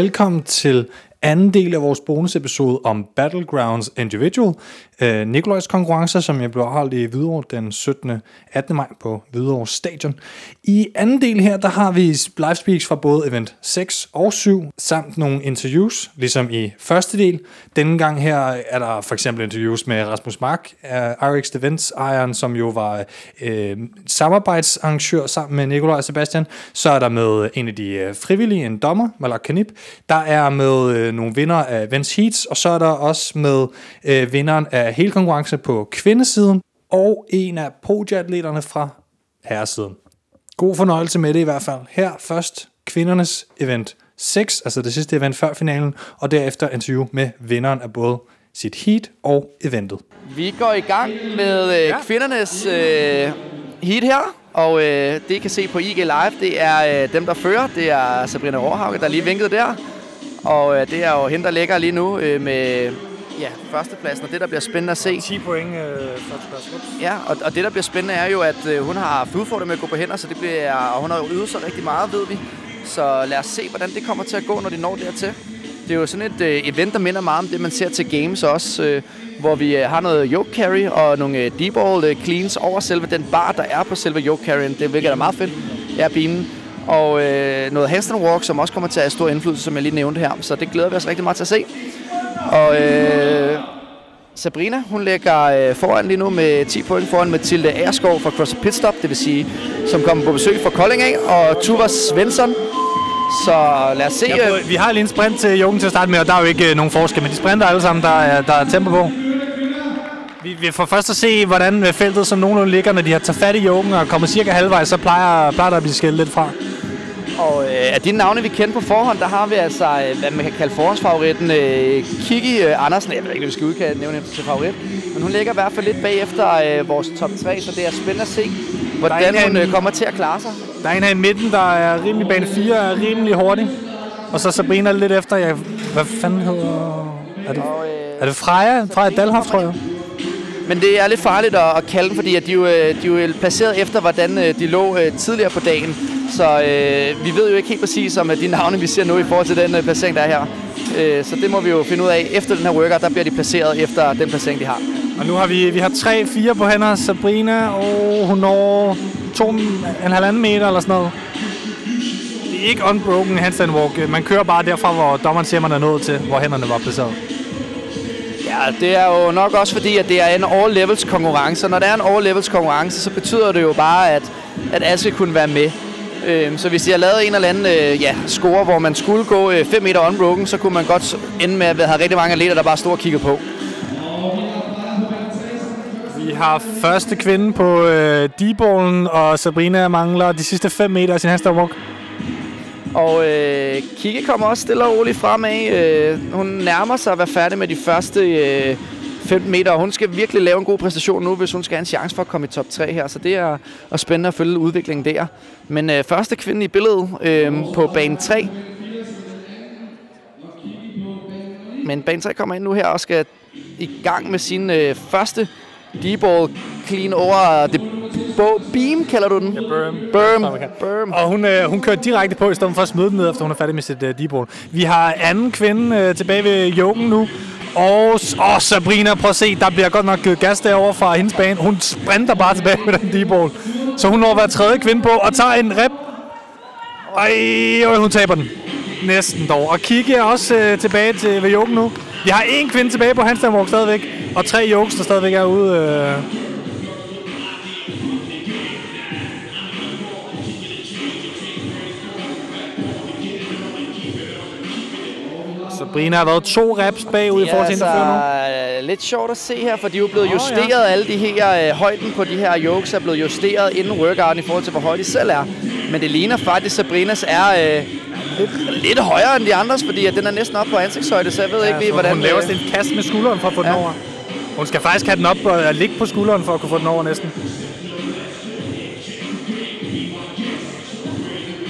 velkommen til anden del af vores bonusepisode om Battlegrounds Individual, øh, Nikolajs konkurrencer, som jeg blev holdt i Hvidovre den 17. 18. maj på Hvidovre Stadion. I anden del her, der har vi live speaks fra både event 6 og 7, samt nogle interviews, ligesom i første del. Denne gang her er der for eksempel interviews med Rasmus Mark, øh, RX Events ejeren, som jo var øh, samarbejdsarrangør sammen med Nikolaj og Sebastian. Så er der med en af de øh, frivillige, en dommer, Malak Kanip. Der er med øh, nogle vinder af Events Heats, og så er der også med øh, vinderen af hele konkurrence på kvindesiden, og en af podiatleterne fra herresiden. God fornøjelse med det i hvert fald. Her først kvindernes event 6, altså det sidste event før finalen, og derefter interview med vinderen af både sit heat og eventet. Vi går i gang med øh, kvindernes øh, heat her, og øh, det I kan se på IG Live, det er øh, dem, der fører. Det er Sabrina Råhauke, der lige vinkede der. Og øh, det er jo hende, der ligger lige nu øh, med ja, førstepladsen, og det, der bliver spændende at se... 10 point øh, førsteplads. Ja, og, og det, der bliver spændende, er jo, at øh, hun har haft udfordringer med at gå på hænder, så det bliver, og hun har øvet sig rigtig meget, ved vi. Så lad os se, hvordan det kommer til at gå, når de når dertil. Det er jo sådan et øh, event, der minder meget om det, man ser til games også, øh, hvor vi øh, har noget yoke carry og nogle øh, deep ball øh, cleans over selve den bar, der er på selve yoke carryen. Det virker da meget fedt. Ja, beamen og øh, noget handstand walk, som også kommer til at have stor indflydelse, som jeg lige nævnte her. Så det glæder vi os rigtig meget til at se. Og øh, Sabrina, hun ligger øh, foran lige nu med 10 point foran Mathilde Aerskov fra Cross Pitstop, det vil sige, som kommer på besøg fra Kolding af, og Tuva Svensson. Så lad os se. Ja, øh, vi har lige en sprint til Jungen til at starte med, og der er jo ikke øh, nogen forskel, men de sprinter alle sammen, der er, der er tempo på. Vi, vi får først at se, hvordan feltet som nogenlunde ligger, når de har taget fat i Jungen og kommer cirka halvvejs, så plejer, plejer der at blive skilt lidt fra. Og øh, af de navne, vi kender på forhånd, der har vi altså, øh, hvad man kan kalde forhåndsfavoritten, øh, Kiki øh, Andersen. Jeg ved ikke, hvad vi skal udkalde nævne til favorit. Men hun ligger i hvert fald lidt bagefter øh, vores top 3, så det er spændende at se, hvordan hun øh, kommer til at klare sig. Der er en her i midten, der er rimelig bane 4, er rimelig hurtig. Og så Sabrina lidt efter, jeg, hvad fanden hedder... Er det, og, øh, er det Freja? Freja Dalhoff, tror jeg. Men det er lidt farligt at, at kalde dem, fordi at de, jo, de er jo placeret efter, hvordan de lå tidligere på dagen. Så øh, vi ved jo ikke helt præcis om de navne, vi ser nu i forhold til den øh, placering, der er her. Øh, så det må vi jo finde ud af. Efter den her workout, der bliver de placeret efter den placering, de har. Og nu har vi, vi har tre, fire på hænder. Sabrina, og hun når to, en halvanden meter eller sådan noget. Det er ikke unbroken handstand walk. Man kører bare derfra, hvor dommeren siger, man er nået til, hvor hænderne var placeret. Ja, det er jo nok også fordi, at det er en all-levels konkurrence. Når det er en all-levels konkurrence, så betyder det jo bare, at, at alle skal kunne være med. Øh, så hvis de har lavet en eller anden øh, ja, score, hvor man skulle gå 5 øh, meter unbroken, så kunne man godt ende med at have rigtig mange atleter, der bare stod og kiggede på. Vi har første kvinde på øh, D-ballen, og Sabrina mangler de sidste 5 meter af sin walk. Og øh, Kike kommer også stille og roligt fremad. Øh, hun nærmer sig at være færdig med de første øh, 15 meter, og hun skal virkelig lave en god præstation nu, hvis hun skal have en chance for at komme i top 3 her. Så det er, er spændende at følge udviklingen der. Men øh, første kvinde i billedet øh, på bane 3. Men bane 3 kommer ind nu her og skal i gang med sin øh, første D-ball clean over det beam, kalder du den? Ja, berm. Berm. berm. Og hun, øh, hun kører direkte på, i stedet for at smide den ned, efter hun er færdig med sit øh, D-ball. Vi har anden kvinde øh, tilbage ved Joken nu, og åh, Sabrina, prøv at se, der bliver godt nok givet gas derovre fra hendes bane. Hun sprinter bare tilbage med den D-ball. Så hun når at være tredje kvinde på og tager en rep. Ej, hun taber den. Næsten dog. Og Kiki er også øh, tilbage til ved Joken nu. Vi har en kvinde tilbage på handstand stadigvæk, og tre Jokes, der stadigvæk er ude. Øh, Sabrina har været to reps bagud i forhold til altså, nu. lidt sjovt at se her, for de er jo blevet oh, justeret. Ja. Alle de her øh, højden på de her yokes er blevet justeret inden workouten i forhold til, hvor høj de selv er. Men det ligner faktisk, at Sabrinas er øh, lidt, lidt højere end de andres, fordi at den er næsten op på ansigtshøjde, så jeg ved ja, ikke lige, hvordan... Hun laver sådan en kast med skulderen for at få ja. den over. Hun skal faktisk have den op og ligge på skulderen for at kunne få den over næsten.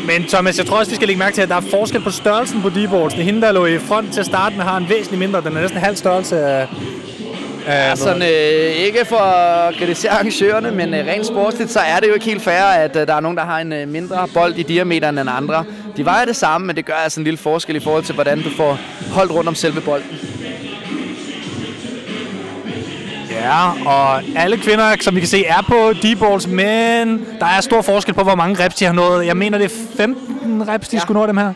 Men Thomas, jeg tror også, vi skal lægge mærke til, at der er forskel på størrelsen på D-boardsene. Hende, der lå i front til at starte med, har en væsentlig mindre. Den er næsten halv størrelse af, Ja, sådan, øh, ikke for at kritisere arrangørerne, men øh, rent sportsligt, så er det jo ikke helt fair, at øh, der er nogen, der har en øh, mindre bold i diameteren end andre. De vejer det samme, men det gør altså en lille forskel i forhold til, hvordan du får holdt rundt om selve bolden. Ja, og alle kvinder, som vi kan se, er på D-balls, men der er stor forskel på, hvor mange reps de har nået. Jeg mener, det er 15 reps, de ja. skulle nå dem her.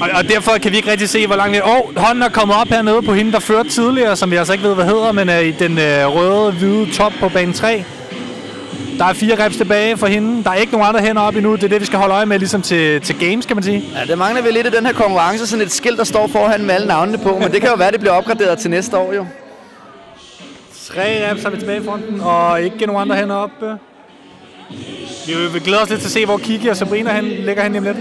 Og, og derfor kan vi ikke rigtig se, hvor langt det er. Åh, hånden er kommet op hernede på hende, der førte tidligere, som vi altså ikke ved, hvad hedder, men er i den øh, røde, hvide top på bane 3. Der er fire reps tilbage for hende. Der er ikke nogen andre hænder op endnu. Det er det, vi skal holde øje med, ligesom til, til games, kan man sige. Ja, det mangler vi lidt i den her konkurrence. Sådan et skilt, der står foran med alle navnene på. Men det kan jo være, det bliver opgraderet til næste år, jo. Tre reps har vi tilbage i fronten, og ikke nogen andre hænder op. Vi, vil glæder os lidt til at se, hvor Kiki og Sabrina hen, ligger hen lidt.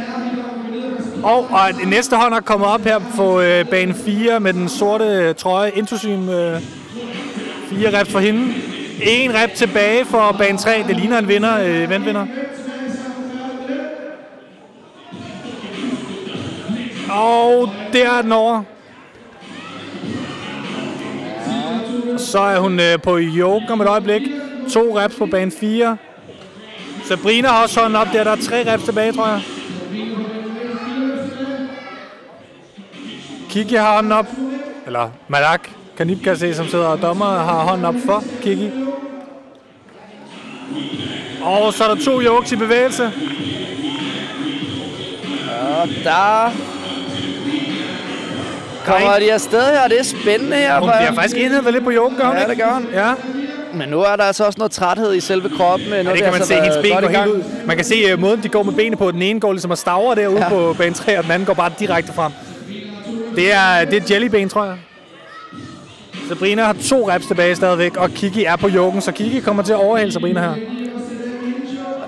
Og, og næste hånd er kommet op her på øh, bane 4 med den sorte øh, trøje. Intosym. Øh, 4 reps for hende. En rep tilbage for bane 3. Det ligner en vinder, øh, eventvinder. Og der er den over. Så er hun øh, på yoga om et øjeblik. To reps på bane 4. Sabrina har også hånden op der. Der er tre reps tilbage, tror jeg. Kiki har hånden op. Eller Malak Kanip kan se, som sidder og dommer, har hånden op for Kiki. Og så er der to jokes i bevægelse. Og der kommer de afsted her. Det er spændende her. Hun bliver faktisk indhentet lidt på yoken, gør hun Ja, ikke? det gør hun. Ja. Men nu er der altså også noget træthed i selve kroppen. Ja, det kan man altså se, hendes ben går helt ud. Man kan se uh, måden, de går med benene på. Den ene går ligesom og staver derude ja. På bane 3, og den anden går bare direkte frem. Det er, det er jellyben, tror jeg. Sabrina har to reps tilbage stadigvæk, og Kiki er på joken, så Kiki kommer til at overhale Sabrina her.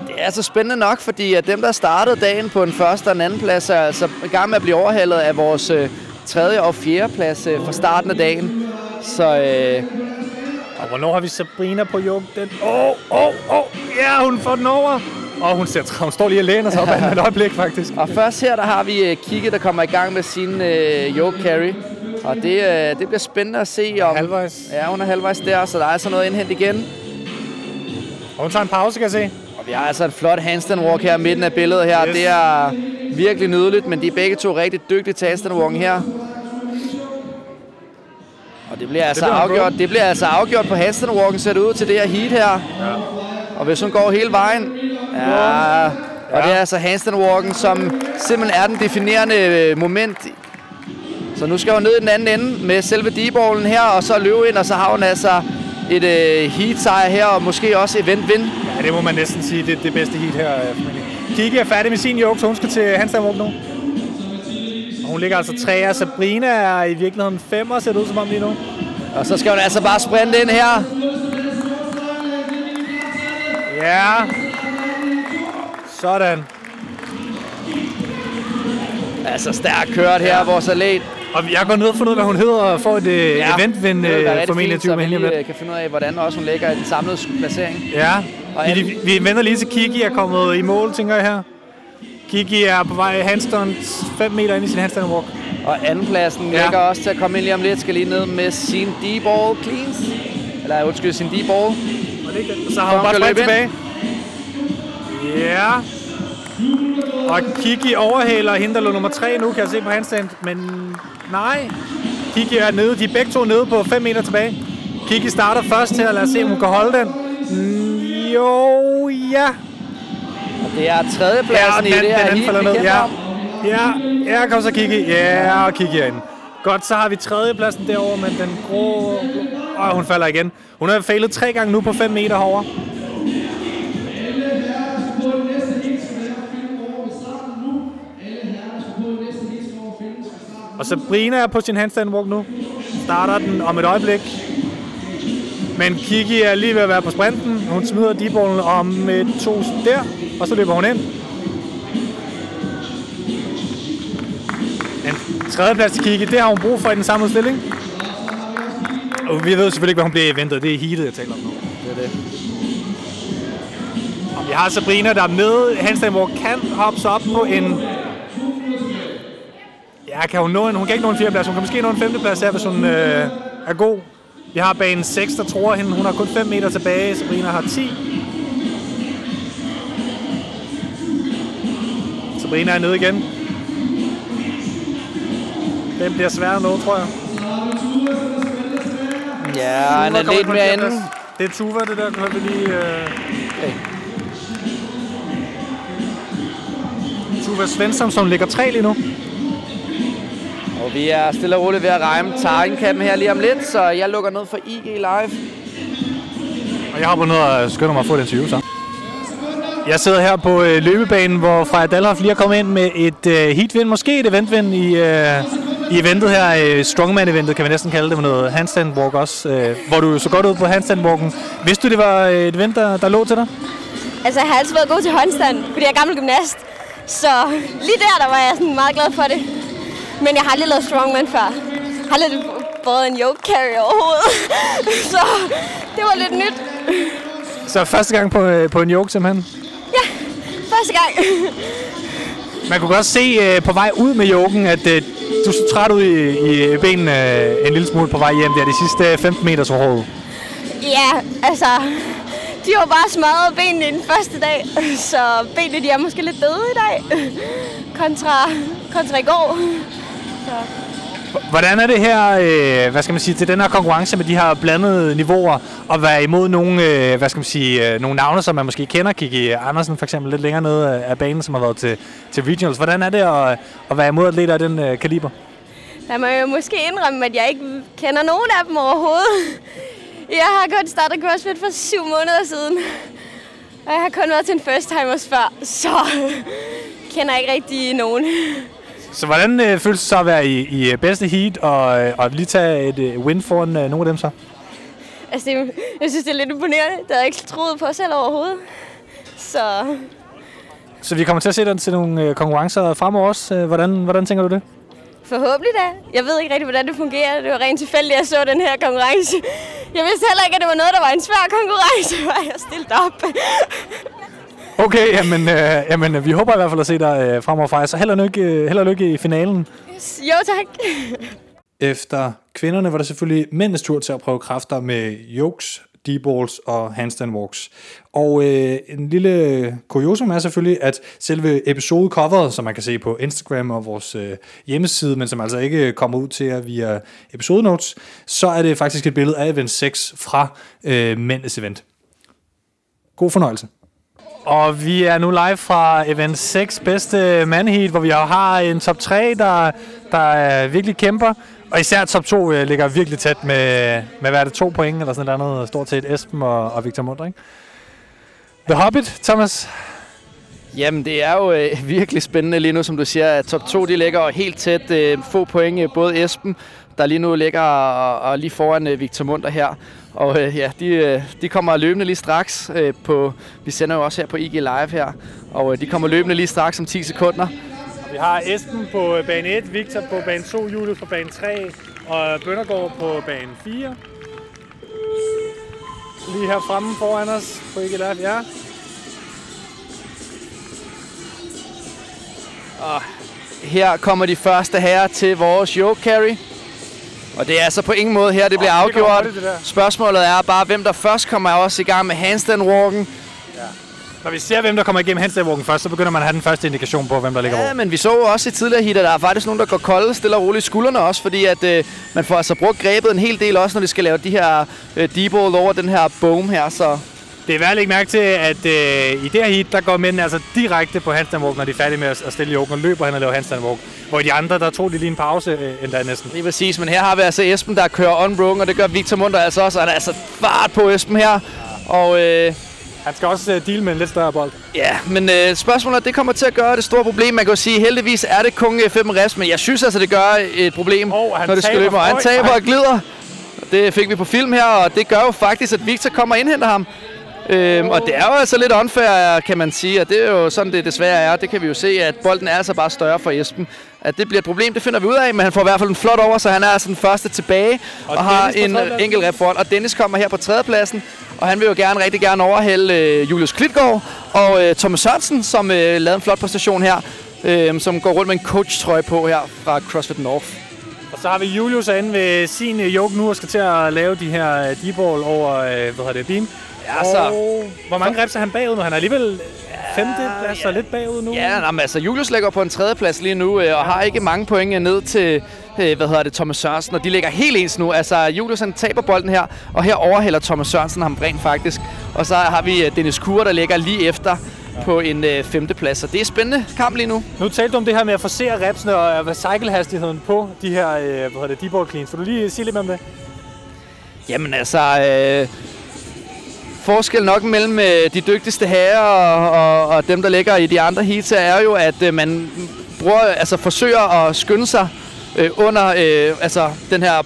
Det er altså spændende nok, fordi at dem, der startede dagen på en første og en anden plads, er altså i gang med at blive overhalet af vores øh, tredje og fjerde plads øh, fra starten af dagen. Så øh, Og hvornår har vi Sabrina på joken? Den... Åh, åh, åh, ja, hun får den over. Og hun, ser, hun står lige og læner sig op af et øjeblik, faktisk. Og først her, der har vi øh, Kike, der kommer i gang med sin øh, yoke carry. Og det, øh, det bliver spændende at se om... Halvvejs. Ja, hun er halvvejs der, så der er altså noget indhent igen. Og hun tager en pause, kan jeg se. Og vi har altså et flot handstand walk her midten af billedet her. Yes. Det er virkelig nydeligt, men de er begge to rigtig dygtige til handstand walking her. Og det bliver altså bliver en afgjort, det bliver altså afgjort på handstand walken, ser det ud til det her heat her. Ja. Og hvis hun går hele vejen, ja, og det er altså handstand walken, som simpelthen er den definerende øh, moment. Så nu skal hun ned i den anden ende med selve d her, og så løbe ind, og så har hun altså et øh, heat sejr her, og måske også event win. Ja, det må man næsten sige. Det er det bedste heat her. øh. Kiki er færdig med sin joke, så hun skal til handstand walk nu. Og hun ligger altså træer. Sabrina er i virkeligheden femmer, ser det ud som om lige nu. Og så skal hun altså bare sprinte ind her. Ja. Sådan. Altså stærkt kørt her, vores atlet. Og jeg går ned og finder ud af, hvad hun hedder, og får et ja, Ja, event være rigtig formentlig fint, 20 så vi øh, kan finde ud af, hvordan også hun ligger i den samlede placering. Ja. Og Vi, vi venter lige til Kiki er kommet i mål, tænker jeg her. Kiki er på vej handstand 5 meter ind i sin handstand walk. Og andenpladsen Ja. ligger også til at komme ind lige om lidt. Skal lige ned med sin D-ball cleans. Eller undskyld, sin D-ball. Så har hun bare ind. tilbage. Ja. Og Kiki overhaler hende, der lå nummer 3 nu, kan jeg se på handstand. Men nej. Kiki er nede. De er begge to nede på 5 meter tilbage. Kiki starter først her. Lad os se, om hun kan holde den. Jo, ja. Og det er tredjepladsen i den, det her den falder ned. Ja. Ja, ja, kom så Kiki. Ja, og Kiki er inde. Godt, så har vi tredjepladsen derovre, men den grå... Åh, hun falder igen. Hun har failet tre gange nu på 5 meter herovre. Og Sabrina er på sin handstand walk nu. Starter den om et øjeblik. Men Kiki er lige ved at være på sprinten. Hun smider deballen om et to der, og så løber hun ind. En tredjeplads til Kiki, det har hun brug for i den samlede stilling. Og vi ved selvfølgelig ikke, hvad hun bliver i eventet. Det er heatet, jeg taler om nu. Det er det. Og vi har Sabrina, der er med. Handstand walk kan hoppe sig op på en... Ja, kan hun nå en... Hun kan ikke nå en fjerdeplads. Hun kan måske nå en femteplads her, hvis hun øh, er god. Vi har bane 6, der tror hende. Hun har kun 5 meter tilbage. Sabrina har 10. Sabrina er nede igen. Den bliver svær at nå, tror jeg. Ja, han er lidt mere inde. Det er Tuva, det der. Kan vi lige... Øh... Okay. Tuva Svensson, som ligger tre lige nu. Og vi er stille og roligt ved at regne Targenkampen her lige om lidt, så jeg lukker ned for IG Live. Og jeg hopper ned og skynder mig at få et interview så. Jeg sidder her på øh, løbebanen, hvor Freja Dalhoff lige er kommet ind med et øh, heatvind, måske et eventvind i, øh, i eventet her, øh, Strongman-eventet kan vi næsten kalde det, med noget handstand walk også, øh, hvor du så godt ud på handstand walken. Vidste du, det var øh, et event, der, der lå til dig? Altså, jeg har altid været god til håndstand, fordi jeg er gammel gymnast. Så lige der, der var jeg sådan meget glad for det. Men jeg har aldrig lavet strongman før. Jeg har aldrig både en yoke carry overhovedet. så det var lidt nyt. Så første gang på, øh, på en yoke simpelthen. Ja, første gang. Man kunne godt se øh, på vej ud med yoken, at øh, du så træt ud i, i benene øh, en lille smule på vej hjem der de sidste øh, 15 meter så hårdt. ja, altså, de var bare smadret benene den første dag. Så benene, de er måske lidt døde i dag. Kontra, kontra i går. Hvordan er det her, øh, hvad skal man sige, til den her konkurrence med de her blandede niveauer, og være imod nogle, øh, hvad skal man sige, øh, nogle navne, som man måske kender, Kiki Andersen for eksempel, lidt længere nede af banen, som har været til, til regionals. Hvordan er det at, at være imod atleter af den øh, kaliber? Der må jeg jo måske indrømme, at jeg ikke kender nogen af dem overhovedet. Jeg har kun startet CrossFit for syv måneder siden. Og jeg har kun været til en first timers før, så kender jeg ikke rigtig nogen. Så hvordan øh, føles det så at være i, i bedste heat, og, øh, og lige tage et øh, win foran øh, nogle af dem så? Altså, det, jeg synes, det er lidt imponerende. Det havde jeg ikke troet på selv overhovedet. Så Så vi kommer til at se dig til nogle øh, konkurrencer fremover også. Øh, Hvordan, hvordan tænker du det? forhåbentlig da. Jeg ved ikke rigtig, hvordan det fungerer. Det var rent tilfældigt, at jeg så den her konkurrence. Jeg vidste heller ikke, at det var noget, der var en svær konkurrence, hvor jeg stillede op. Okay, jamen, øh, jamen øh, vi håber i hvert fald at se dig øh, fremover fra. Så held og lykke, øh, held og lykke i finalen. Jo, tak. Efter kvinderne var det selvfølgelig mændenes tur til at prøve kræfter med yokes, D-balls og handstand walks. Og øh, en lille kuriosum er selvfølgelig, at selve episodecoveret, som man kan se på Instagram og vores øh, hjemmeside, men som altså ikke kommer ud til jer via episodenotes, så er det faktisk et billede af event 6 fra øh, mændenes event. God fornøjelse. Og vi er nu live fra Event 6 bedste mandheat, hvor vi har en top 3, der, der virkelig kæmper. Og især top 2 øh, ligger virkelig tæt med, med hvad er det, to point eller sådan noget andet, stort set Esben og, og Victor Munter, ikke? The Hobbit, Thomas. Jamen, det er jo øh, virkelig spændende lige nu, som du siger, at top 2 de ligger helt tæt. Øh, få point, øh, både Esben, der lige nu ligger og, og lige foran øh, Victor Munter her. Og øh, ja, de, øh, de kommer løbende lige straks øh, på... Vi sender jo også her på IG Live her. Og øh, de kommer løbende lige straks om 10 sekunder. Vi har Esben på bane 1, Victor på bane 2, Julius på bane 3 og Bøndergaard på bane 4. Lige her fremme foran os på ikke Live, ja. Her kommer de første herrer til vores yoke carry. Og det er altså på ingen måde her, det bliver det går afgjort. det der. Spørgsmålet er bare, hvem der først kommer også i gang med handstand walken. Når vi ser, hvem der kommer igennem handstandwalken først, så begynder man at have den første indikation på, hvem der ligger Ja, hvor. men vi så også i tidligere hit, at der er faktisk nogen, der går kolde stille og roligt i skuldrene også, fordi at øh, man får altså brugt grebet en hel del også, når de skal lave de her øh, deball over den her boom her, så Det er værd at lægge mærke til, at øh, i det her heat, der går mændene altså direkte på handstandwalk, når de er færdige med at stille joken og løber hen og laver handstandwalk. Hvor de andre, der tog de lige en pause øh, endda næsten. lige præcis. Men her har vi altså Esben, der kører unbroken, og det gør Victor Munter altså også, og der er altså fart på Esben her. Og øh, Han skal også øh, deal med en lidt større bold. Ja, men øh, spørgsmålet det kommer til at gøre det store problem. Man kan jo sige, heldigvis er det kun øh, fem rest, men jeg synes altså, det gør et problem, han når det skal løbe. Og han taber og glider. Det fik vi på film her, og det gør jo faktisk, at Victor kommer og indhenter ham. Øhm, og det er jo altså lidt unfair, kan man sige, og det er jo sådan, det desværre er. Det kan vi jo se, at bolden er altså bare større for Esben. At det bliver et problem, det finder vi ud af, men han får i hvert fald en flot over, så han er altså den første tilbage og, Og har en øh, enkelt rep foran. Og Dennis kommer her på tredjepladsen, og han vil jo gerne rigtig gerne overhælde øh, Julius Klitgaard og øh, Thomas Sørensen, som øh, lavede en flot præstation her, øh, som går rundt med en coach-trøje på her fra CrossFit North. Og så har vi Julius inde ved sin øh, yoke nu og skal til at lave de her øh, D-ball over, øh, hvad hedder det, beam. Ja, så- Og hvor mange reps er han bagud nu? Han er alligevel... femte plads og lidt bagud nu. Ja, men altså Julius ligger på en tredjeplads lige nu, øh, og har ikke mange point ned til, øh, hvad hedder det, Thomas Sørensen, og de ligger helt ens nu. Altså, Julius han taber bolden her, og her overhælder Thomas Sørensen ham rent faktisk. Og så har vi øh, Dennis Kur, der ligger lige efter på en øh, femteplads. Så det er en spændende kamp lige nu. Nu talte du om det her med at forsere repsene og øh, cykelhastigheden på de her, øh, hvad hedder det, deboard cleans. Vil du lige sige lidt mere om det? Jamen altså, øh, forskel nok mellem øh, de dygtigste herrer og, og, og dem, der ligger i de andre heats, er jo, at øh, man bruger, altså forsøger at skynde sig øh, under øh, altså, den her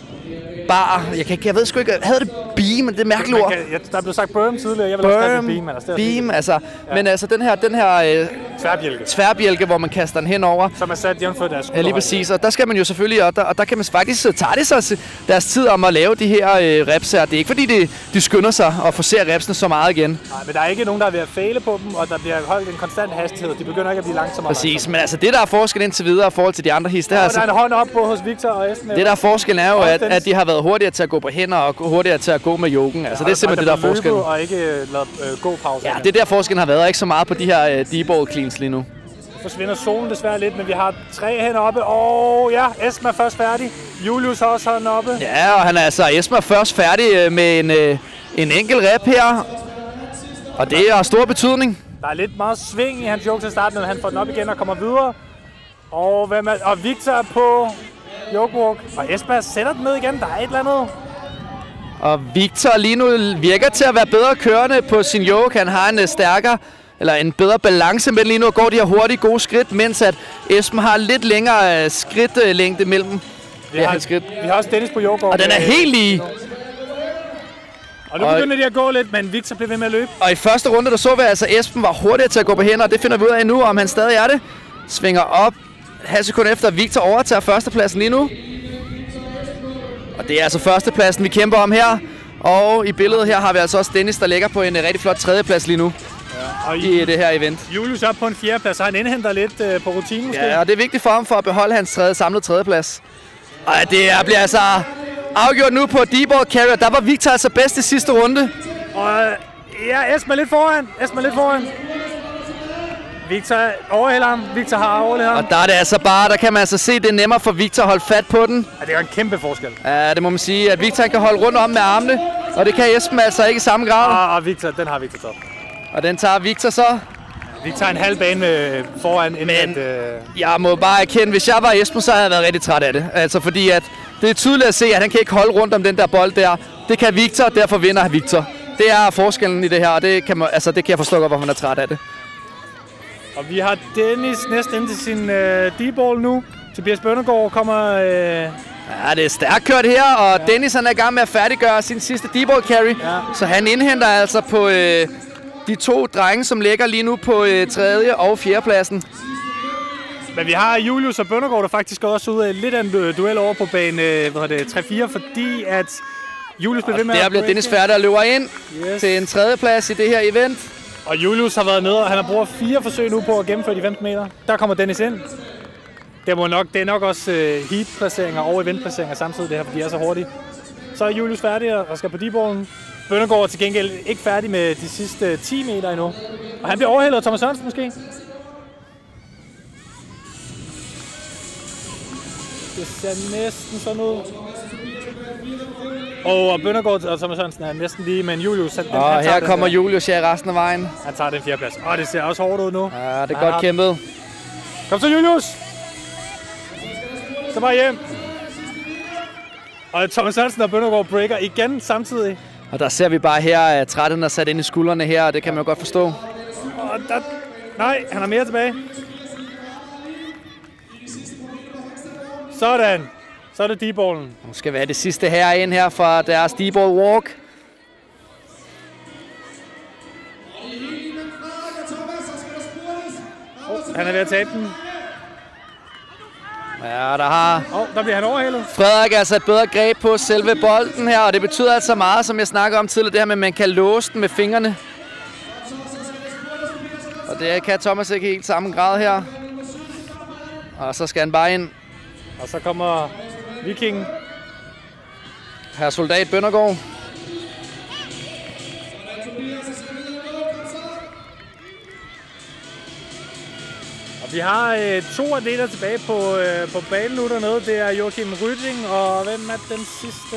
bar. Jeg, kan, jeg ved sgu ikke, havde det beam, det er mærkeligt ord. kan, ja, der blev sagt berm tidligere. Jeg vil også kalde Berm, det beam. Altså, det beam, altså. Ja. Men altså den her, den her øh, Tværbjælke, tværbjælke, hvor man kaster den henover, som er sat jævnfør deres Ja, lige præcis. Og der skal man jo selvfølgelig, og der, og der kan man faktisk, så tager det sig deres tid om at lave de her øh, reps her. Det er ikke fordi, de, de skynder sig og forser repsene så meget igen. Nej, men der er ikke nogen, der er ved at fæle på dem, og der bliver holdt en konstant hastighed. De begynder ikke at blive langsommere. Præcis, men altså det, der er forskel indtil videre i forhold til de andre his, det er, langsommere. Og der altså, er en hånd op både hos Victor og Esben. det der er forskellen er jo, at, at de har været hurtigere til at gå på hænder og hurtigere til at gå med yoken. Altså det er simpelthen det, der er forskellen. Og ikke øh, lavet øh, gå pause. Ja, det er der forskellen har været, ikke så meget på de her øh, D-ball cleans lige nu. forsvinder solen desværre lidt, men vi har tre hen oppe. Og ja, Esben er først færdig. Julius har også hånden oppe. Ja, og han er altså Esmer først færdig øh, med en, øh, en enkelt rep her. Og det har stor betydning. Der er lidt meget sving i hans joke til starten, men han får den op igen og kommer videre. Og, hvem er, og Victor er på jokewalk. Og Esben sætter den ned igen. Der er et eller andet. Og Victor lige nu virker til at være bedre kørende på sin yoke. Han har en øh, stærkere eller en bedre balance, men lige nu går de her hurtige gode skridt, mens at Esben har lidt længere øh, skridtlængde mellem Vi ja, har, skridt. vi har også Dennis på jokewalk. Og den er helt lige. Og nu begynder de at gå lidt, men Victor bliver ved med at løbe. Og i første runde, der så vi altså, at Esben var hurtigere til at gå på hænder, og det finder vi ud af nu, om han stadig er det. Svinger op halv sekund efter, Victor overtager førstepladsen lige nu. Og det er altså førstepladsen, vi kæmper om her. Og i billedet her har vi altså også Dennis, der ligger på en øh, rigtig flot tredjeplads lige nu Og i det her event. Julius er på en fjerdeplads, så han indhenter lidt øh, på rutinen måske. Ja, og det er vigtigt for ham for at beholde hans tredje, samlede tredjeplads. Og det er, bliver altså afgjort nu på D-ball carrier. Der var Victor altså bedst i sidste runde. Og øh, ja, er lidt foran. Er lidt foran. Victor overhælder ham. Victor har overhældet ham. Og der er det altså bare, der kan man altså se, det er nemmere for Victor at holde fat på den. Ja, det er en kæmpe forskel. Ja, det må man sige, at Victor kan holde rundt om med armene. Og det kan Esben altså ikke i samme grad. Og, og Victor, den har Victor top. Og den tager Victor så. Victor en halv bane med, foran, Men- at, øh, Jeg må bare erkende, hvis jeg var Esben, så havde jeg været rigtig træt af det. Altså fordi at det er tydeligt at se, at han kan ikke holde rundt om den der bold der. Det kan Victor, derfor vinder Victor. Det er forskellen i det her, og det kan, man, altså, det kan jeg forstå godt, hvorfor han er træt af det. Og vi har Dennis næsten ind til sin øh, D-ball nu. Tobias Bøndergaard kommer... Øh, Ja, det er stærkt kørt her, og ja. Dennis han er i gang med at færdiggøre sin sidste D-ball carry. Ja. Så han indhenter altså på øh, de to drenge, som ligger lige nu på øh, tredje og fjerde pladsen. men vi har Julius og Bøndergaard, der faktisk også ud af lidt af en du- duel over på bane øh, hvad det, 3-4, fordi at Julius bliver ved med Der bliver. Dennis færdig og løber ind Yes. til en tredje plads i det her event. Og Julius har været nede, og han har brugt fire forsøg nu på at gennemføre de 15 meter. Der kommer Dennis ind. Det, må nok, det er nok også øh, heat-placeringer og event-placeringer samtidig, det her, fordi de er så hurtige. Så er Julius færdig og skal på D-ballen. Bøndergaard er til gengæld ikke færdig med de sidste 10 meter endnu. Og han bliver overhældet af Thomas Sørensen måske. Det ser næsten sådan ud. Og, og Bøndergaard og Thomas Sørensen er næsten lige, men Julius... Han, Og her den kommer der. Julius her resten af vejen. Han tager den fjerde plads. Og det ser også hårdt ud nu. Ja, det er godt kæmpet. Kom så, Julius! Så bare hjem. Og Thomas Hansen og Bøndergaard breaker igen samtidig. Og der ser vi bare her, at trætten er sat ind i skuldrene her, og det kan man jo godt forstå. Og der... Nej, han har mere tilbage. Sådan. Så er det D-ballen. Nu skal have det sidste her ind her fra deres D-ball walk. Oh, han er ved at tabe den. Ja, der har oh, der bliver han overhældet. Frederik altså et bedre greb på selve bolden her, og det betyder altså meget, som jeg snakker om tidligere, det her med, at man kan låse den med fingrene. Og det kan Thomas ikke helt samme grad her. Og så skal han bare ind. Og så kommer Vikingen. Her soldat Bøndergaard. Vi har øh, to atleter tilbage på, øh, på banen nu dernede. Det er Joachim Rydding, og hvem er den sidste?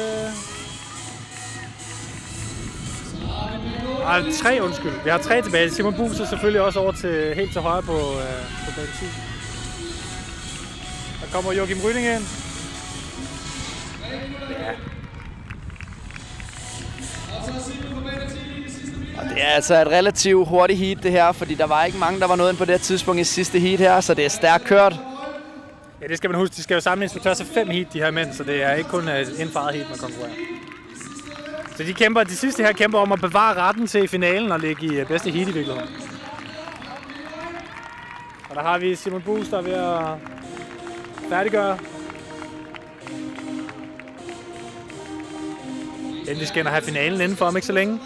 Ah, tre, undskyld. Vi har tre tilbage. Simon Bus er selvfølgelig også over til, helt til højre på, øh, på banen 10. Der kommer Joachim Rydding ind. Ja. Og det er altså et relativt hurtigt heat, det her, fordi der var ikke mange, der var nået ind på det her tidspunkt i sidste heat her, så det er stærkt kørt. Ja, det skal man huske. De skal jo samle instruktører til fem heat, de her mænd, så det er ikke kun øh, en faret heat, man konkurrerer. Så de kæmper, de sidste her kæmper om at bevare retten til finalen og ligge i øh, bedste heat i virkeligheden. Og der har vi Simon Bus, der er ved at færdiggøre. Endelig skal han have finalen inden for om ikke så længe.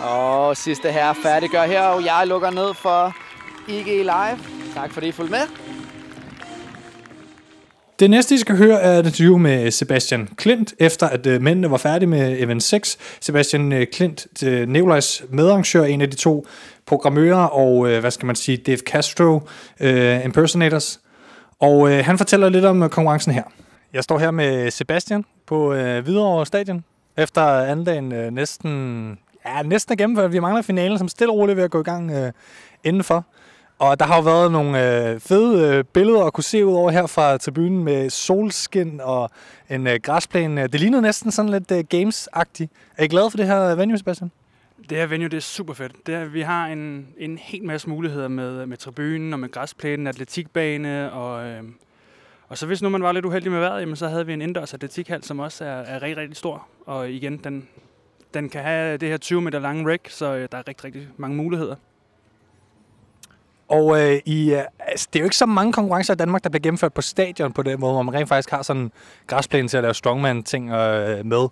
Og sidste her færdiggør her, og jeg lukker ned for IG Live. Tak fordi I fulgte med. Det næste, I skal høre, er et interview med Sebastian Klint, efter at uh, mændene var færdige med Event 6. Sebastian uh, Klint, Nikolajs medarrangør, en af de to programmører og, uh, hvad skal man sige, Dave Castro uh, impersonators. Og uh, han fortæller lidt om uh, konkurrencen her. Jeg står her med Sebastian på uh, Hvidovre Stadion, efter anden dagen øh, næsten, ja, næsten er gennemført. Vi mangler finalen, som stille og roligt ved at gå i gang øh, indenfor. Og der har jo været nogle øh, fede øh, billeder at kunne se ud over her fra tribunen med solskin og en øh, græsplæne. Det ligner næsten sådan lidt øh, games-agtigt. Er I glade for det her venue, Sebastian? Det her venue, det er super fedt. Det er, vi har en, en hel masse muligheder med, med tribunen og med græsplænen, atletikbane og... Øh, og så hvis nu man var lidt uheldig med vejret, jamen, så havde vi en indendørs atletikhal, som også er, er rigtig, rigtig stor. Og igen, den, den kan have det her 20 meter lange ræk, så øh, der er rigtig, rigtig mange muligheder. Og øh, i, øh, altså, det er jo ikke så mange konkurrencer i Danmark, der bliver gennemført på stadion på den måde, hvor man rent faktisk har sådan en græsplæne til at lave strongman-ting øh, med.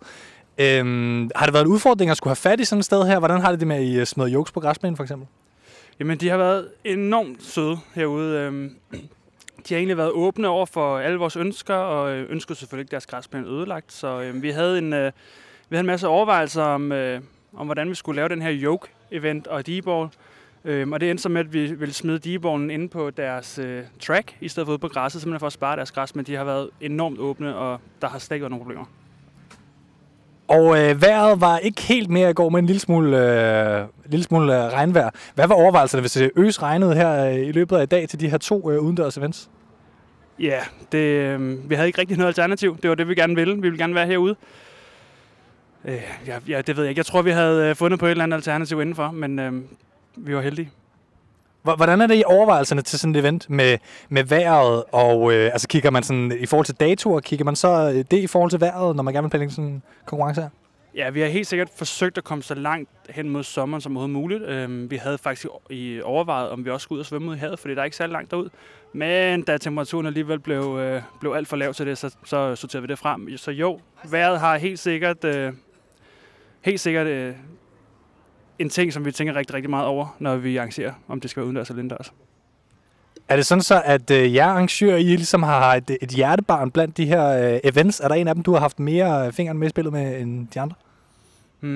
Øhm, har det været en udfordring at skulle have fat i sådan et sted her? Hvordan har det det med, at I smed jokes på græsplænen for eksempel? Jamen, de har været enormt søde herude. Øhm, de har egentlig været åbne over for alle vores ønsker, og øh, ønskede selvfølgelig ikke deres græsplæne ødelagt. Så øh, vi, havde en, øh, vi havde en masse overvejelser om, øh, om, hvordan vi skulle lave den her yoke-event og d-ball. Øhm, og det endte så med, at vi ville smide d inde på deres øh, track, i stedet for ude på græsset, simpelthen for at spare deres græs, men de har været enormt åbne, og der har slet ikke været nogen problemer. Og øh, vejret var ikke helt mere i går men en lille smule, øh, lille smule øh, regnvejr. Hvad var overvejelserne, hvis det øs regnede her øh, i løbet af i dag til de her to øh, udendørs events? Ja, det, øh, vi havde ikke rigtig noget alternativ. Det var det, vi gerne ville. Vi ville gerne være herude. Øh, ja, ja, det ved jeg ikke. Jeg tror, vi havde øh, fundet på et eller andet alternativ indenfor, men øh, vi var heldige. Hvordan er det i overvejelserne til sådan et event med, med vejret, og øh, altså kigger man sådan i forhold til datoer, kigger man så øh, det i forhold til vejret, når man gerne vil planlægge sådan en konkurrence her? Ja, vi har helt sikkert forsøgt at komme så langt hen mod sommeren som overhovedet muligt. Øhm, vi havde faktisk i overvejet, om vi også skulle ud og svømme ud i havet, fordi der er ikke særlig langt derud. Men da temperaturen alligevel blev, øh, blev alt for lav til det, så, så sorterede vi det frem. Så jo, vejret har helt sikkert, øh, helt sikkert øh, en ting, som vi tænker rigtig, rigtig meget over, når vi arrangerer, om det skal være udendørs eller indendørs. Er det sådan så, at øh, jer arrangører, I ligesom har et, et hjertebarn blandt de her øh, events? Er der en af dem, du har haft mere fingeren med i spillet med end de andre? Hmm,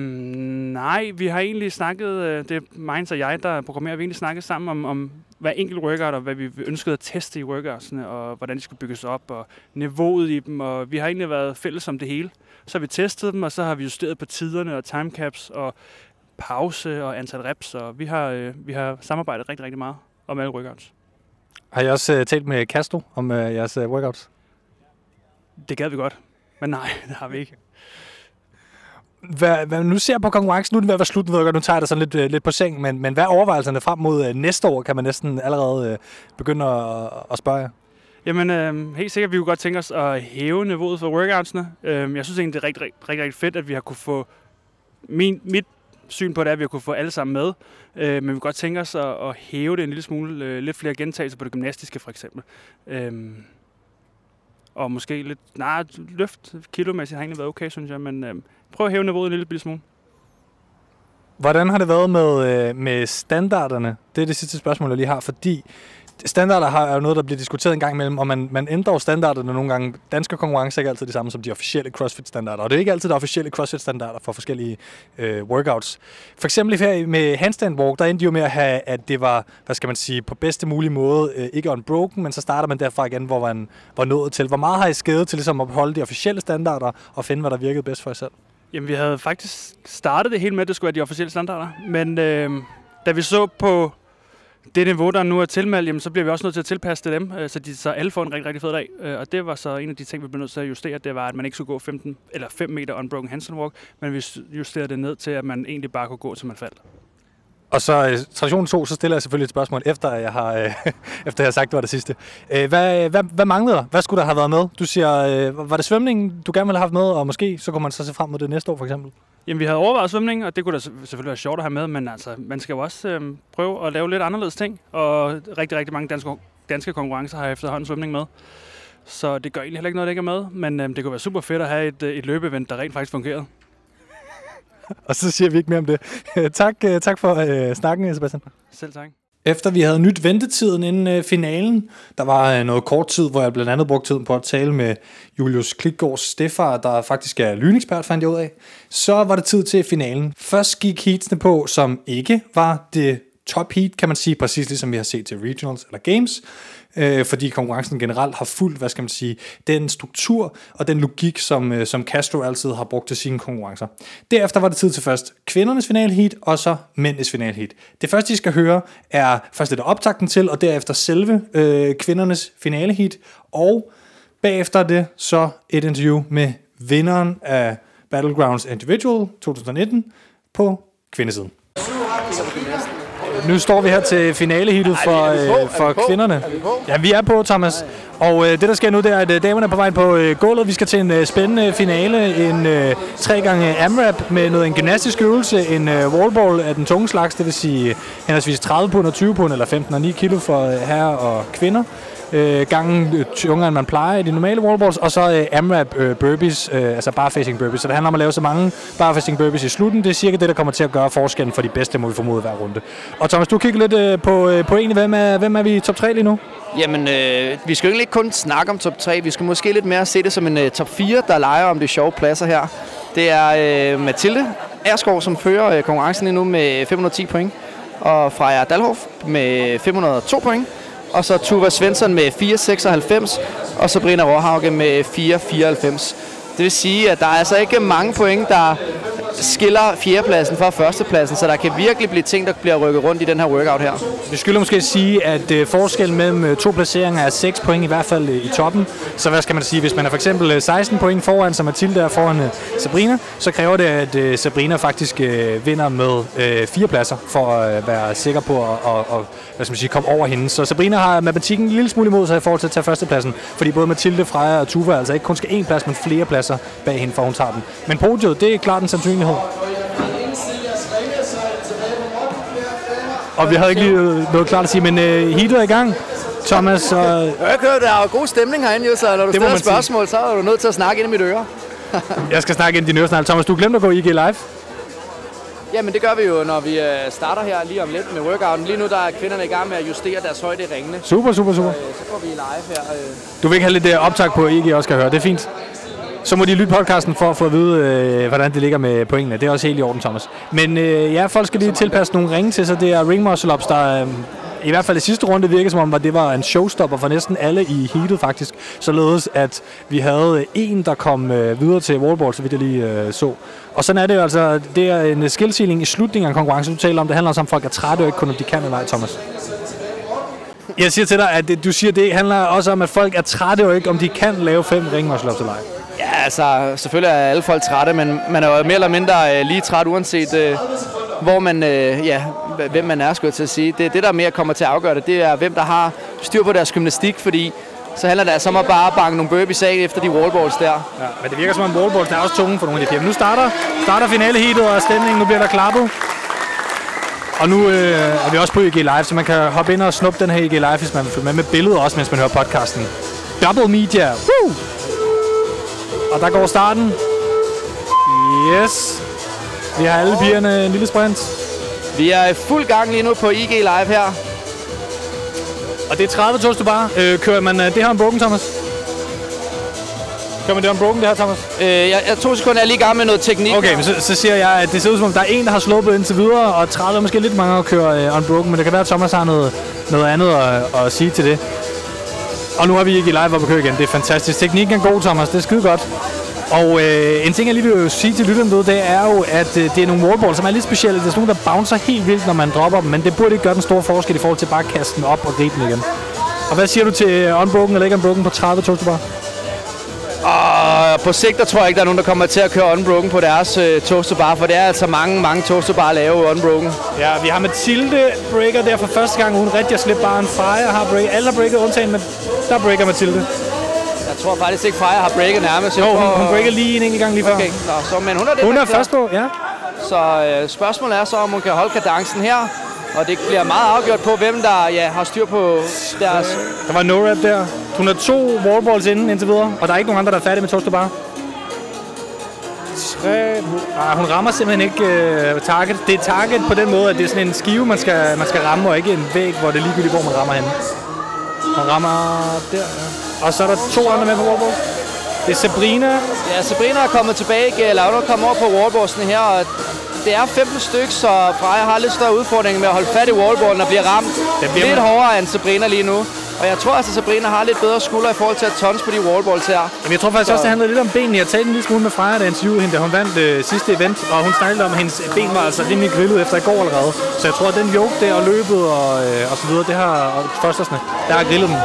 nej, vi har egentlig snakket, øh, det er mig og jeg, der programmerer, vi har egentlig snakket sammen om, om hver enkelt workout, og hvad vi ønskede at teste i workoutsene, og hvordan de skulle bygges op, og niveauet i dem, og vi har egentlig været fælles om det hele. Så har vi testet dem, og så har vi justeret på tiderne og timecaps, og pause og antal reps, og vi har, øh, vi har samarbejdet rigtig, rigtig meget om alle workouts. Har I også øh, talt med Castro om øh, jeres øh, workouts? Det gad vi godt, men nej, det har vi ikke. Hvad, hvad nu ser på konkurrencen, nu er den ved at være slut, ved jeg, nu tager jeg det sådan lidt, øh, lidt på seng, men, men hvad er overvejelserne frem mod øh, næste år, kan man næsten allerede øh, begynde at, at spørge jer? Jamen, øh, helt sikkert, vi kunne godt tænke os at hæve niveauet for workoutsene. Øh, jeg synes egentlig, det er rigtig, rigtig, rigtig fedt, at vi har kunne få min, mit syn på det er, at vi har kunne få alle sammen med. Øh, men vi kan godt tænke os at, at hæve det en lille smule. Øh, lidt flere gentagelser på det gymnastiske, for eksempel. Øh, og måske lidt... Nej, løft kilomæssigt har egentlig været okay, synes jeg. Men øh, prøv at hæve niveauet en lille smule. Hvordan har det været med, øh, med standarderne? Det er det sidste spørgsmål, jeg lige har, fordi standarder har, er jo noget, der bliver diskuteret en gang imellem, og man, man ændrer jo standarderne nogle gange. Danske konkurrencer er ikke altid de samme som de officielle CrossFit-standarder, og det er ikke altid de officielle CrossFit-standarder for forskellige øh, workouts. For eksempel her med handstand walk, der endte de jo med at have, at det var, hvad skal man sige, på bedste mulige måde, øh, ikke unbroken, men så starter man derfra igen, hvor man var nået til. Hvor meget har I skædet til ligesom at holde de officielle standarder og finde, hvad der virkede bedst for jer selv? Jamen, vi havde faktisk startet det hele med, at det skulle være de officielle standarder. Men øh, da vi så på det niveau, der nu er tilmeldt, jamen, så bliver vi også nødt til at tilpasse det dem, øh, så, de, så alle får en rigtig, rigtig fed dag. Øh, og det var så en af de ting, vi blev nødt til at justere, det var, at man ikke skulle gå 15 eller 5 meter unbroken Hansen walk, men vi justerede det ned til, at man egentlig bare kunne gå, til man faldt. Og så øh, tradition 2, så stiller jeg selvfølgelig et spørgsmål, efter jeg har, øh, efter jeg har sagt, det var det sidste. Øh, hvad, hvad, hvad manglede der? Hvad skulle der have været med? Du siger, øh, var det svømningen, du gerne ville have haft med, og måske så kunne man så se frem mod det næste år, for eksempel? Jamen, vi havde overvejet svømning, og det kunne da selvfølgelig være sjovt at have med, men altså, man skal jo også øh, prøve at lave lidt anderledes ting, og rigtig, rigtig mange danske, danske konkurrencer har efterhånden svømning med. Så det gør egentlig heller ikke noget, der ikke er med, men øh, det kunne være super fedt at have et, øh, et løbeevent, der rent faktisk fungerede. og så siger vi ikke mere om det. tak, øh, tak for øh, snakken, Sebastian. Selv tak. Efter vi havde nyt ventetiden inden øh, finalen, der var øh, noget kort tid, hvor jeg blandt andet brugte tiden på at tale med Julius Klitgaards stefar, der faktisk er lynekspert, fandt jeg ud af. Så var det tid til finalen. Først gik heatsene på, som ikke var det top heat, kan man sige, præcis ligesom vi har set til regionals eller games øh, fordi konkurrencen generelt har fulgt, hvad skal man sige, den struktur og den logik, som, øh, som Castro altid har brugt til sine konkurrencer. Derefter var det tid til først kvindernes finalheat, og så mændenes finalheat. Det første, I skal høre, er først lidt optakten til, og derefter selve øh, kvindernes finaleheat, og bagefter det så et interview med vinderen af Battlegrounds Individual 2019 på kvindesiden. Nu står vi her til finalehittet for, øh, for kvinderne. Ja, vi er på, Thomas. Og øh, det, der sker nu, det er, at øh, damerne er på vej på øh, gulvet. Vi skal til en øh, spændende finale. En øh, tre gange AMRAP med noget en gymnastisk øvelse. En øh, wallball af den tunge slags, det vil sige henholdsvis 30 pund og 20 pund, eller 15 og 9 kilo for øh, herrer og kvinder øh, gange tungere, øh, end man plejer i de normale wallballs, og så øh, AMRAP øh, burpees, øh, altså barfacing burpees. Så det handler om at lave så mange barfacing burpees i slutten. Det er cirka det, der kommer til at gøre forskellen for de bedste, må vi formode hver runde. Og Thomas, du kigger lidt øh, på øh, pointene. Hvem er, hvem er vi i top 3 lige nu? Jamen, øh, vi skal jo egentlig ikke kun snakke om top 3. Vi skal måske lidt mere se det som en øh, top 4, der leger om de sjove pladser her. Det er øh, Mathilde Ersgaard, som fører øh, konkurrencen lige nu med 510 point. Og Freja Dalhoff med 502 point. Og så Tuva Svensson med 4,96. Og Sabrina Råhauke med 4,94. Det vil sige, at der er altså ikke mange point, der skiller fjerdepladsen fra førstepladsen, så der kan virkelig blive ting, der bliver rykket rundt i den her workout her. Vi skylder måske sige, at øh, forskellen mellem øh, to placeringer er 6 point i hvert fald øh, i toppen. Så hvad skal man sige, hvis man er for eksempel 16 point foran, som Mathilde er foran Sabrina, så kræver det, at Sabrina faktisk vinder med fire pladser for at være sikker på at, at, at hvad skal man sige, komme over hende. Så Sabrina har matematikken en lille smule imod sig i forhold til at tage førstepladsen, fordi både Mathilde, Freja og Tuva altså ikke kun skal én plads, men flere pladser bag hende, for hun tager den. Men podiet, det er klart en sandsynlighed. Og vi havde ikke lige noget klart at sige, men uh, heatet er i gang. Thomas og... Jeg hører, der er jo god stemning herinde, jo, så når du det stiller spørgsmål, så er du nødt til at snakke ind i mit øre. jeg skal snakke ind i din øre snart. Thomas, du glemte at gå IG Live. Jamen det gør vi jo, når vi øh, starter her lige om lidt med workouten. Lige nu der er kvinderne i gang med at justere deres højde i ringene. Super, super, super. Så, øh, så går vi live her. Øh. Du vil ikke have lidt optag på IG også kan høre. Det er fint. Så må de lytte podcasten for at få at vide, øh, hvordan det ligger med pointene. Det er også helt i orden, Thomas. Men øh, ja, folk skal lige tilpasse nogle ringe til, så det er ring muscle ups, der øh, i hvert fald i sidste runde virker som om, at det var en showstopper for næsten alle i heatet faktisk. Således at vi havde en, der kom øh, videre til wallboard, så vidt jeg lige øh, så. Og sådan er det jo altså, det er en øh, skillsealing i slutningen af konkurrencen, du taler om. Det handler også om, at folk er trætte og ikke kun om de kan eller ej, Thomas. Jeg siger til dig, at du siger, det handler også om, at folk er trætte og ikke om de kan lave fem ringmuscle-ups eller. Altså selvfølgelig er alle folk trætte, men man er jo mere eller mindre øh, lige træt, uanset øh, hvor man, øh, ja, hvem man er, skulle jeg til at sige. Det, det, der mere kommer til at afgøre det, det er, hvem der har styr på deres gymnastik, fordi så handler det altså om at bare banke nogle burpees af efter de wallballs der. Ja, men det virker som om wallballs der er også tunge for nogle af de fire. Nu starter, starter finaleheatet og stemningen, nu bliver der klappet. Og nu øh, er vi også på IG Live, så man kan hoppe ind og snuppe den her IG Live, hvis man vil følge med med billedet også, mens man hører podcasten. Double Media. Woo! Og der går starten. Yes. Vi har alle pigerne en lille sprint. Vi er i fuld gang lige nu på IG Live her. Og det er 30 toast to bar. Øh, kører man øh, det her unbroken, Thomas? Kører man det unbroken, det her, Thomas? Øh, jeg, jeg to sekunder, jeg er lige i gang med noget teknik. Okay, men så, så siger jeg, at det ser ud som om, der er en, der har sluppet indtil videre, og 30 er måske lidt mange at køre øh, unbroken, men det kan være, at Thomas har noget, noget andet at, at sige til det. Og nu er vi ikke i live op at køre igen. Det er fantastisk. Teknikken er god, Thomas. Det er skide godt. Og øh, en ting, jeg lige vil sige til lytterne derude, det er jo, at øh, det er nogle wallballs, som er lidt specielle. Det er sådan nogle, der bouncer helt vildt, når man dropper dem, men det burde ikke gøre den store forskel i forhold til bare at kaste den op og gribe den igen. Og hvad siger du til unbroken eller ikke unbroken på 30 toast bar? Og på sigt, der tror jeg ikke, der er nogen, der kommer til at køre unbroken på deres øh, toast to bar, for det er altså mange, mange toast to bar at lave unbroken. Ja, vi har Mathilde breaker der for første gang, uden rigtig slippe bare en Freja har breaker. Alle har breaket undtagen, men der breaker Mathilde. Jeg tror faktisk ikke, Freja har breaket nærmest. Jo, hun, tror- hun breaker lige en enkelt gang lige før. Okay, nå, så, men hun er, det, Hun er først på, ja. Så øh, spørgsmålet er så, om hun kan holde kadencen her. Og det bliver meget afgjort på, hvem der ja, har styr på deres... Der var no rap der. Hun har to wallballs inden indtil videre, og der er ikke nogen andre, der er færdige med toast to bar. Tre... Ah, hun rammer simpelthen ikke uh, target. Det er target på den måde, at det er sådan en skive, man skal, man skal ramme, og ikke en væg, hvor det er ligegyldigt, hvor man rammer henne. Hun rammer der, ja. Og så er der to andre med på wallballs. Det er Sabrina. Ja, Sabrina er kommet tilbage, eller hun er kommet over på wallboardsene her, og det er 15 stykker, så Freja har lidt større udfordring med at holde fat i wallballen og blive ramt Det bliver lidt man- hårdere end Sabrina lige nu. Og jeg tror altså, Sabrina har lidt bedre skulder i forhold til at tons på de wallballs her. Jamen, jeg tror faktisk også, det handlede lidt om benene. Jeg talte en lille smule med Freja, da jeg interviewede hende, da hun vandt øh, sidste event. Og hun snakkede om, at hendes ben var altså rimelig grillet efter i går allerede. Så jeg tror, at den yoke der og løbet og, øh, og så videre, det har og førstersne, der har grillet dem.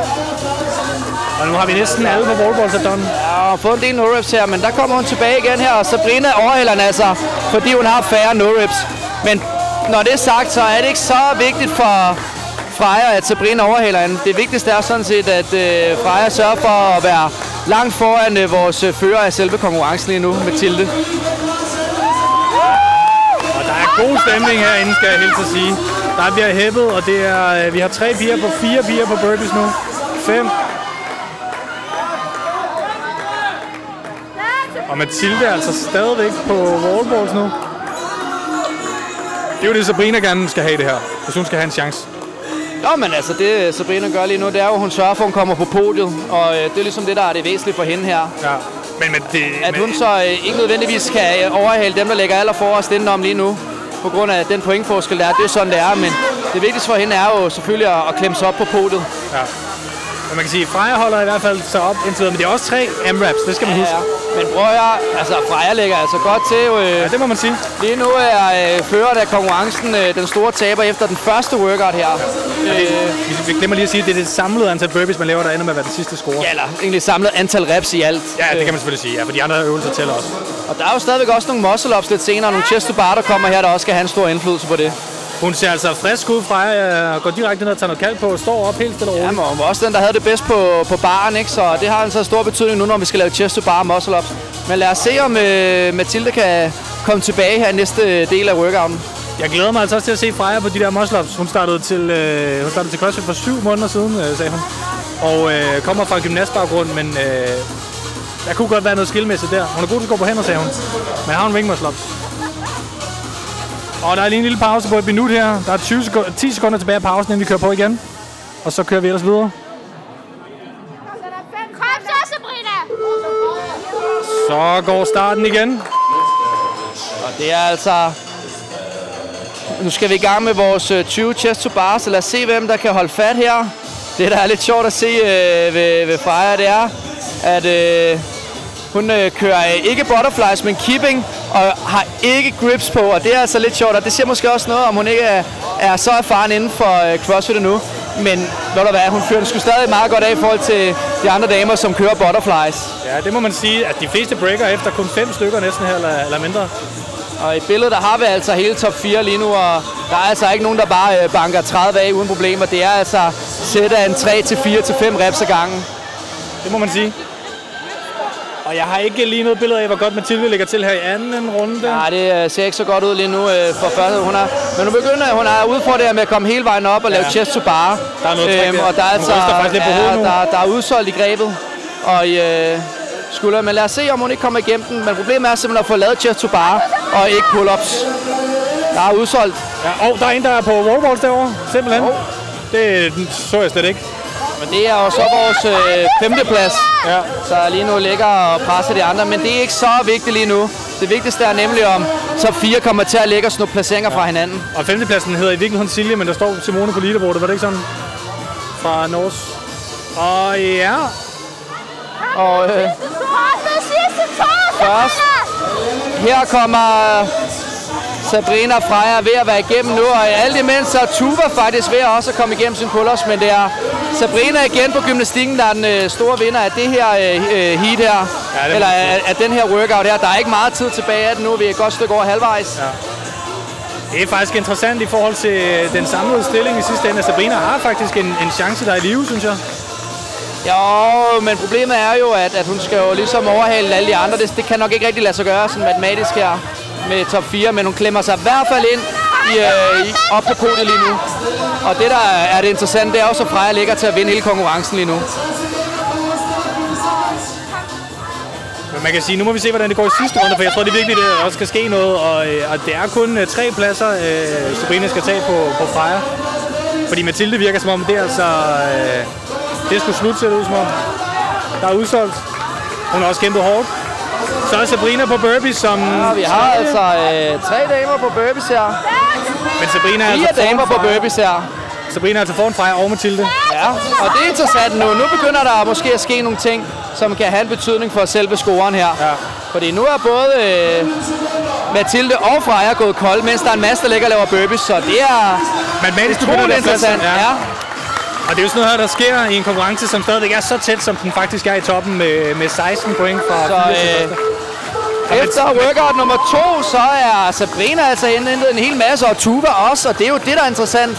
Og nu har vi næsten alle på wallballs done. Ja, og fået en del no-reps her, men der kommer hun tilbage igen her, og Sabrina overhælder altså, fordi hun har færre no-reps. Men når det er sagt, så er det ikke så vigtigt for Freja, at Sabrina overhælder hende. Det vigtigste er sådan set, at øh, Freja sørger for at være langt foran øh, vores øh, fører af selve konkurrencen lige nu, Mathilde. Og der er god stemning herinde, skal jeg helt at sige. Der bliver hæppet, og det er, øh, vi har tre piger på fire piger på burpees nu. Fem. Og Mathilde er altså stadigvæk på wallballs nu. Det er jo det, Sabrina gerne skal have det her, hvis hun skal have en chance. Nå, men altså, det Sabrina gør lige nu, det er jo, at hun sørger for, at hun kommer på podiet. Og øh, det er ligesom det, der er det væsentlige for hende her. Ja. Men, men det, At men, hun så øh, ikke nødvendigvis kan øh, overhale dem, der ligger aller forrest indenom lige nu. På grund af den pointforskel, der er. Det er sådan, det er. Men det vigtigste for hende er jo selvfølgelig at, at klemme sig op på podiet. Ja. Men man kan sige, at Freja holder i hvert fald så op indtil videre, men det er også tre M-raps, det skal man huske. Men prøv at høre, altså Freja ligger altså godt til. Øh, Ja, det må man sige. lige nu er øh, føreren af konkurrencen øh, den store taber efter den første workout her. Øh, Vi, vi glemmer lige at sige, at det er det samlede antal burpees, man laver, der ender med at være den sidste score. ja, eller egentlig samlet antal reps i alt. Ja, det kan man selvfølgelig sige, ja, for de andre øvelser tæller også. Og der er jo stadigvæk også nogle muscle-ups lidt senere, nogle chest to bar, der kommer her, der også skal have en stor indflydelse på det. Hun ser altså frisk ud fra jer, går direkte ned og tager noget kald på, står op helt stille og Ja, roligt. men hun var også den, der havde det bedst på, på baren, ikke? så det har altså stor betydning nu, når vi skal lave chest to bar muscle ups. Men lad os se, om øh, Mathilde kan komme tilbage her i næste del af workouten. Jeg glæder mig altså også til at se Freja på de der muscle-ups. Hun startede til, øh, hun startede til CrossFit for syv måneder siden, øh, sagde hun. Og øh, kommer fra en gymnastbaggrund, men øh, der kunne godt være noget skillmæssigt der. Hun er god til at gå på hænder, sagde hun. Men har hun ring muscle-ups. Og der er lige en lille pause på et minut her. Der er 20 sekunder, 10 sekunder tilbage af pausen, inden vi kører på igen. Og så kører vi ellers videre. Kom så, Sabrina! Så går starten igen. Og det er altså... Nu skal vi i gang med vores øh, 20 chest to bar, så lad os se, hvem der kan holde fat her. Det, der er lidt sjovt at se øh, ved, ved Freja, det er, at øh, hun øh, kører øh, ikke butterflies, men keeping, og har ikke grips på, og det er altså lidt sjovt, og det siger måske også noget, om hun ikke er, er så erfaren inden for øh, CrossFit endnu. Men ved du hvad, hun fører den sgu stadig meget godt af i forhold til de andre damer, som kører butterflies. Ja, det må man sige, at de fleste breaker efter kun fem stykker næsten her, eller, eller mindre. Og i billedet, der har vi altså hele top 4 lige nu, og der er altså ikke nogen, der bare øh, banker 30 af uden problemer. Det er altså sæt af en 3 til 4 til 5 reps ad gangen. Det må man sige. Og jeg har ikke lige noget billede af, hvor godt Mathilde ligger til her i anden runde. Nej, det øh, ser ikke så godt ud lige nu øh, for første. Hun er, men hun begynder, hun er udfordret med at komme hele vejen op og lave Ja. chest to bar. Der er noget træk der. og der er altså hovedet nu. der, der er udsolgt i grebet. Og øh, skulder. Men lad os se, om hun ikke kommer igennem den. Men problemet er simpelthen at få lavet chest to bar og ikke pull-ups. Der er udsolgt. Ja, og der er en, der er på wallballs derovre, simpelthen. Oh. Det så jeg slet ikke. Men det er jo så vores øh, femteplads, Ja. så lige nu ligger og presser de andre. Men det er ikke så vigtigt lige nu. Det vigtigste er nemlig, om top 4 kommer til at lægge og snuppe placeringer fra hinanden. Og femtepladsen hedder i virkeligheden Silje, men der står Simone på leaderboardet. Var det ikke sådan? Fra Norge. Og ja, Og øh, først, her kommer Sabrina Freja ved at være igennem nu, og alt imens så er Tuva faktisk ved også at komme igennem sin pull-ups, men det er Sabrina igen på gymnastikken, der er den øh, store vinder af det her øh, øh, heat her, Ja, eller af, af den her workout her. Der er ikke meget tid tilbage af den nu, vi er et godt stykke over halvvejs. Ja. det er faktisk interessant i forhold til den samlede stilling i sidste ende. Sabrina har faktisk en, en chance, der er i live, synes jeg. Jo, men problemet er jo, at, at hun skal jo ligesom overhale alle de andre. Det, det kan nok ikke rigtig lade sig gøre sådan matematisk her med top 4, men hun klemmer sig i hvert fald ind i, øh, i, op på podiet lige nu. Og det, der er det interessante, det er også, at Freja ligger til at vinde hele konkurrencen lige nu. Men man kan sige, nu må vi se, hvordan det går i sidste runde, for jeg tror, det er virkelig, det også skal ske noget. Og, øh, og det er kun øh, tre pladser, øh, Sabrina skal tage på, på Freja. Fordi Mathilde virker som om, det så altså... Øh, det skulle slutte ser det ud som om. Der er udsolgt. Hun har også kæmpet hårdt. Så er Sabrina på burpees, som... Og vi har altså øh, tre damer på burpees her. Men Sabrina er Fire altså damer på burpees her. Sabrina er altså foran Freja og Mathilde. Ja, og det er interessant nu. Nu begynder der måske at ske nogle ting, som kan have en betydning for selve scoren her. Ja. Fordi nu er både øh, Mathilde og Freja gået kold, mens der er en masse, der ligger og laver burpees. Så det er Matematisk utroligt begynder interessant. Ja. Og det er jo sådan noget her, der sker i en konkurrence, som stadigvæk er så tæt, som den faktisk er i toppen med, med 16 point fra Så, øh. Efter workout nummer to, så er Sabrina altså indhentet en hel masse, og Tuva også, og det er jo det, der er interessant.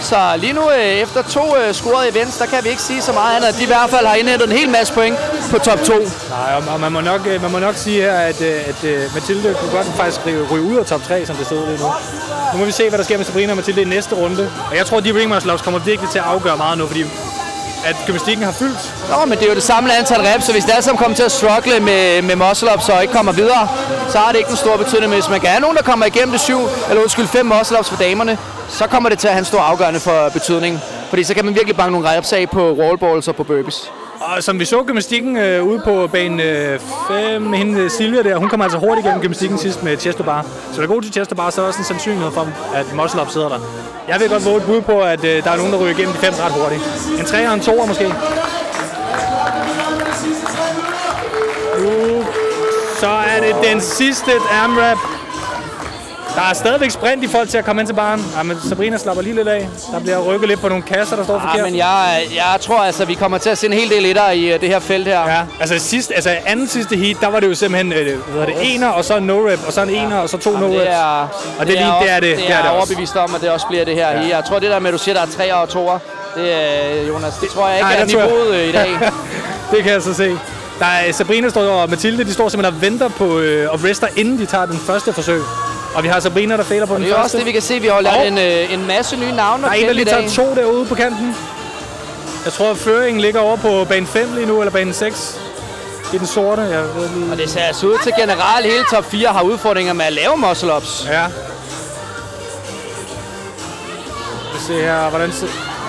Så lige nu, øh, efter to øh, scorede events, der kan vi ikke sige så meget andet, at de i hvert fald har indhentet en hel masse point på top 2. Nej, og- man må nok, øh, man må nok sige her, at, at Mathilde kunne godt faktisk ryge, ud af top 3, som det sidder lige nu. Nu må vi se, hvad der sker med Sabrina og Mathilde i næste runde. Og jeg tror, at de ring muscle ups kommer virkelig til at afgøre meget nu, fordi at gymnastikken har fyldt. Nå, men det er jo det samme antal reps, så hvis det alle sammen kommer til at struggle med, med muscle-ups og ikke kommer videre, så har det ikke en stor betydning. Men hvis man kan have nogen, der kommer igennem det syv, eller undskyld, fem muscle-ups for damerne, så kommer det til at have en stor afgørende for betydning. Fordi så kan man virkelig banke nogle reps af på wallballs og på burpees. Og som vi så gymnastikken øh, ude på bane 5 øh, hende øh, Silvia der, hun kommer altså hurtigt igennem gymnastikken sidst med chest bar. Så der er god til chest bar, så er der også en sandsynlighed for, at muscle up sidder der. Jeg vil godt våge et bud på, at øh, der er nogen, der ryger igennem de fem ret hurtigt. En 3 og en 2 måske. Nu, så er det den sidste AMRAP. Der er stadigvæk sprint i folk til at komme ind til baren. Ja, men Sabrina slapper lige lidt af. Der bliver rykket lidt på nogle kasser, der står Ja, forkert. men jeg, jeg tror altså, vi kommer til at se en hel del etter i øh, det her felt her. Ja, altså sidst, altså anden sidste heat, der var det jo simpelthen, øh, hvad det, ener, og så en no-rep, og så en ener, og så to Jamen, no-reps. det er, Og det er lige- det er det. Det Det er, er det også. overbevist om, at det også bliver det her. Ja. Jeg tror, det der med, at du siger, der er tre og toer, det er, Jonas, det tror jeg ikke Nej, er tror jeg- niveauet øh, i dag. det kan jeg så se. Der er, Sabrina står, og Mathilde, de står simpelthen og venter på øh, og rester, inden de tager den første forsøg. Og vi har Sabrina, der fejler på den Det er første. også det, vi kan se. Vi har lært Og- en, øh, en masse nye navne Der er en, der i lige tager to derude på kanten. Jeg tror, at føringen ligger over på bane 5 lige nu, eller bane 6. Det er den sorte, jeg ved lige. Og det ser altså ud til generelt hele top 4 har udfordringer med at lave muscle-ups. Ja. Vi ser her, hvordan se...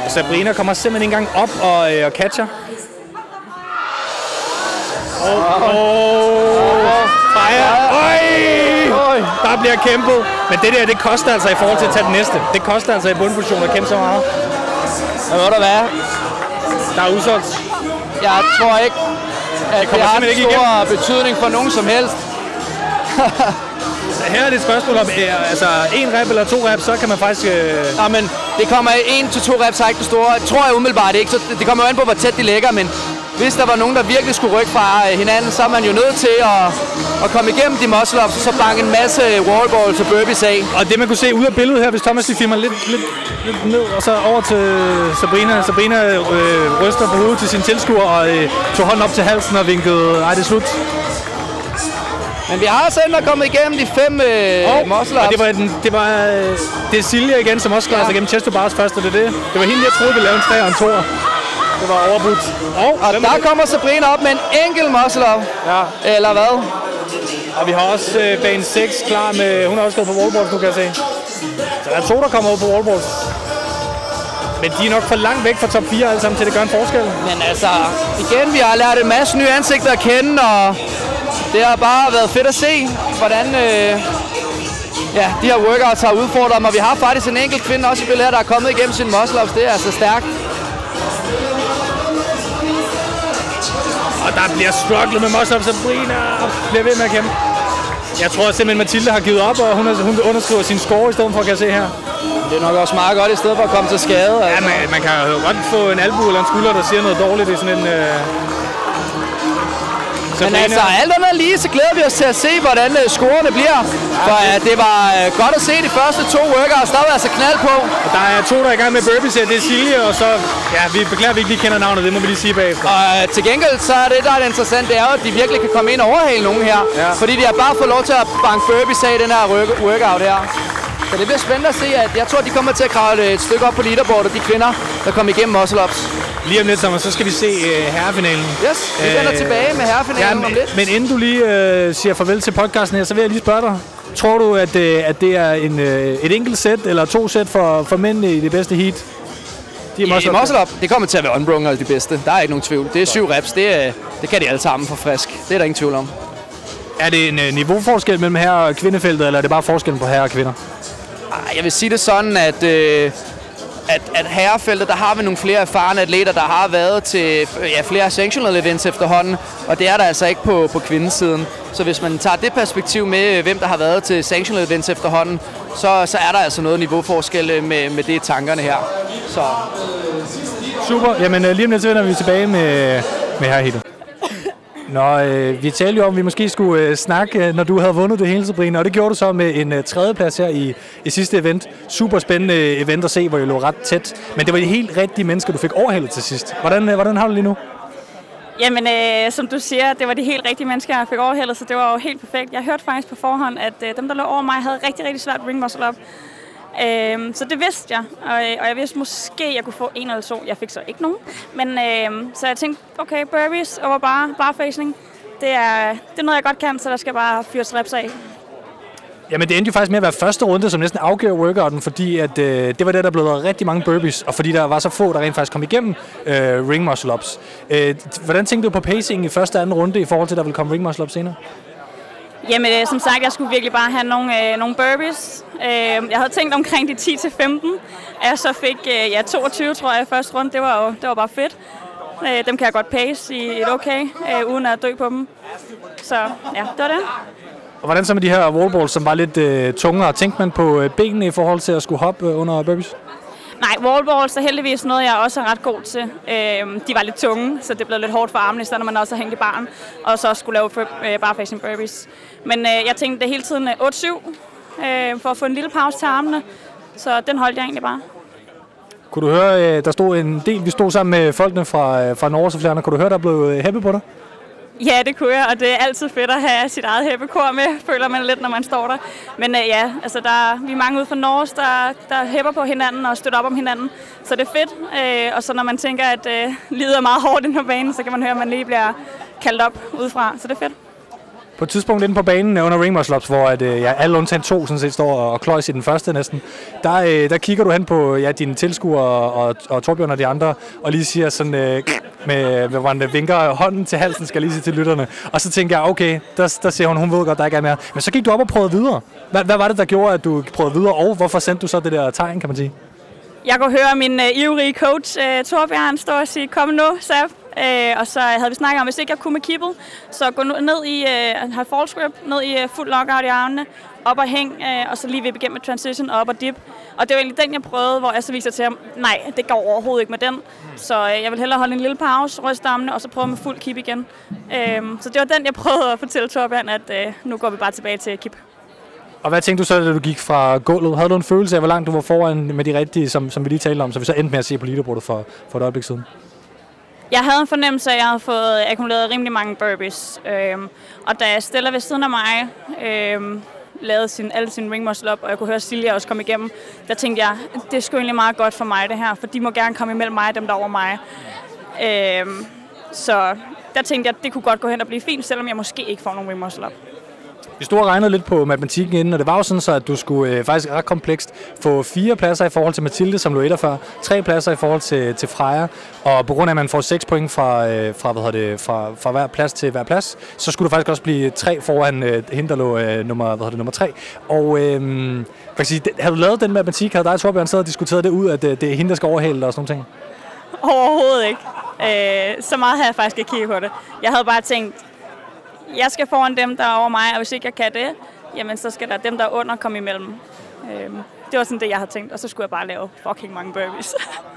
Sabrina kommer simpelthen ikke engang op og, øh, og catcher. Åh, oh, Freja. Øj! Øj. Der bliver kæmpet. Men det der, det koster altså i forhold til at tage den næste. Det koster altså i bundposition at kæmpe så meget. Og ved du hvad? Der er udsolgt. Jeg tror ikke, at det, kommer har en ikke stor betydning for nogen som helst. Her er det et spørgsmål om, øh, altså en rep eller to rep, så kan man faktisk... Øh, Nå, men det kommer en til to reps, har ikke det store. Tror jeg umiddelbart ikke, så det- det kommer jo an på, hvor tæt de ligger, men hvis der var nogen, der virkelig skulle rykke fra øh, hinanden, så er man jo nødt til at, at komme igennem de muscle-ups, og så banke en masse wallballs og burpees af. Og det man kunne se ud af billedet her, hvis Thomas lige filmer lidt, lidt, lidt ned, og så over til Sabrina. Sabrina øh, ryster på hovedet til sin tilskuer og øh, tog hånden op til halsen og vinkede, nej det er slut. Men vi har endda kommet igennem de fem øh, Og, muscle-ups. og det var, den, det var øh, det er Silja igen, som også klarer Ja. sig igennem Chesto Bars først, og det er det. Det var hende, jeg troede, vi lavede en 3 og en 2. Det var overbudt. Og, Og er der kommer Sabrina op med en enkelt muscle-up. Ja. Eller hvad? Og vi har også øh, bane 6 klar med... Hun har også gået på wallballs nu, kan jeg se. Så der er to, der kommer over på wallballs. Men de er nok for langt væk fra top 4 alle sammen til, det gør en forskel. Men altså, igen, vi har lært en masse nye ansigter at kende, og det har bare været fedt at se, hvordan øh, ja, de her workouts har udfordret mig. Vi har faktisk en enkelt kvinde også i billedet, der er kommet igennem sin muscle ups. Det er altså stærkt. Der bliver strugglet med ups. Sabrina bliver ved med at kæmpe. Jeg tror simpelthen, Mathilde har givet op, og hun, hun underskriver sin score i stedet for, kan jeg se her. Det er nok også meget godt, i stedet for at komme til skade. Ja, Altså. man, man kan jo godt få en albu eller en skulder, der siger noget dårligt i sådan en... Øh... Men altså, alt andet lige, så glæder vi os til at se, hvordan uh, scorene bliver. For uh, det var uh, godt at se de første to workouts. Der var altså knald på. Og der er to, der er i gang med burpees her. Det er Silje, og så... Ja, vi beklager, at vi ikke lige kender navnet. Det må vi lige sige bagefter. Og til gengæld, så er det, der er det interessant, det er jo, at de virkelig kan komme ind og overhale nogen her. Ja. Fordi de har bare fået lov til at banke burpees af i den her work- workout her. Så det bliver spændende at se, at jeg tror, de kommer til at kravle et stykke op på leaderboardet, de kvinder, der kommer igennem muscle ups. Lige om lidt, Thomas, så skal vi se øh, herrefinalen. Yes, vi vender tilbage med herrefinalen ja, om men, lidt. men inden du lige øh, siger farvel til podcasten her, så vil jeg lige spørge dig. Tror du, at, øh, at det er en, øh, et enkelt sæt eller to sæt for, for mændene i det bedste heat? De I muscle up, det kommer til at være unbrungen de bedste. Der er ikke nogen tvivl. Det er syv reps, det, er, det kan de alle sammen for frisk. Det er der ingen tvivl om. Er det en øh, niveauforskel mellem herre- og kvindefeltet, eller er det bare forskellen på herre og kvinder? Ej, Jeg vil sige det sådan, at, øh, at, at herrefeltet, der har vi nogle flere erfarne atleter, der har været til ja, flere sanctional events efterhånden, og det er der altså ikke på, på kvindesiden. Så hvis man tager det perspektiv med, øh, hvem der har været til sanctional events efterhånden, så, så er der altså noget niveauforskel øh, med, med det i tankerne her. Så Super. Jamen øh, lige om lidt, så vender vi tilbage med, med herreheatet. Nå, øh, vi talte jo om, at vi måske skulle øh, snakke, øh, når du havde vundet det hele, Sabrina, og det gjorde du så med en øh, tredjeplads her i, i sidste event. Super spændende øh, event at se, hvor jeg lå ret tæt. Men det var de helt rigtige mennesker, du fik overhældet til sidst. Hvordan, øh, hvordan har du det lige nu? Jamen, øh, som du siger, det var de helt rigtige mennesker, jeg fik overhældet, så det var jo helt perfekt. Jeg hørte faktisk på forhånd, at øh, dem, der lå over mig, havde rigtig, rigtig svært ring muscle up. Øhm, så det vidste jeg, og, og jeg vidste måske, jeg kunne få en eller to. Jeg fik så ikke nogen. Men øhm, så jeg tænkte, okay, burpees over bare, barfacing. Det er, det er noget, jeg godt kan, så der skal bare fyres reps af. Jamen det endte jo faktisk med at være første runde, som næsten afgjorde workouten, fordi at, øh, det var det, der blev lavet rigtig mange burpees, og fordi der var så få, der rent faktisk kom igennem øh, ring muscle ups. Øh, hvordan tænkte du på pacing i første og anden runde, i forhold til, at der ville komme ring muscle ups senere? Jamen, øh, som sagt, jeg skulle virkelig bare have nogle, øh, nogle burpees. Øh, jeg havde tænkt omkring de 10-15, at jeg så fik øh, ja, 22, tror jeg, i første runde. Det var jo det var bare fedt. Øh, dem kan jeg godt pace i et okay, øh, uden at dø på dem. Så ja, det var det. Og hvordan så med de her wallballs, som var lidt øh, tungere? Tænkte man på øh, benene i forhold til at skulle hoppe øh, under burpees? Nej, wallballs er heldigvis noget, jeg også er ret god til. Øh, de var lidt tunge, så det blev lidt hårdt for armene, så når man også har hængt i barn, og så skulle lave øh, barfacing burpees. Men øh, jeg tænkte det hele tiden øh, 8-7, øh, for at få en lille pause til armene, så den holdt jeg egentlig bare. Kunne du høre, øh, der stod en del, vi stod sammen med folkene fra, øh, fra Norge, så flere kunne du høre, der blev heppe hæppet på dig? Ja, det kunne jeg, og det er altid fedt at have sit eget hæppekor med, føler man lidt, når man står der. Men øh, ja, altså der, vi er mange ude fra Norge, der, der hæpper på hinanden og støtter op om hinanden, så det er fedt. Øh, og så når man tænker, at øh, livet er meget hårdt inde på banen, så kan man høre, at man lige bliver kaldt op udefra, så det er fedt. På et tidspunkt inde på banen under ring hvor at, øh, ja, alle undtagen to sådan set står og kløjs i den første næsten, der, øh, der kigger du hen på ja, dine tilskuere og, og, og Torbjørn og de andre, og lige siger sådan, øh, med, med, hvor man øh, vinker hånden til halsen, skal jeg lige sige til lytterne. Og så tænker jeg, okay, der, der ser hun, hun ved godt, der ikke er mere. Men så gik du op og prøvede videre. Hvad, hvad var det, der gjorde, at du prøvede videre, og hvorfor sendte du så det der tegn, kan man sige? Jeg kunne høre min øh, ivrige coach, øh, Torbjørn, stå og sige, kom nu, Saf. Øh, og så havde vi snakket om, hvis ikke jeg kunne med kibbel, så gå ned i, øh, have false grip, ned i øh, fuld lockout i armene, op og hæng, øh, og så lige vippe igennem med transition op og dip. Og det var egentlig den, jeg prøvede, hvor jeg så viser til ham, nej, det går overhovedet ikke med den. Så øh, jeg vil hellere holde en lille pause, ryste armene, og så prøve med fuld kip igen. Øh, så det var den, jeg prøvede at fortælle Torbjørn, at øh, nu går vi bare tilbage til kip. Og hvad tænkte du så, da du gik fra gulvet? Havde du en følelse af, hvor langt du var foran med de rigtige, som, som vi lige talte om, så vi så endte med at se på leaderboardet for, for et øjeblik siden? Jeg havde en fornemmelse af, at jeg havde fået akkumuleret rimelig mange burpees. Øhm, og da jeg ved siden af mig, øhm, lavede sin, alle sine ring muscle op, og jeg kunne høre Silja også komme igennem, der tænkte jeg, det er sgu egentlig meget godt for mig det her, for de må gerne komme imellem mig og dem der over mig. Øhm, så der tænkte jeg, at det kunne godt gå hen og blive fint, selvom jeg måske ikke får nogen ring muscle op. Vi stod og regnede lidt på matematikken inden, og det var jo sådan så, at du skulle øh, faktisk ret komplekst få fire pladser i forhold til Mathilde, som lå etter før, tre pladser i forhold til, til Freja, og på grund af, at man får seks point fra, øh, fra, hvad det, fra, fra hver plads til hver plads, så skulle du faktisk også blive tre foran øh, hende, der lå øh, nummer, hvad det, nummer tre. Og øh, hvad kan sige, har havde du lavet den matematik, havde dig og Torbjørn siddet og diskuteret det ud, at det, det er hende, der skal overhale og sådan nogle ting? Overhovedet ikke. Øh, så meget havde jeg faktisk ikke kigget på det. Jeg havde bare tænkt, jeg skal foran dem, der er over mig, og hvis ikke jeg kan det, jamen så skal der dem, der er under, komme imellem. Øhm, det var sådan det, jeg havde tænkt, og så skulle jeg bare lave fucking mange burpees.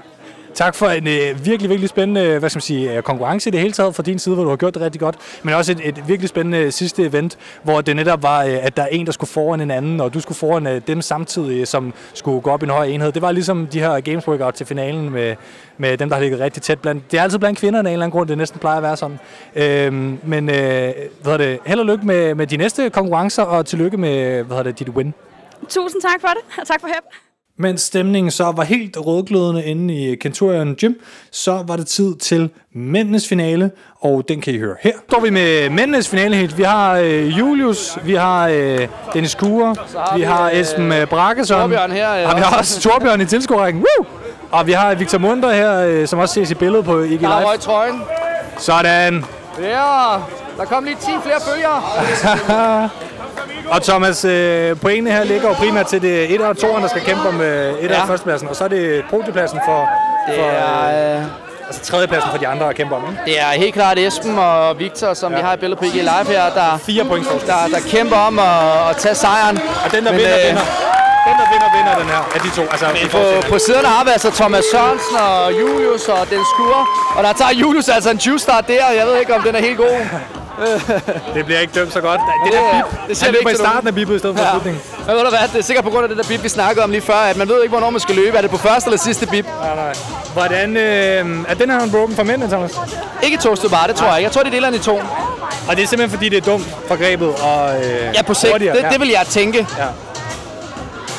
Tak for en øh, virkelig, virkelig spændende øh, hvad skal man sige, øh, konkurrence i det hele taget fra din side, hvor du har gjort det rigtig godt. Men også et, et virkelig spændende øh, sidste event, hvor det netop var, øh, at der er en, der skulle foran en anden, og du skulle foran øh, dem samtidig, som skulle gå op i en høj enhed. Det var ligesom de her games workout til finalen med, med dem, der har ligget rigtig tæt blandt. Det er altid blandt kvinderne af en eller anden grund, det næsten plejer at være sådan. Øh, men øh, hvad det, held og lykke med, med de næste konkurrencer, og tillykke med hvad det, dit win. Tusind tak for det, og tak for hæb. Mens stemningen så var helt rødglødende inde i Kenturion Gym, så var det tid til mændenes finale, og den kan I høre her. Står vi med mændenes finale helt. Vi har øh, Julius, vi har øh, Dennis Kure, vi, vi har øh, Esben øh, Brakkesson. Torbjørn her. Ja. Og vi har også Torbjørn i tilskuerrækken. Woo! Og vi har Victor Munter her, øh, som også ses i billedet på IG Live. Der er trøjen. Sådan. Ja, der kom lige 10 flere følgere. Og Thomas, øh, pointene her ligger jo primært til det 1 og 2, der skal kæmpe om øh, 1 ja. og førstepladsen, og så er det podiepladsen for, det for er, øh, altså tredjepladsen for de andre at kæmpe om. Ikke? Det er helt klart Esben og Victor, som ja. vi har i billedet på IG Live her, der, Fire point der, der kæmper om at, at tage sejren. Og den, der Men, vinder, øh, vinder. Den, der vinder, vinder den her af de to. Altså, Men på, på siderne har vi altså Thomas Sørensen og Julius og den Skur. Og der tager Julius altså en 20-start der. Jeg ved ikke, om den er helt god. det bliver ikke dømt så godt. Det, det der bip, det ser vi ikke i starten af bipet i stedet for ja. slutningen. Men ved du hvad, det er sikkert på grund af det der bip, vi snakkede om lige før, at man ved ikke, hvornår man skal løbe. Er det på første eller sidste bip? Nej, nej. Hvordan, øh, er den her unbroken for mændene, Thomas? Ikke toastet bare, det tror jeg ikke. Jeg tror, de deler den i to. Og det er simpelthen, fordi det er dumt for grebet og øh, Ja, på sigt. Det, det vil jeg tænke. Ja.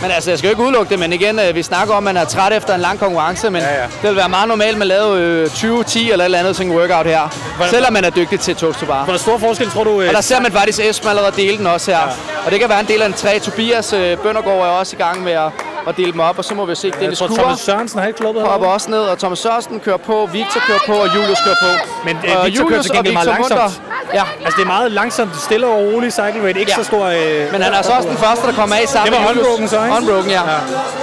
Men altså, jeg skal jo ikke udelukke det, men igen, øh, vi snakker om, at man er træt efter en lang konkurrence, men ja, ja. det vil være meget normalt, at man laver øh, 20-10 eller et eller andet sådan workout her, Hvordan, selvom man er dygtig til toast to bar. Hvor stor forskel tror du? Øh, og der ser man faktisk Esben allerede dele den også her. Ja. Og det kan være en del af en træ. Tobias øh, Bøndergaard er også i gang med at og dele dem op, og så må vi se ja, Dennis. Thomas Sørensen har ikke klubbet Hopper også ned, og Thomas Sørensen kører på, Victor kører på, og Julius kører på. Men øh, Victor Julius kører til gengæld meget langsomt. Munter, ja. Altså det er meget langsomt, stille og roligt cycle rate, ikke ja. så stor... Øh, Men han er så også den første, der kommer af sammen Det var unbroken så, ikke? Unbroken, ja. ja.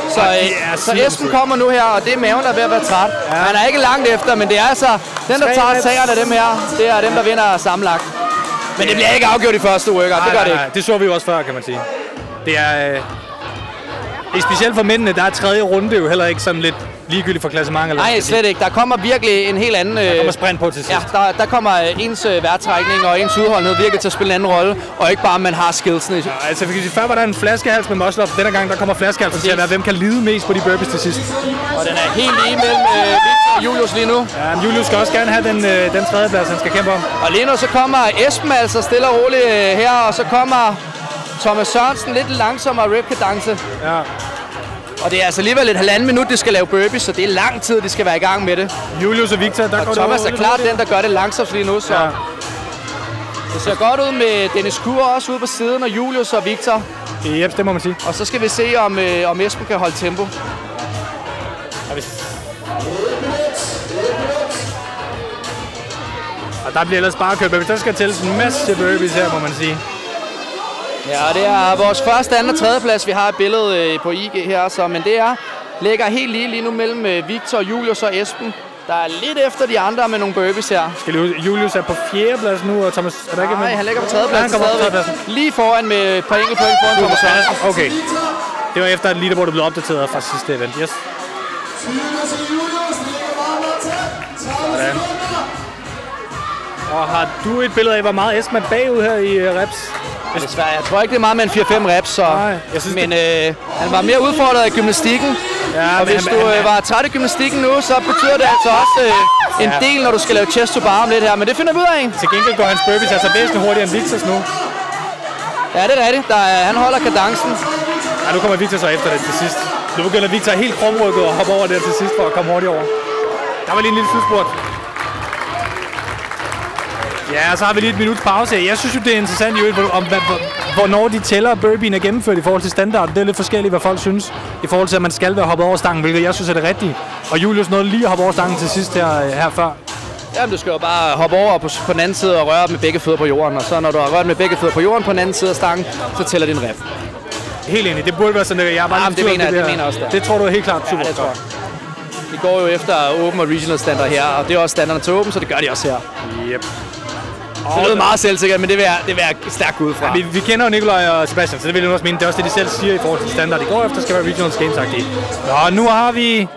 Så, øh, så Esben kommer nu her, og det er maven, der er ved at være træt. Ja. Han er ikke langt efter, men det er altså... Den, der tager sagerne af dem her, det er dem, der vinder sammenlagt. Men det bliver ikke afgjort i første workout, det gør det ikke. Det så vi jo også før, kan man sige. Det er... Øh, specielt for mændene, der er tredje runde jo heller ikke sådan lidt ligegyldigt for klassement. Eller Nej, slet ikke. Der kommer virkelig en helt anden... Der kommer øh, sprint på til sidst. Ja, der, der kommer ens øh, værtrækning og ens udholdenhed virkelig til at spille en anden rolle, og ikke bare, at man har skillsene. Ja, altså, sige, før var der en flaskehals med muscle Denne gang, der kommer flaskehalsen til at være, hvem kan lide mest på de burpees til sidst. Og den er helt lige mellem øh, Victor og Julius lige nu. Ja, men Julius skal også gerne have den, øh, den tredje plads, han skal kæmpe om. Og lige nu så kommer Esben altså stille og roligt øh, her, og så kommer Thomas Sørensen lidt langsommere rip kadence. Ja. Og det er altså alligevel et halvanden minut, de skal lave burpees, så det er lang tid, de skal være i gang med det. Julius og Victor, der og går Thomas er klart den, der gør det langsomt lige nu, så... Ja. Det ser godt ud med Dennis Kur også ude på siden, og Julius og Victor. Yep, det må man sige. Og så skal vi se, om, øh, om Esben kan holde tempo. Ja, hvis... Og der bliver ellers bare kørt burpees. Der skal tælles en masse burpees her, må man sige. Ja, det er vores første, anden og tredje plads, vi har et billede øh, på IG her, så, men det er ligger helt lige lige nu mellem øh, Victor, Julius og Esben. Der er lidt efter de andre med nogle burpees her. Skal Julius er på fjerde plads nu, og Thomas... Er der ikke Nej, han ligger på tredje plads. Ja, lige foran med et par enkelte point foran Thomas Sørensen. Okay. Det var efter, at leaderboardet blev opdateret fra sidste event. Yes. Sådan. Og har du et billede af, hvor meget Esben er bagud her i uh, reps? Desværre. Jeg tror ikke, det er meget med en 4-5 reps, så. Nej, jeg synes, men øh, han var mere udfordret af gymnastikken. Ja, og hvis han, du øh, var træt af gymnastikken nu, så betyder det altså også øh, en ja. del, når du skal lave chest to bar om lidt her. Men det finder vi ud af. Til gengæld går hans burpees altså væsentligt hurtigere end Victors nu. Ja, det er rigtigt. Der er, han holder kadencen. Ja, nu kommer Victor så efter det til sidst. Nu begynder Victor helt krumrykket og hoppe over der til sidst for at komme hurtigt over. Der var lige en lille slutspurt. Ja, og så har vi lige et minuts pause. Jeg synes jo, det er interessant hvor- om, hvornår de tæller, at burpeen er gennemført i forhold til standard. Det er lidt forskelligt, hvad folk synes. I forhold til, at man skal være hoppet over stangen, hvilket jeg synes er det rigtige. Og Julius nåede lige at hoppe over stangen til sidst her, øh, her før. Jamen, du skal jo bare hoppe over på, på den anden side og røre med begge fødder på jorden. Og så når du har rørt med begge fødder på jorden på den anden side af stangen, så tæller din rep. Helt enig. Det burde være sådan, at jeg er bare Jamen, det mener det der. mener jeg også, det er. Det tror du er helt klart super Ja, det tror jeg. De går jo efter Open og Regional standard her, og det er også standarden til Open, så det gør de også her. Yep. Det lyder meget selvsikkert, men det vil jeg, det vil jeg stærkt ud fra. Vi, vi kender jo Nikolaj og Sebastian, så det vil jeg også mene. Det er også det, de selv siger i forhold til standard. I går efter skal være regional games -agtige. Nå, nu har vi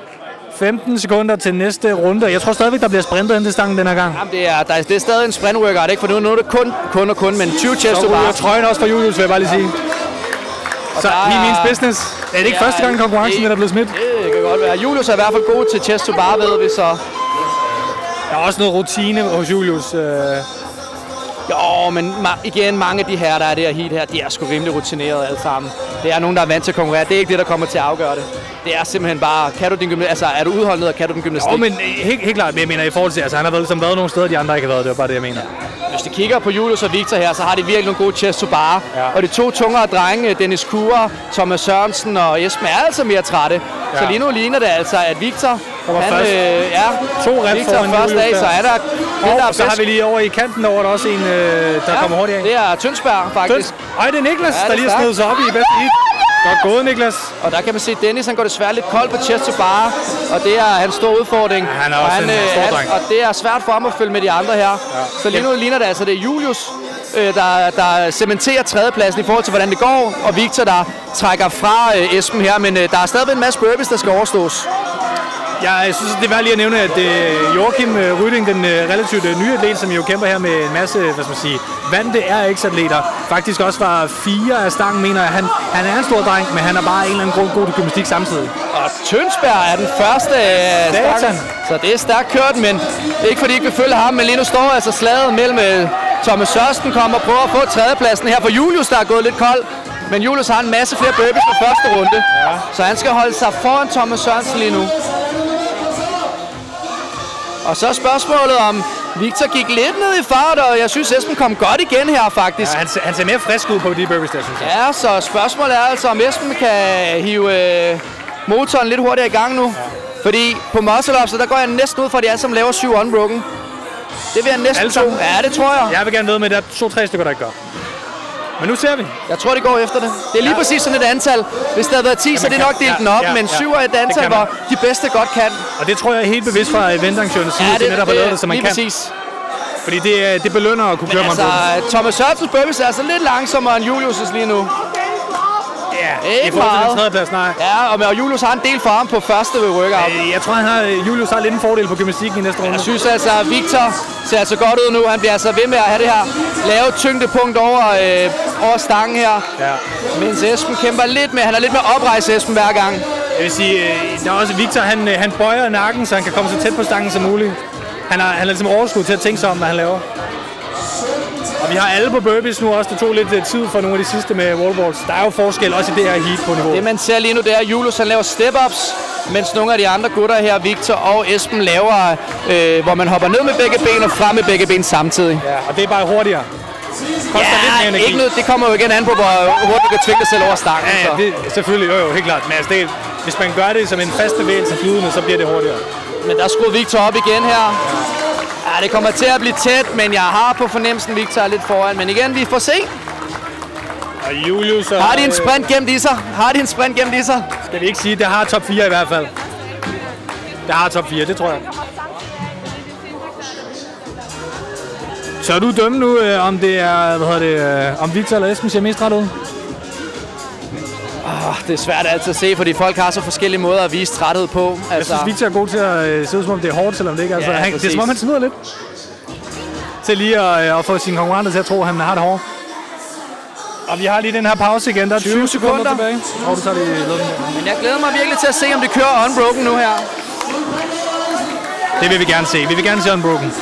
15 sekunder til næste runde. Jeg tror stadigvæk, der bliver sprintet hen til stangen den her gang. Jamen, det er, der er, det er stadig en sprint workout, ikke? For nu, nu er det kun, kun og kun, men 20 chest Så to bar. trøjen også for Julius, vil jeg bare lige sige. Så der he means business. Er det ikke Ja, første gang konkurrencen, det- den er blevet smidt? Det kan godt være. Julius er i hvert fald god til chest to bar, ved vi så. Der er også noget rutine hos Julius. Øh, Jo, men ma- igen, mange af de her, der er det her heat her, de er sgu rimelig rutinerede alle sammen. Det er nogen, der er vant til at konkurrere. Det er ikke det, der kommer til at afgøre det. Det er simpelthen bare, kan du din gymnastik, altså er du udholdenhed, og kan du din gymnastik? jo, men øh, helt, helt klart, men jeg mener i forhold til, altså han har været, ligesom været nogle steder, de andre ikke har været. Det var bare det, jeg mener. Hvis du kigger på Julius og Victor her, så har de virkelig nogle gode chest to bar. Ja. Og de to tungere drenge, Dennis Kure, Thomas Sørensen og Esben, er altså mere trætte. Ja. Så lige nu ligner det altså, at Victor, var han, først. øh, ja, To Victor foran første af, der. så er der det, der er Og så har vi lige over i kanten over, der er også en, øh, der kommer hurtigt af. Det er Tønsberg, faktisk. Ej, det er Niklas, Ja, det er der lige har snedet sig op i bedste heat. Godt gået, Niklas. Og der kan man se, at Dennis han går desværre lidt kold på chest to bar, og det er hans store udfordring. Ja, han er og også en stor han, dreng. Og det er svært for ham at følge med de andre her. Ja. Så lige nu ligner det altså, det er Julius, øh, der, der cementerer tredjepladsen i forhold til, hvordan det går, og Victor, der trækker fra øh, Esben her, men øh, der er stadigvæk en masse burpees, der skal overstås. Jeg synes, det er værd lige at nævne, at øh, Joachim øh, Ryding, den øh, relativt nye atlet, som jo kæmper her med en masse, hvad skal man sige, vante RX-atleter, faktisk også var fire af stangen, mener jeg. Han, han er en stor dreng, men han er bare en eller anden grund god til gymnastik samtidig. Og Tønsberg er den første af. Så det er stærkt kørt, men ikke fordi, I vil følge ham. Men lige nu står altså slaget mellem Thomas Sørsten kommer og prøver at få tredjepladsen her for Julius, der er gået lidt kold. Men Julius har en masse flere burpees fra første runde. Ja. Så han skal holde sig foran Thomas Sørensen lige nu. Og så spørgsmålet om Victor gik lidt ned i fart, og jeg synes Esben kom godt igen her faktisk. Ja, han, han ser mere frisk ud på de burpees der, synes jeg. Ja, så spørgsmålet er altså, om Esben kan hive øh, motoren lidt hurtigere i gang nu. Ja. Fordi på muscle der går jeg næsten ud fra, at de alle sammen laver 7 unbroken. Det vil jeg næsten Alle tro. Ja, det tror jeg. Jeg vil gerne ved med, at der er to-tre stykker, der ikke gør. Men nu ser vi. Jeg tror, de går efter det. Det er lige Ja. præcis sådan et antal. Hvis der havde været 10, så er det nok delt ja, den op. ja, men ja. 7 er et Det antal, hvor de bedste godt kan. Og det tror jeg er helt bevidst fra eventarrangørens side, ja, det, netop har lavet det, som man kan. præcis. Fordi det, er- det belønner at kunne køre Altså, mig Thomas Sørensens burpees er altså lidt langsommere end Julius' lige nu. Ja, ikke i forhold til den tredje plads, nej. Ja, og, og Julius har en del for ham på første ved workout. Øh, Jeg tror, han har, Julius har lidt en fordel på gymnastikken i næste runde. Jeg synes altså, at Victor ser altså godt ud nu. Han bliver altså ved med at have det her lave tyngdepunkt over, øh, over stangen her. Ja. Mens Esben kæmper lidt med, han er lidt med oprejse Esben hver gang. Jeg vil sige, øh, der er også Victor, han, øh, han bøjer nakken, så han kan komme så tæt på stangen som muligt. Han har, han har ligesom overskud til at tænke sig om, hvad han laver. Og vi har alle på burpees nu også. Det tog lidt øh, tid for nogle af de sidste med wallballs. Der er jo forskel også i det her heat på niveau. Det man ser lige nu, det er, at Julius han laver step-ups, mens nogle af de andre gutter her, Victor og Esben, laver, øh, hvor man hopper ned med begge ben og frem med begge ben samtidig. Ja, og det er bare hurtigere. Koster lidt mere Ja, energi. ikke noget, det kommer jo igen an på, hvor hurtigt du kan tvinge dig selv over stangen. Ja, ja, det selvfølgelig. Jo, jo, helt klart. Men altså, det, hvis man gør det som en fast bevægelse flydende, så bliver det hurtigere. Men der skruer Victor op igen her. Ja, det kommer til at blive tæt, men jeg har på fornemmelsen, Victor er lidt foran. Men igen, vi får se. Og Julius og, Har de en sprint gemt i sig? Har de en sprint gemt i sig? Skal vi ikke sige, det har top 4 i hvert fald. Det har top 4, det tror jeg. Så er du dømme nu, øh, om det er, hvad hedder det, øh, om Victor eller Esben ser mest ret ud? Oh, det er svært altid at se, fordi folk har så forskellige måder at vise træthed på. Jeg Altså, synes, Victor er god til at øh, se ud, som om det er hårdt, selvom det ikke er. Altså, Ja, han, det er som om, han snyder lidt. Til lige at, øh, at få sine konkurrenter til at tro, at han har det hårdt. Og vi har lige den her pause igen. Der er 20, 20 sekunder, sekunder. tilbage. Og du tager lige men jeg glæder mig virkelig til at se, om det kører unbroken nu her. Det vil vi gerne se. Vi vil gerne se Unbroken.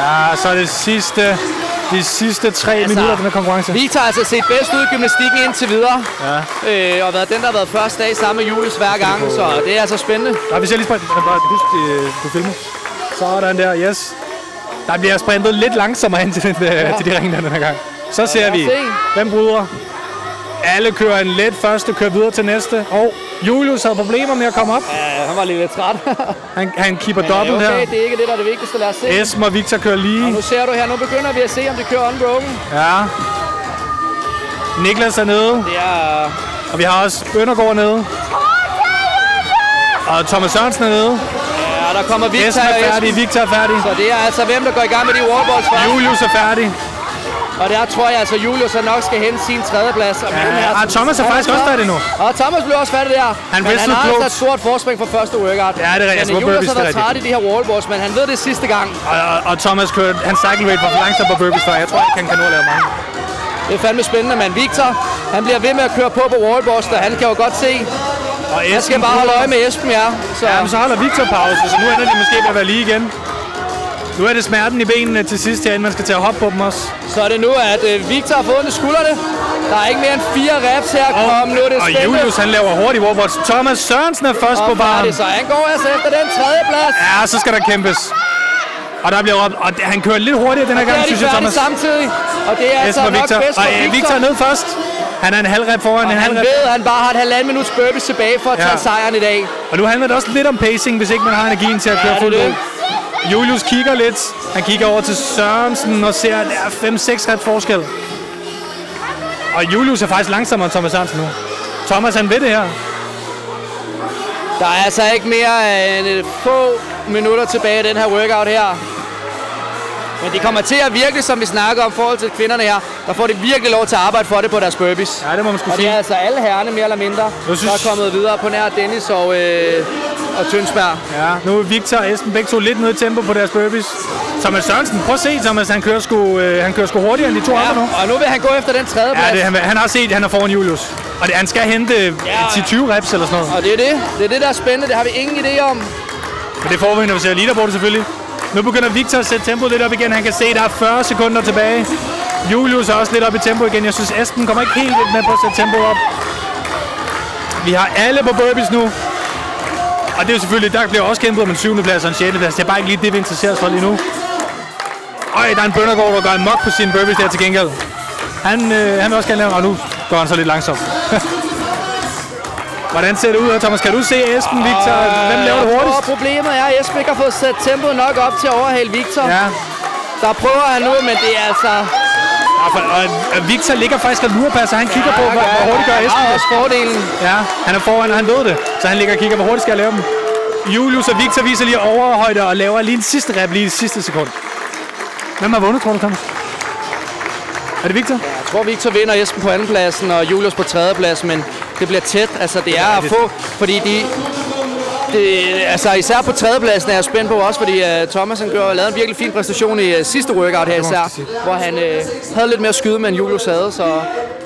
Ja, så det sidste, de sidste tre altså, minutter af den her konkurrence. Victor har altså set bedst ud i gymnastikken indtil videre. Ja. Øh, og været den, der har været første dag sammen med Julius hver gang. Så det er altså spændende. Nej, vi ser lige springt. Bare husk, øh, du filmer. Sådan der, yes. Der bliver sprintet lidt langsommere hen til, den, ja. til de ringe den her gang. Så ser os vi, se. hvem bryder. Alle kører en let første, kører videre til næste. Og Julius havde problemer med at komme op. Ja, han var lige lidt træt. Han, han keeper Men, dobbelt okay, her. det er ikke det, der er det vigtigste. Lad os se. Esben og Victor kører lige. Nu ser du her, nu begynder vi at se, om de kører unbroken. Ja. Niklas er nede, Det er... og vi har også Bøndergaard nede. Og Thomas Sørensen er nede. Ja, der kommer Victor og er færdig. Victor er færdig. Så det er altså hvem, der går i gang med de wallballs først. Julius er færdig. Og der tror jeg altså, Julius han nok skal hente sin tredjeplads. Mellem Ja, her- og Thomas er faktisk også færdig nu. Og Thomas blev også færdig der. Han men han har altså et stort forspring fra første workout. Ja, det er rigtigt. Altså, Men på Julius har været træt i de her wallballs, men han ved det sidste gang. Og, og, og Thomas kørte, hans cycle rate var for langsomt på burpees før. Jeg tror ikke, han kan nå at lave mange. Det er fandme spændende, men Victor, han bliver ved med at køre på på wallballs, og han kan jo godt se, Og han skal bare holde øje med Esben, ja. Så Ja, men så holder Victor pause, så nu ender de måske med at være lige igen. Nu er det smerten i benene til sidst her, inden man skal til at hoppe på dem også. Så er det nu, at øh, Victor har fået i skuldrene. Der er ikke mere end fire reps her. Kom, nu er det og spændende. Julius, han laver hurtigt warboards. Thomas Sørensen er først på Og baren. færdig, så han går altså efter den tredje plads. Ja, så skal der kæmpes. Og der bliver råbt, og det- han kører lidt hurtigere den her gang, synes jeg, Thomas. samtidig. Og det er altså Esben og nok Victor. bedst Og for øh, Victor. Victor er nede først. Han er en halv rep foran, Og en han halv rep. ved, at han bare har et halvandet minuts burpees tilbage for at Ja. tage sejren i dag. Og nu handler det også lidt om pacing, hvis ikke man har energien til at køre det er fuldt det. ud. Julius kigger lidt. Han kigger over til Sørensen og ser, at der er 5-6 ret forskel. Og Julius er faktisk langsommere end Thomas Sørensen nu. Thomas, han ved det her. Der er altså ikke mere end et få minutter tilbage i den her workout her. Men de kommer til at virkelig, som vi snakker om, i forhold til kvinderne her, der får de virkelig lov til at arbejde for det på deres burpees. Ja, det må man skulle Og det er sige. altså alle herrerne mere eller mindre, Jeg synes- der er kommet videre på nær Dennis og, øh, og Tønsberg. Ja, nu er Victor og Esben begge to lidt nede i tempo på deres burpees. Thomas Sørensen, prøv at se, Thomas, han kører sgu, øh, han kører sgu hurtigere end de to Ja, andre nu. og nu vil han gå efter den tredje plads. Ja, det, han, han har set, at han er foran Julius. Og det, han skal hente Ja, 10-20 reps eller sådan noget. Og det er det. Det er det, der er spændende. Det har vi ingen idé om. Men det får vi, når vi ser leaderboardet selvfølgelig. Nu begynder Victor at sætte tempoet lidt op igen. Han kan se, at der er 40 sekunder tilbage. Julius er også lidt op i tempo igen. Jeg synes, Esben kommer ikke helt med på at sætte tempoet op. Vi har alle på burpees nu. Og det er jo selvfølgelig, der bliver også kæmpet om en 7. plads og en 6. plads. Det er bare ikke lige det, vi interesserer os for lige nu. Øj, der er en Bøndergaard, der gør en mok på sine burpees der til gengæld. Han, øh, han vil også gerne lave, og nu går han så lidt langsomt. Hvordan ser det ud her, Thomas? Kan du se Esben, Victor? Hvem laver det hurtigst? problemet er, at Esben ikke har fået sat tempoet nok op til at overhale Victor. Ja, Der prøver han nu, men det er altså... Ja, og, Victor ligger faktisk og lurer på, så han kigger på, hvor, hvor hurtigt gør Han Esben også fordelen. Ja, han er foran, og han ved det. Så han ligger og kigger, hvor hurtigt skal jeg lave dem. Julius og Victor viser lige overhøjde og laver lige en sidste rep lige i sidste sekund. Hvem har vundet, tror du, Thomas? Er det Victor? Jeg tror, Victor vinder Esben på andenpladsen og Julius på tredjepladsen, men det bliver tæt. Altså, det er at få, fordi de... Det, altså især på tredjepladsen er jeg spændt på også, fordi uh, Thomas han gør, lavede en virkelig fin præstation i uh, sidste workout her især, hvor han uh, havde lidt mere at skyde, men Julius havde, så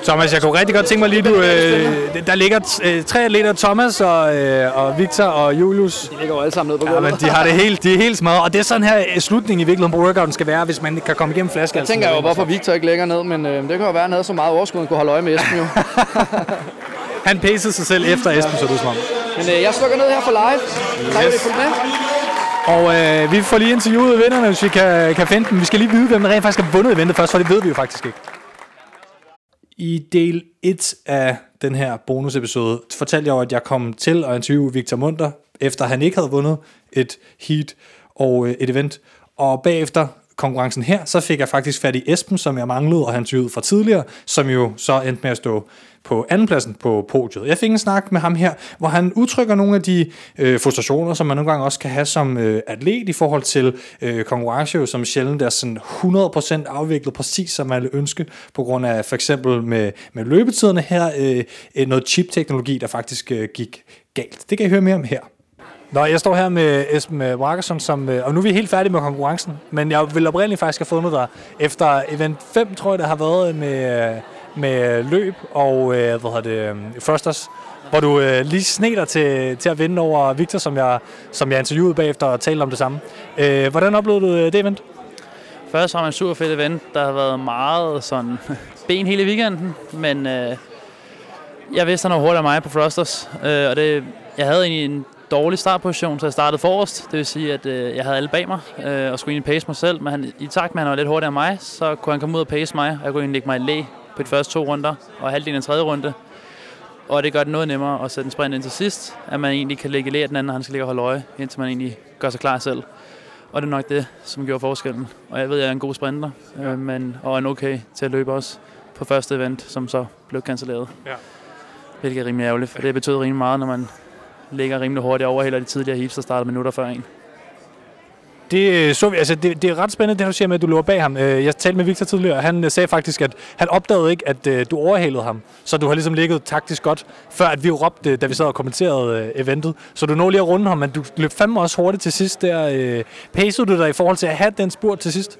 Thomas, jeg kunne rigtig godt tænke mig lige, du, øh, der ligger øh, tre atleter, Thomas og, øh, og Victor og Julius. de ligger jo alle sammen nede på Ja, gulvet. men de har det helt, de er helt smadret. Og det er sådan her slutningen i virkeligheden på workouten skal være, hvis man kan komme igennem flasken. Jeg tænker jo, hvorfor Victor ikke lægger ned, men øh, det kan jo være, havde så meget overskud, kunne holde øje med Esben jo. Han pacede sig selv efter Esben, så du som om. Men øh, jeg slukker ned her for live. Tak fordi I fulgte med. Og øh, vi får lige interviewet vinderne, hvis vi kan, kan finde dem. Vi skal lige vide, hvem der rent faktisk har vundet eventet først, for det ved vi jo faktisk ikke. I del 1 af den her bonusepisode fortalte jeg jo, at jeg kom til at interviewe Victor Munter, efter han ikke havde vundet et heat og øh, et event. Og bagefter konkurrencen her, så fik jeg faktisk fat i Esben, som jeg manglede, og han ud fra tidligere, som jo så endte med at stå på andenpladsen på podiet. Jeg fik en snak med ham her, hvor han udtrykker nogle af de øh, frustrationer, som man nogle gange også kan have som øh, atlet i forhold til øh, konkurrence, som sjældent er sådan 100% afviklet præcis som man ville ønske, på grund af for eksempel med, med løbetiderne her, øh, noget chip-teknologi, der faktisk øh, gik galt. Det kan I høre mere om her. Nå, jeg står her med Esben øh, Wackerson, som, øh, og nu er vi helt færdige med konkurrencen, men jeg vil oprindeligt faktisk have fundet dig efter event 5, tror jeg, der har været med, øh, med løb og hvad hedder det, øh, hvor du øh, lige sned dig til, til at vinde over Victor, som jeg, som jeg interviewede bagefter og talte om det samme. Øh, hvordan oplevede du det event? Først var det en super fed event. Der har været meget sådan ben hele weekenden, men øh, jeg vidste, han var hurtigere end mig på Frosters. Øh, og det, jeg havde egentlig en dårlig startposition, så jeg startede forrest. Det vil sige, at øh, jeg havde alle bag mig øh, og skulle egentlig pace mig selv. Men han, i takt med, at han var lidt hurtigere end mig, så kunne han komme ud og pace mig. Og jeg kunne egentlig lægge mig i læ på de første to runder og halvdelen af tredje runde. Og det gør det noget nemmere at sætte en sprint ind til sidst, at man egentlig kan lægge i læ af den anden, og han skal ligge og holde øje, indtil man egentlig gør sig klar selv. Og det er nok det, som gjorde forskellen. Og jeg ved, at jeg er en god sprinter, øh, men, og en okay til at løbe også på første event, som så blev cancelleret. Ja. Hvilket er rimelig ærgerligt, for det betød rimelig meget, når man ligger rimelig hurtigt over heller de tidligere heaps, der startede minutter før en. Det, øh, så vi, altså det, det er ret spændende, det du siger med, at du løber bag ham. Øh, jeg talte med Victor tidligere, og han øh, sagde faktisk, at han opdagede ikke, at du overhalede ham. Så du har ligesom ligget taktisk godt, før at vi råbte, da vi sad og kommenterede eventet. Så du nå lige at runde ham, men du løb fandme også hurtigt til sidst der. Øh, pacede du dig i forhold til at have den spurt til sidst?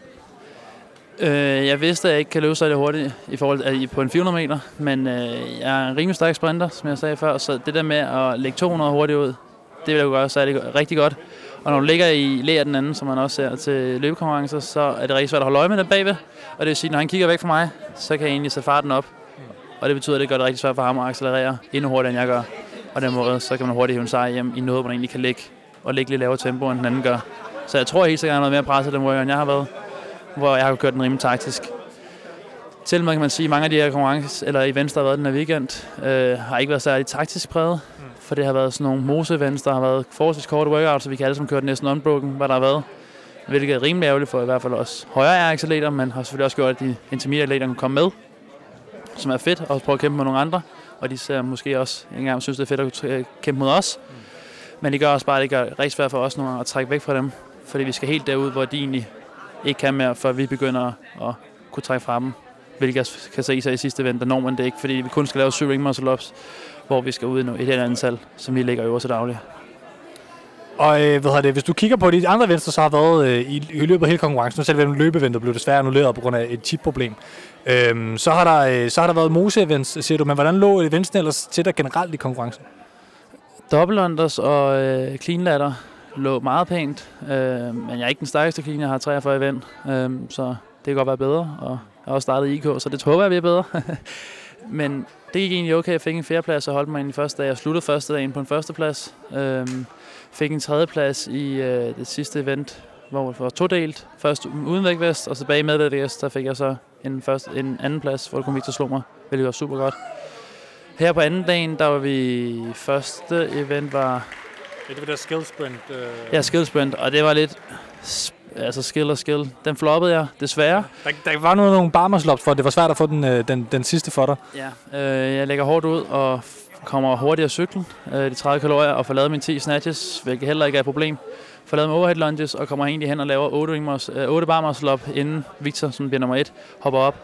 Øh, jeg vidste, at jeg ikke kan løbe særlig hurtigt i forhold altså, til, på en 400 meter, men øh, jeg er en rimelig stærk sprinter, som jeg sagde før, så det der med at lægge 200 hurtigt ud, det vil jeg gøre særlig rigtig godt. Og når du ligger i læ af den anden, som man også ser til løbekonkurrencer, så er det rigtig svært at holde øje med den bagved. Og det vil sige, at når han kigger væk fra mig, så kan jeg egentlig sætte farten op. Og det betyder, at det gør det rigtig svært for ham at accelerere endnu hurtigere, end jeg gør. Og den måde, så kan man hurtigt hive sig sejr hjem i noget, hvor man egentlig kan ligge og ligge lidt lavere tempo, end den anden gør. Så jeg tror helt sikkert, at jeg er noget mere presset, den hvor jeg har været hvor jeg har kørt den rimelig taktisk. Til med kan man sige, at mange af de her konkurrencer, eller events, der har været den her weekend, øh, har ikke været særlig taktisk præget. For det har været sådan nogle mose-events, der har været forholdsvis korte workouts, så vi kan alle sammen køre den næsten unbroken, hvad der har været. Hvilket er rimelig ærgerligt for i hvert fald også højere atleter, men har selvfølgelig også gjort, at de intermediate atleter kunne komme med. Som er fedt, og prøve at kæmpe med nogle andre. Og de ser måske også ikke engang synes, det er fedt at kæmpe mod os. Men det gør også bare, at det gør rigtig svært for os nogle at trække væk fra dem. Fordi vi skal helt derud, hvor de egentlig ikke kan mere, før vi begynder at kunne trække fra dem. Hvilket kan se sig i sidste event, der når man det ikke, fordi vi kun skal lave syv ring muscle ups, hvor vi skal ud i et helt andet antal, som vi ligger øver til daglig. Og øh, hvad det, hvis du kigger på de andre events, der så har været øh, i, i løbet af hele konkurrencen, selv ved løbeevent, der blev desværre annulleret på grund af et chip-problem, øhm, så, har der, øh, så har der været mose-events, siger du, men hvordan lå eventsen ellers til dig generelt i konkurrencen? Dobbeltunders og øh, clean ladder lå meget pænt, øh, men jeg er ikke den stærkeste clean, jeg har 43 event, øh, så det kan godt være bedre, og jeg har også startet IK, så det håber jeg bliver bedre. men det gik egentlig okay, jeg fik en fjerdeplads og holdt mig ind i første dag. Jeg sluttede første dagen på en førsteplads. Øh, fik en tredjeplads i øh, det sidste event, hvor vi var todelt. Først uden vægtvest, og så bag med vægtvest, der fik jeg så en, første, en anden plads, hvor det kom Victor slå mig, hvilket var super godt. Her på anden dagen, der var vi første event var Ja, det var der skill sprint. Øh... Ja, skill sprint, og det var lidt altså skill og skill. Den floppede jeg, desværre. Der, der var noget, nogle barmerslops for, det var svært at få den, øh, den, den sidste for dig. Ja, øh, jeg lægger hårdt ud og kommer hurtigt af cyklen, øh, de 30 kalorier, og får lavet mine 10 snatches, hvilket heller ikke er et problem. Får lavet med overhead lunges, og kommer egentlig hen og laver 8, ringmers, øh, 8 barmerslop, inden Victor, som bliver nummer 1, hopper op.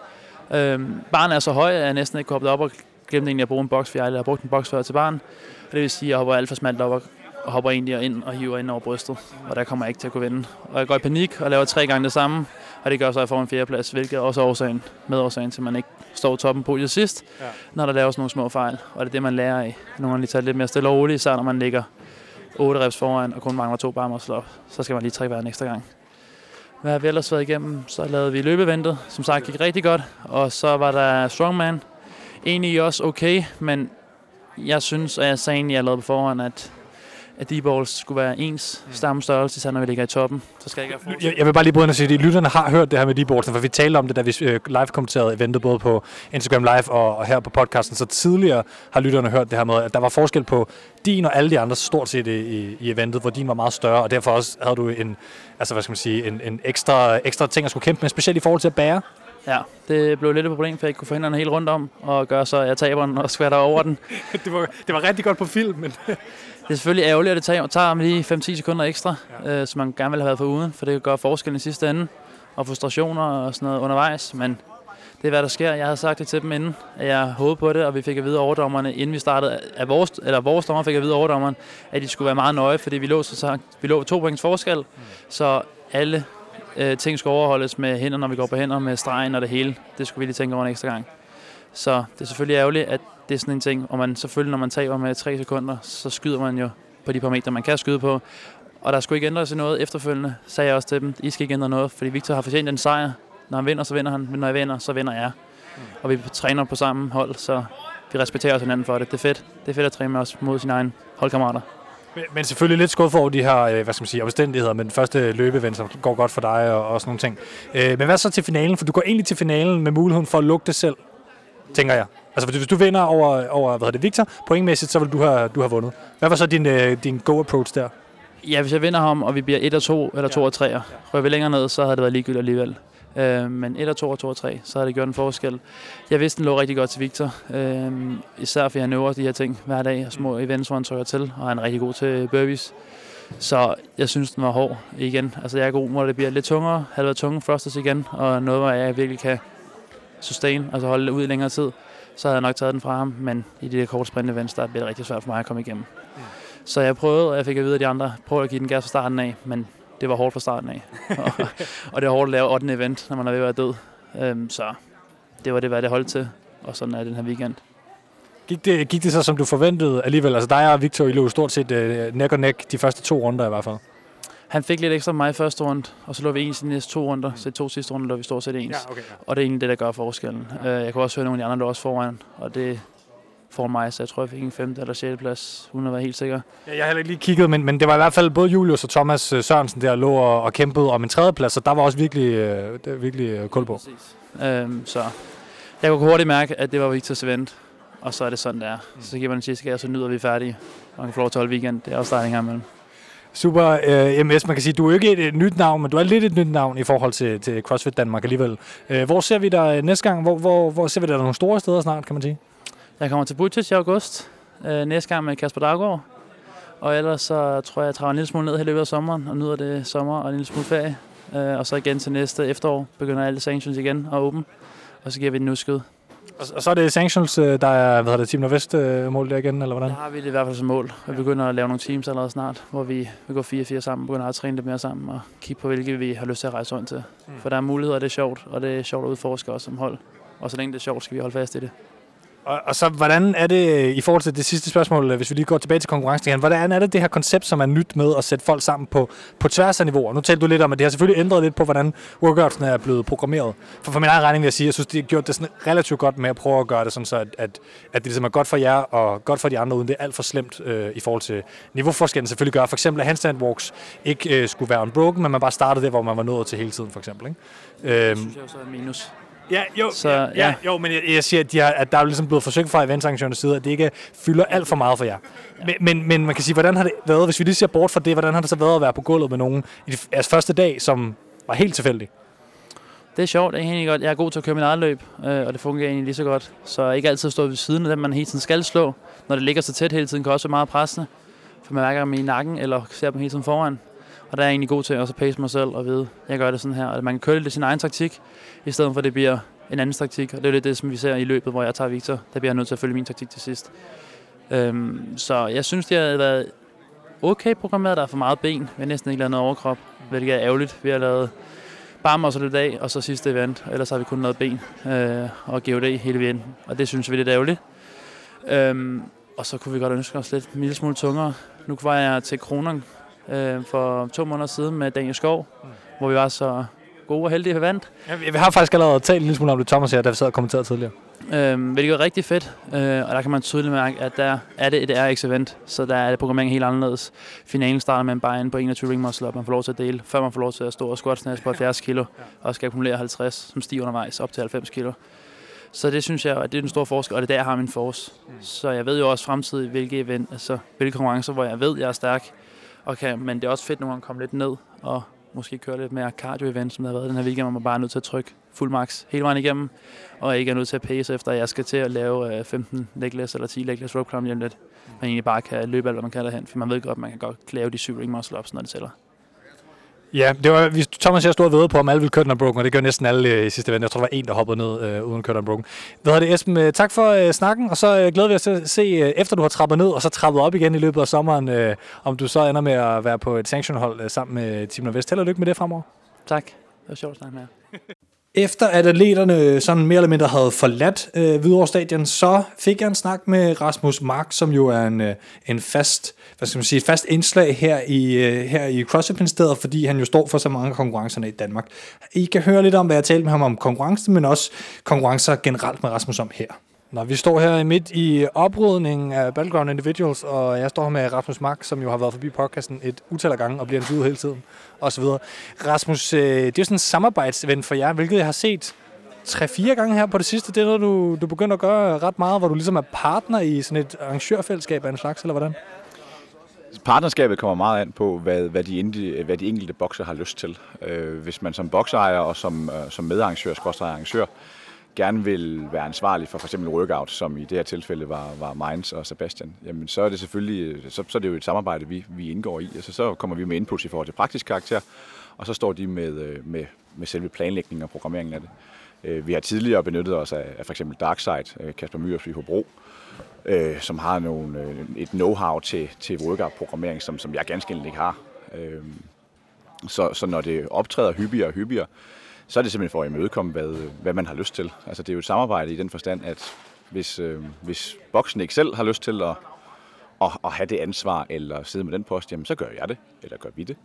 Øh, barnet er så høj, at jeg næsten ikke kunne hoppe op og glemte egentlig at bruge en boks, for jeg har brugt en boks før til barn. Og det vil sige, at jeg hopper alt for smalt op og og hopper egentlig ind og hiver ind over brystet, og der kommer jeg ikke til at kunne vinde. Og jeg går i panik og laver tre gange det samme, og det gør så, at jeg får en fjerdeplads, hvilket er også årsagen, med årsagen til, at man ikke står toppen på det sidst, ja. når der laves nogle små fejl. Og det er det, man lærer af. Nogle gange lige tage lidt mere stille og roligt, især når man ligger 8 reps foran og kun mangler to bare op, så skal man lige trække hver en ekstra gang. Hvad har vi ellers været igennem? Så lavede vi løbeventet, som sagt gik rigtig godt, og så var der Strongman. Egentlig også okay, men jeg synes, og jeg sagde egentlig, jeg lavede på forhånd, at at de balls skulle være ens mm. samme størrelse, så når vi ligger i toppen. Så skal jeg ikke jeg, jeg vil bare lige begynde at sige, at lytterne har hørt det her med de balls, for vi talte om det, da vi øh, live kommenterede eventet både på Instagram Live og, og her på podcasten. Så tidligere har lytterne hørt det her med, at der var forskel på din og alle de andre stort set i, i eventet, hvor din var meget større, og derfor også havde du en, altså hvad skal man sige, en, en ekstra, ekstra ting at skulle kæmpe med, specielt i forhold til at bære. Ja, det blev lidt et problem, for jeg ikke kunne få hænderne helt rundt om, og gøre så, at jeg taber den og skvatter over den. det, var, det var rigtig godt på film, men... det er selvfølgelig ærgerligt, at det tager, tager lige 5-10 sekunder ekstra, ja. øh, som man gerne ville have været for uden, for det gør forskellen i sidste ende, og frustrationer og sådan noget undervejs, men det er, hvad der sker. Jeg havde sagt det til dem inden, at jeg håbede på det, og vi fik at vide overdommerne, inden vi startede, at vores, eller vores dommer fik at vide overdommeren, at de skulle være meget nøje, fordi vi lå, så vi lå to points forskel, mm. så alle øh, ting skal overholdes med hænder, når vi går på hænder, med stregen og det hele. Det skulle vi lige tænke over en ekstra gang. Så det er selvfølgelig ærgerligt, at det er sådan en ting, og man selvfølgelig, når man taber med 3 sekunder, så skyder man jo på de parametre, man kan skyde på. Og der skulle ikke ændre sig noget efterfølgende, sagde jeg også til dem. I skal ikke ændre noget, fordi Victor har fortjent en sejr. Når han vinder, så vinder han, men når jeg vinder, så vinder jeg. Og vi træner på samme hold, så vi respekterer os hinanden for det. Det er fedt. Det er fedt at træne med os mod sine egne holdkammerater. Men, men selvfølgelig lidt skuffet over de her, øh, hvad skal man sige, omstændigheder, men den første løbeevent, som går godt for dig og, og sådan nogle ting. Øh, men hvad så til finalen? For du går egentlig til finalen med muligheden for at lukke det selv, tænker jeg. Altså hvis du vinder over, over hvad hedder det, Victor, pointmæssigt, så vil du have, du have vundet. Hvad var så din, øh, din go-approach der? Ja, hvis jeg vinder ham, og vi bliver 1 og 2 eller 2 og 3, rører vi længere ned, så havde det været ligegyldigt alligevel. Øh, men 1 og 2 og 2 og 3, så havde det gjort en forskel. Jeg vidste, den lå rigtig godt til Victor. Øh, især fordi han øver de her ting hver dag, og små events, hvor han trykker til, og han er rigtig god til burpees. Så jeg synes, den var hård igen. Altså jeg er god, hvor det bliver lidt tungere. Været tunge thrusters igen, og noget, hvor jeg virkelig kan sustain, altså holde det ud i længere tid, så havde jeg nok taget den fra ham. Men i de der korte sprint events, der bliver det rigtig svært for mig at komme igennem. Så jeg prøvede, og jeg fik at vide af de andre, prøv at give den gas fra starten af, men det var hårdt fra starten af. og, og det er hårdt at lave 8. event, når man er ved at være død. Øhm, så det var det, hvad det holdt til, og sådan er den her weekend. Gik det, gik det så, som du forventede alligevel? Altså dig og Victor, I lå stort set uh, neck og neck de første to runder i hvert fald. Han fik lidt ekstra mig i første runde, og så lå vi ens i de næste to runder. Så i to sidste runder lå vi stort set ens. Ja, okay, ja. Og det er egentlig det, der gør forskellen. Ja. Jeg kan også høre, at nogle af de andre lå også foran, og det for mig, så jeg tror, jeg fik en femte eller sjette plads, uden at være helt sikker. Ja, jeg har heller ikke lige kigget, men, men det var i hvert fald både Julius og Thomas øh, Sørensen, der lå og, og kæmpede om en tredjeplads, så der var også virkelig, øh, virkelig øh, kul på. Præcis. Øhm, så jeg kunne hurtigt mærke, at det var Victor's event, og så er det sådan, der. Mm. Så giver man en sidste og så nyder vi færdige. Og kan få lov til at holde weekend. Det er også dejligt her imellem. Super. Øh, MS, man kan sige, du er ikke et, et nyt navn, men du er lidt et nyt navn i forhold til, til CrossFit Danmark alligevel. Øh, hvor ser vi dig øh, næste gang? Hvor, hvor, hvor ser vi dig nogle store steder snart, kan man sige? Jeg kommer til Butchers i august. Øh, næste gang med Kasper Daggaard. Og ellers så tror jeg, jeg træder en lille smule ned i løbet af sommeren og nyder det sommer og en lille smule ferie. Øh, og så igen til næste efterår begynder alle sanctions igen og åben. Og så giver vi den nu skud. Og, og så er det sanctions, øh, der er hvad hedder det, Team Nordvest øh, mål der igen, eller hvordan? Der har vi det i hvert fald som mål. Vi begynder at lave nogle teams allerede snart, hvor vi, vi går 4-4 sammen, begynder at træne lidt mere sammen og kigge på, hvilke vi har lyst til at rejse rundt til. Mm. For der er muligheder, og det er sjovt, og det er sjovt at udforske også som hold. Og så længe det er sjovt, skal vi holde fast i det. Og, og så, hvordan er det, i forhold til det sidste spørgsmål, hvis vi lige går tilbage til konkurrencen igen, hvordan er det det her koncept, som er nyt med at sætte folk sammen på, på tværs af niveauer? Nu talte du lidt om, at det har selvfølgelig ændret lidt på, hvordan workoutsene er blevet programmeret. For, for min egen regning vil jeg sige, jeg synes, de har gjort det sådan relativt godt med at prøve at gøre det sådan, så at, at, at det ligesom er godt for jer og godt for de andre, uden det er alt for slemt øh, i forhold til niveauforskellen selvfølgelig gør. For eksempel at handstand walks ikke øh, skulle være unbroken, men man bare startede der, hvor man var nået til hele tiden, for eksempel. Ikke? Øhm, det synes jeg også er minus. Ja, jo, så, ja, ja. jo men jeg, jeg siger, at, de har, at der er ligesom blevet forsøgt fra eventarrangørernes side, at det ikke fylder alt for meget for jer. Ja. Men, men, men man kan sige, hvordan har det været, hvis vi lige ser bort fra det, hvordan har det så været at være på gulvet med nogen i jeres første dag, som var helt tilfældig? Det er sjovt, det er egentlig godt. Jeg er god til at køre min eget løb, øh, og det fungerer egentlig lige så godt. Så jeg ikke altid stå ved siden af dem, man hele tiden skal slå. Når det ligger så tæt hele tiden, kan også være meget pressende. For man mærker dem i nakken, eller ser dem hele tiden foran. Og der er jeg egentlig god til at også pace mig selv og vide, at jeg gør det sådan her. Og man kan køre lidt sin egen taktik, i stedet for at det bliver en anden taktik. Og det er lidt det, som vi ser i løbet, hvor jeg tager Victor. Der bliver jeg nødt til at følge min taktik til sidst. Øhm, så jeg synes, det har været okay programmeret. Der er for meget ben. Vi har næsten ikke lavet noget overkrop, hvilket er ærgerligt. Vi har lavet bare så lidt af, og så sidste event. Ellers har vi kun lavet ben øh, og GOD hele vejen. Og det synes vi er lidt ærgerligt. Øhm, og så kunne vi godt ønske os lidt en lille smule tungere. Nu var jeg til Kronen øh, for to måneder siden med Daniel Skov, mm. hvor vi var så gode og heldige, at vandt. Ja, vi har faktisk allerede talt en lille smule om det, Thomas her, da vi sad og kommenterede tidligere. Øhm, hvilket er rigtig fedt, øh, og der kan man tydeligt mærke, at der er det et RX-event, så der er det programmering helt anderledes. Finalen starter med en bare på 21 ring muscle man får lov til at dele, før man får lov til at stå og squat snatch på 70 kilo, og skal akkumulere 50, som stiger undervejs op til 90 kilo. Så det synes jeg, at det er den store forskel, og det er der, jeg har min force. Mm. Så jeg ved jo også fremtidigt, hvilke event, altså hvilke konkurrencer, hvor jeg ved, jeg er stærk, og kan, men det er også fedt nogle gange at komme lidt ned og måske køre lidt mere cardio-event, som der har været den her weekend, hvor man bare er nødt til at trykke fuld max hele vejen igennem, og ikke er nødt til at pace efter, at jeg skal til at lave øh, 15 legless eller 10 legless rope climb lidt. Man egentlig bare kan løbe alt, hvad man kan derhen, for man ved godt, at man kan godt lave de syv ring muscle ups, når det tæller. Ja, det var, hvis Thomas jeg stod og ved på, om alle ville køre den broken, og det gør næsten alle øh, i sidste event. Jeg tror, der var en, der hoppede ned øh, uden at køre den broken. Hvad hedder det, Esben? Øh, tak for øh, snakken, og så øh, glæder vi os til at se, øh, efter du har trappet ned, og så trappet op igen i løbet af sommeren, øh, om du så ender med at være på et sanctionhold øh, sammen med Team Nordvest. Held og lykke med det fremover. Tak. Det var sjovt at snakke med jer. Efter at atleterne sådan mere eller mindre havde forladt øh, Hvidovre Stadion, så fik jeg en snak med Rasmus Mark, som jo er en, øh, en fast, hvad skal man sige, fast indslag her i, øh, her i CrossFit-ministeriet, fordi han jo står for så mange konkurrencerne i Danmark. I kan høre lidt om, hvad jeg talte med ham om konkurrence, men også konkurrencer generelt med Rasmus om her. Når vi står her midt i oprydningen af Battleground Individuals, og jeg står her med Rasmus Mark, som jo har været forbi podcasten et utal af gange og bliver interviewet hele tiden, og så videre. Rasmus, øh, det er jo sådan en samarbejdsven for jer, hvilket jeg har set tre-fire gange her på det sidste. Det er noget, du, du begynder at gøre ret meget, hvor du ligesom er partner i sådan et arrangørfællesskab af en slags, eller hvordan? Partnerskabet kommer meget an på, hvad, hvad, de, indi, hvad de enkelte bokser har lyst til. Øh, hvis man som boksejer og som, øh, som medarrangør, arrangør, gerne vil være ansvarlig for f.eks. workout, som i det her tilfælde var, var Mainz og Sebastian, jamen så er det selvfølgelig så, så er det jo et samarbejde, vi, vi indgår i. Altså, så kommer vi med input i forhold til praktisk karakter, og så står de med, øh, med, med selve planlægningen og programmeringen af det. Øh, vi har tidligere benyttet os af, af for eksempel Darkside, øh, Kasper Myers i Hobro, øh, som har nogle, øh, et know-how til, til workout-programmering, som, som jeg ganske enkelt ikke har. Øh, så, så når det optræder hyppigere og hyppigere, så er det simpelthen for at imødekomme, hvad, hvad man har lyst til. Altså det er jo et samarbejde i den forstand, at hvis, øh, hvis boksen ikke selv har lyst til at, at, at have det ansvar eller sidde med den post, jamen så gør jeg det, eller gør vi det.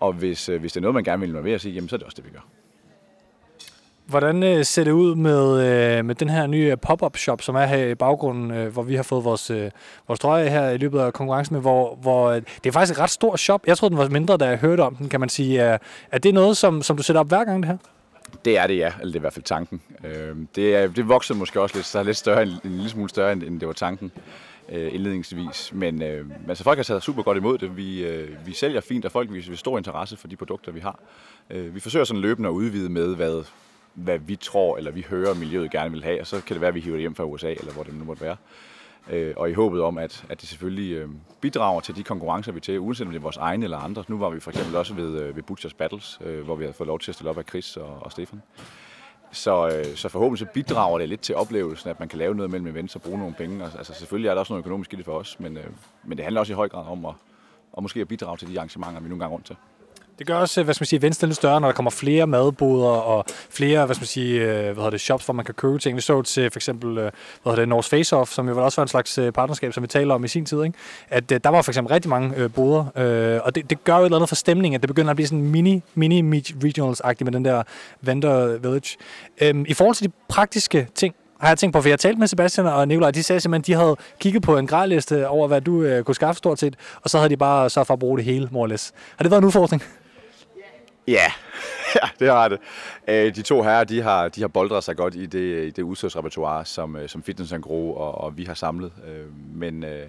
Og hvis, øh, hvis det er noget, man gerne vil involvere sig i, jamen så er det også det, vi gør. Hvordan øh, ser det ud med, øh, med den her nye øh, pop-up shop, som er her i baggrunden, øh, hvor vi har fået vores, øh, vores trøje her i løbet af konkurrencen med, hvor, hvor øh, det er faktisk et ret stor shop. Jeg troede, den var mindre, da jeg hørte om den, kan man sige. Er, er det noget, som, som du sætter op hver gang, det her? Det er det, ja. Eller det er i hvert fald tanken. Øh, det, er, det voksede måske også lidt, så er lidt større, en, en lille smule større, end det var tanken øh, indledningsvis. Men øh, altså, folk har taget super godt imod det. Vi, øh, vi sælger fint, og folk viser stor interesse for de produkter, vi har. Øh, vi forsøger sådan løbende at udvide med, hvad, hvad vi tror, eller vi hører, miljøet gerne vil have, og så kan det være, at vi hiver det hjem fra USA, eller hvor det nu måtte være. Øh, og i håbet om, at, at det selvfølgelig øh, bidrager til de konkurrencer, vi til, uanset om det er vores egne eller andre. Nu var vi for eksempel også ved, øh, ved Butchers Battles, øh, hvor vi havde fået lov til at stille op af Chris og, og Stefan. Så, øh, så forhåbentlig så bidrager det lidt til oplevelsen, at man kan lave noget mellem events og bruge nogle penge. Altså, altså selvfølgelig er der også noget økonomisk i det for os, men, øh, men det handler også i høj grad om at, og måske at bidrage til de arrangementer, vi nogle gange rundt til. Det gør også, hvad skal man sige, Venstre lidt større, når der kommer flere madboder og flere, hvad skal man sige, øh, hvad hedder det, shops, hvor man kan købe ting. Vi så til for eksempel, øh, hvad hedder det, North Face Off, som jo også var en slags øh, partnerskab, som vi taler om i sin tid, ikke? at der var for eksempel rigtig mange øh, boder, øh, og det, det gør jo et eller andet for stemningen, at det begynder at blive sådan mini, mini regionals-agtigt med den der vendor village. Øhm, I forhold til de praktiske ting, har jeg tænkt på, for jeg talte med Sebastian og Nikolaj, de sagde simpelthen, at de havde kigget på en grejliste over, hvad du øh, kunne skaffe stort set, og så havde de bare så for at bruge det hele, more. Har det været en udfordring? Ja, ja det har det. Øh, de to herrer, de har, de har boldret sig godt i det, i det udstyrsrepertoire, som, øh, som Fitness Gro og, og vi har samlet. Øh, men, øh,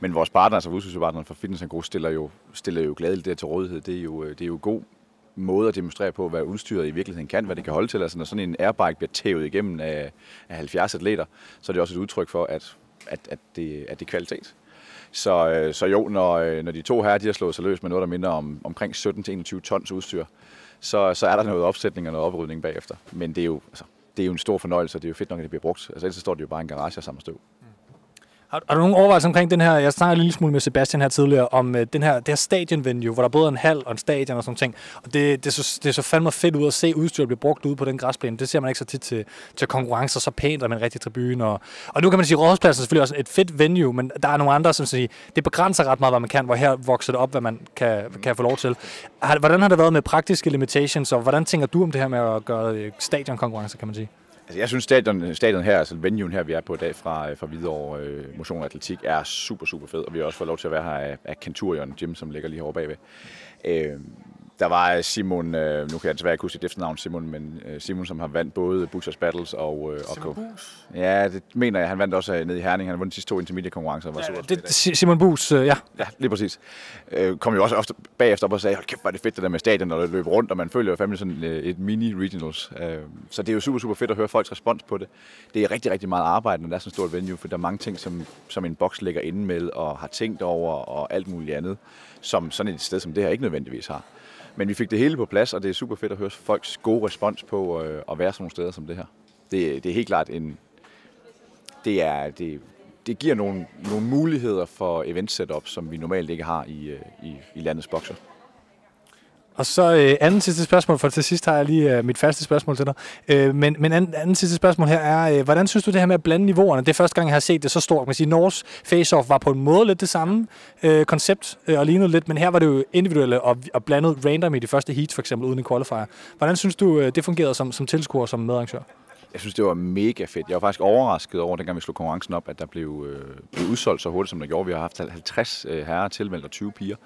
men vores partner, altså udstyrspartneren for Fitness Gro, stiller jo, stiller jo gladeligt det til rådighed. Det er jo, øh, det er jo god måde at demonstrere på, hvad udstyret i virkeligheden kan, hvad det kan holde til. Altså, når sådan en airbike bliver tævet igennem af, af 70 atleter, så er det også et udtryk for, at, at, at, det, at det er kvalitet. Så, øh, så jo, når, øh, når de to her de har slået sig løs med noget, der minder om omkring 17-21 tons udstyr, så, så er der noget opsætning og noget oprydning bagefter. Men det er jo, altså, det er jo en stor fornøjelse, og det er jo fedt nok, at det bliver brugt. Altså ellers står det jo bare i en garage og samler støv. Har, har du nogen overvejelser omkring den her, jeg snakkede en lille smule med Sebastian her tidligere, om øh, den her, det her stadionvenue, hvor der både er en hal og en stadion og sådan ting. Og det, det, er så, det er så fandme fedt ud at se udstyret blive brugt ude på den græsplæne. Det ser man ikke så tit til, til konkurrencer, så pænt og med en rigtig tribune. Og, og nu kan man sige, at Rådhuspladsen er selvfølgelig også et fedt venue, men der er nogle andre, som siger, det begrænser ret meget, hvad man kan, hvor her vokser det op, hvad man kan, kan få lov til. Hvordan har det været med praktiske limitations, og hvordan tænker du om det her med at gøre øh, stadionkonkurrencer, kan man sige? Altså, jeg synes, stadion, stadion her, altså venuen her, vi er på i dag fra, øh, fra Hvidovre øh, Motion og Atletik, er super, super fed. Og vi har også fået lov til at være her af, af Kenturion Gym, som ligger lige herovre bagved. Øh, der var Simon, øh, nu kan jeg desværre ikke huske sit efternavn Simon, men øh, Simon, som har vandt både Butchers Battles og... Øh, Simon Bus? Ja, det mener jeg. Han vandt også nede i Herning. Han har vundet de sidste to intermediate-konkurrencer. Var ja, det, Simon Bus, øh, ja. Ja, lige præcis. Øh, kom jo også ofte bagefter op og sagde, hold kæft, er det fedt det der med stadion, når det løber rundt, og man føler jo fandme sådan øh, et mini-regionals. Øh, så det er jo super, super fedt at høre folks respons på det. Det er rigtig, rigtig meget arbejde, når der er sådan et stort venue, for der er mange ting, som, som en boks ligger inde med, og har tænkt over, og alt muligt andet, som sådan et sted som det her ikke nødvendigvis har. Men vi fik det hele på plads, og det er super fedt at høre folks gode respons på øh, at være sådan nogle steder som det her. Det, det er helt klart en... Det, er, det, det giver nogle, nogle muligheder for event setup, som vi normalt ikke har i, øh, i, i landets bokser. Og så øh, anden sidste spørgsmål, for til sidst har jeg lige øh, mit faste spørgsmål til dig. Øh, men men anden, anden sidste spørgsmål her er, øh, hvordan synes du det her med at blande niveauerne? Det er første gang, jeg har set det så stort. Man siger, Norse Face-Off var på en måde lidt det samme øh, koncept øh, og lignede lidt, men her var det jo individuelle og, og blandet random i de første heats, for eksempel uden en qualifier. Hvordan synes du, øh, det fungerede som, som tilskuer som medarrangør? jeg synes, det var mega fedt. Jeg var faktisk overrasket over, dengang vi slog konkurrencen op, at der blev, øh, blev udsolgt så hurtigt, som der gjorde. Vi har haft 50 øh, herrer tilmeldt og 20 piger.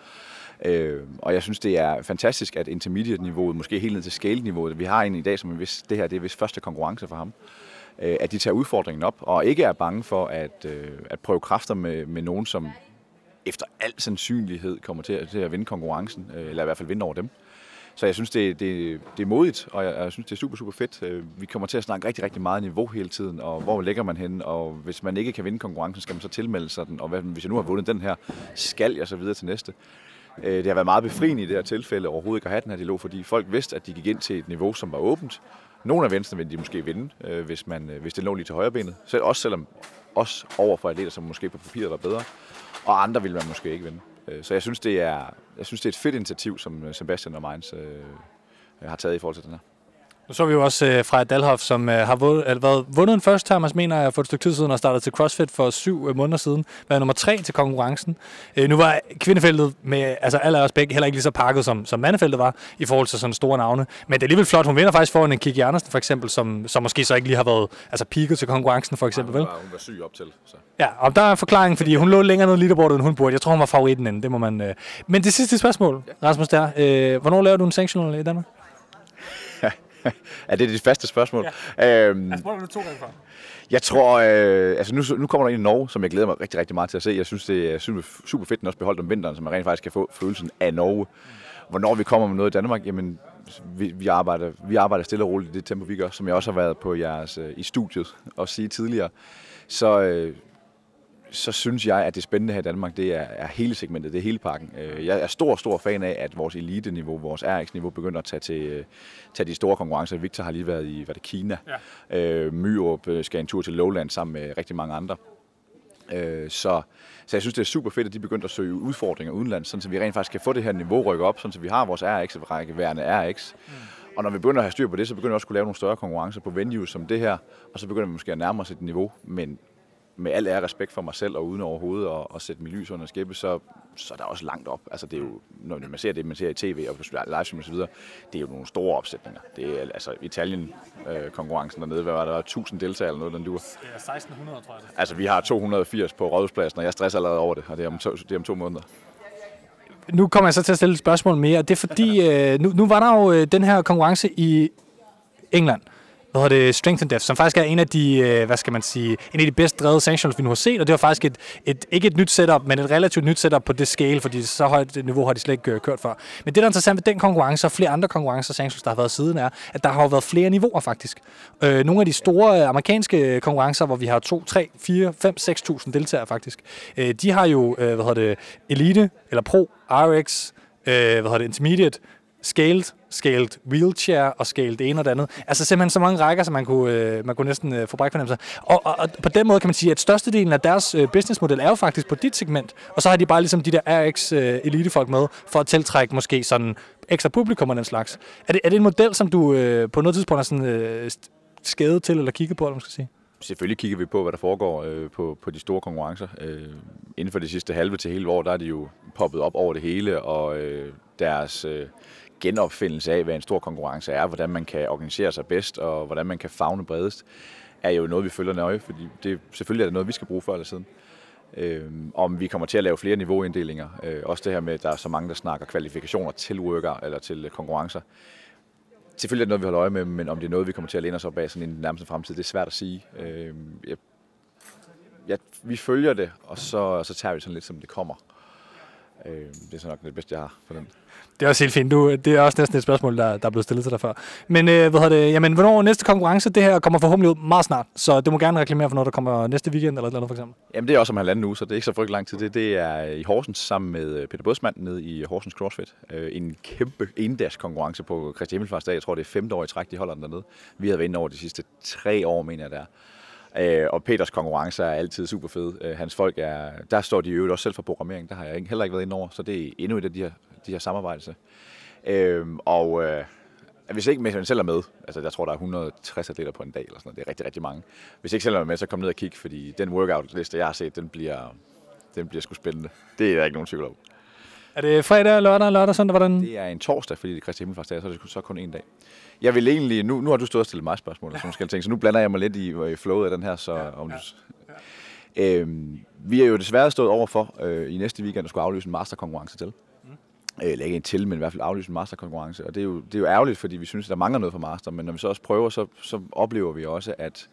Øh, og jeg synes, det er fantastisk, at intermediate-niveauet, måske helt ned til scale-niveauet, vi har en i dag, som hvis det her det er vist første konkurrence for ham, øh, at de tager udfordringen op, og ikke er bange for at, øh, at prøve kræfter med, med nogen, som efter al sandsynlighed kommer til, til at vinde konkurrencen, øh, eller i hvert fald vinde over dem. Så jeg synes, det, det, det er modigt, og jeg, jeg synes, det er super, super fedt. Øh, vi kommer til at snakke rigtig, rigtig meget niveau hele tiden, og hvor ligger man hen, og hvis man ikke kan vinde konkurrencen, skal man så tilmelde sig den, og hvad, hvis jeg nu har vundet den her, skal jeg så videre til næste. Øh, det har været meget befriende i det her tilfælde overhovedet ikke at have den her dialog, fordi folk vidste, at de gik ind til et niveau, som var åbent. Nogle af venstre ville de måske vinde, øh, hvis, man, øh, hvis det lå lige til højre benet. Selv, også selvom også over for atleter, som måske på papiret var bedre. Og andre ville man måske ikke vinde. Så jeg synes, det er, jeg synes, det er et fedt initiativ, som Sebastian og Mainz øh, har taget i forhold til den her. Nu så vi jo også øh, fra Dalhoff, som øh, har vundet, eller været, vundet en første term, mener jeg, for et stykke tid siden, og startet til CrossFit for syv øh, måneder siden. Var nummer tre til konkurrencen. Øh, nu var kvindefeltet med altså alle os begge heller ikke lige så pakket, som, som mandefeltet var, i forhold til sådan store navne. Men det er alligevel flot. Hun vinder faktisk foran en Kiki Andersen, for eksempel, som, som måske så ikke lige har været altså, peaked til konkurrencen, for eksempel. Ja, hun, var, hun var syg op til. Så. Ja, og der er en forklaring, fordi hun lå længere ned i leaderboardet, end hun burde. Jeg tror, hun var favoritten inden. Det må man... Øh. Men det sidste spørgsmål, Rasmus, der. Øh, hvornår laver du en sanctional i Danmark? er det dit faste spørgsmål? Ja. Øhm, jeg spurgte du to gange før. Jeg tror, øh, altså nu, nu kommer der en i Norge, som jeg glæder mig rigtig, rigtig meget til at se. Jeg synes, det er super fedt, den også beholdt om vinteren, så man rent faktisk kan få følelsen af Norge. Hvornår vi kommer med noget i Danmark, jamen vi, vi, arbejder, vi arbejder stille og roligt i det tempo, vi gør, som jeg også har været på jeres, øh, i studiet og sige tidligere. Så, øh, så synes jeg, at det spændende her i Danmark, det er, er hele segmentet, det er hele pakken. Øh, jeg er stor, stor fan af, at vores elite-niveau, vores RX-niveau begynder at tage til øh, tage de store konkurrencer. Victor har lige været i hvad det, Kina. Ja. Øh, Myrup skal en tur til Lowland sammen med rigtig mange andre. Øh, så, så jeg synes, det er super fedt, at de begynder at søge udfordringer udenlands, sådan så vi rent faktisk kan få det her niveau rykket op, sådan så vi har vores RX-række værende RX. Mm. Og når vi begynder at have styr på det, så begynder vi også at kunne lave nogle større konkurrencer på venues som det her, og så begynder vi måske at nærme os et niveau, men med al ære respekt for mig selv, og uden overhovedet at, at sætte mit lys under skæbe, så, så er der også langt op. Altså det er jo, når man ser det, man ser i tv og på livestream og så videre, det er jo nogle store opsætninger. Det er altså Italien-konkurrencen øh, dernede, hvad var der, 1000 deltagere eller noget, den duer? Ja, 1600, tror jeg. Altså vi har 280 på rådhuspladsen, og jeg stresser allerede over det, og det er om to, det er om to måneder nu kommer jeg så til at stille et spørgsmål mere. Det er fordi, øh, nu, nu var der jo øh, den her konkurrence i England, hvad hedder det, Strength and Depth, som faktisk er en af de, øh, hvad skal man sige, en af de bedst drevede sanctions, vi nu har set, og det var faktisk et, et, ikke et nyt setup, men et relativt nyt setup på det scale, fordi så højt niveau har de slet ikke øh, kørt før. Men det, der er interessant ved den konkurrence, og flere andre konkurrencer, sanctions, der har været siden, er, at der har jo været flere niveauer faktisk. Øh, nogle af de store øh, amerikanske konkurrencer, hvor vi har 2, 3, 4, 5, 6.000 deltagere faktisk, øh, de har jo, øh, hvad hedder det, Elite, eller Pro, RX, øh, hvad hedder det, Intermediate, Scaled, scaled wheelchair og scaled det ene og det andet. Altså simpelthen så mange rækker, som man kunne, øh, man kunne næsten øh, få brækfornemmelser. Og, og, og, på den måde kan man sige, at størstedelen af deres øh, businessmodel er jo faktisk på dit segment. Og så har de bare ligesom de der RX øh, elitefolk med, for at tiltrække måske sådan ekstra publikum og den slags. Er det, er det en model, som du øh, på noget tidspunkt har sådan, øh, skadet til eller kigget på, eller man skal sige? Selvfølgelig kigger vi på, hvad der foregår øh, på, på de store konkurrencer. Øh, inden for det sidste halve til hele år, der er de jo poppet op over det hele, og øh, deres... Øh, genopfindelse af, hvad en stor konkurrence er, hvordan man kan organisere sig bedst, og hvordan man kan fagne bredest, er jo noget, vi følger nøje, fordi det, selvfølgelig er det noget, vi skal bruge før eller siden. Øh, om vi kommer til at lave flere niveauinddelinger. Øh, også det her med, at der er så mange, der snakker kvalifikationer til worker eller til konkurrencer. Selvfølgelig er det noget, vi holder øje med, men om det er noget, vi kommer til at læne os op af sådan i den nærmeste fremtid, det er svært at sige. Øh, jeg, jeg, vi følger det, og så, og så tager vi sådan lidt, som det kommer. Øh, det er så nok det bedste, jeg har for den. Det er også helt fint. Du, det er også næsten et spørgsmål, der, der er blevet stillet til dig før. Men øh, hvad det, jamen, hvornår næste konkurrence? Det her kommer forhåbentlig ud meget snart, så det må gerne reklamere for noget, der kommer næste weekend eller et eller andet for eksempel. Jamen det er også om halvanden uge, så det er ikke så frygtelig lang tid. Det, det er i Horsens sammen med øh, Peter Bådsmand nede i Horsens CrossFit. Øh, en kæmpe endags konkurrence på Christi Himmelfartsdag. Jeg tror, det er femte år i træk, de holder den dernede. Vi har været inde over de sidste tre år, mener jeg der. Øh, og Peters konkurrence er altid super fed. Øh, hans folk er, der står de jo også selv for programmering, der har jeg heller ikke været inde over, så det er endnu et af de her, de her samarbejder. Øh, og øh, hvis ikke man selv er med, altså jeg tror, der er 160 atleter på en dag, eller sådan noget, det er rigtig, rigtig mange. Hvis ikke selv er med, så kom ned og kig, fordi den workout-liste, jeg har set, den bliver, den bliver sgu spændende. Det er der ikke nogen tvivl om. Er det fredag, lørdag, lørdag, søndag? Hvordan? Det er en torsdag, fordi det er Kristi Himmelfartsdag, så er det så kun en dag. Jeg vil egentlig, nu, nu har du stået og stillet mig spørgsmål sådan nogle ting, så nu blander jeg mig lidt i, i flowet af den her, så om du... Øhm, vi er jo desværre stået over for øh, i næste weekend at skulle aflyse en masterkonkurrence til. Øh, eller ikke en til, men i hvert fald aflyse en masterkonkurrence. Og det er, jo, det er jo ærgerligt, fordi vi synes, at der mangler noget for master, men når vi så også prøver, så, så oplever vi også, at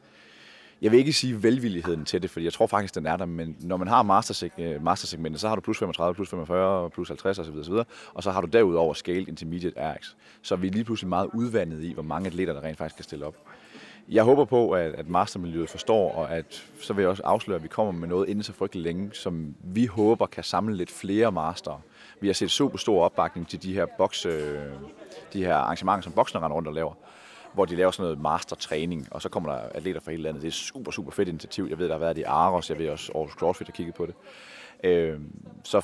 jeg vil ikke sige velvilligheden til det, fordi jeg tror faktisk, den er der, men når man har masterseg- øh, mastersegmentet, så har du plus 35, plus 45, plus 50 osv. osv. Og så har du derudover scaled intermediate RX. Så vi er lige pludselig meget udvandet i, hvor mange atleter, der rent faktisk kan stille op. Jeg håber på, at, at mastermiljøet forstår, og at så vil jeg også afsløre, at vi kommer med noget inden så frygtelig længe, som vi håber kan samle lidt flere master. Vi har set super stor opbakning til de her boks, øh, de her arrangementer, som bokserne render rundt og laver hvor de laver sådan noget mastertræning, og så kommer der atleter fra hele landet. Det er et super, super fedt initiativ. Jeg ved, der har været i Aros, jeg ved også Aarhus CrossFit har kigget på det. Øh, så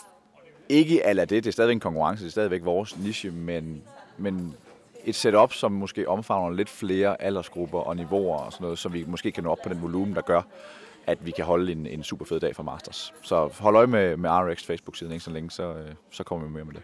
ikke ala det, det er stadigvæk en konkurrence, det er stadigvæk vores niche, men, men et setup, som måske omfavner lidt flere aldersgrupper og niveauer og sådan noget, så vi måske kan nå op på den volumen, der gør, at vi kan holde en, en super fed dag for Masters. Så hold øje med, med RX Facebook-siden ikke så længe, så, øh, så kommer vi med med det.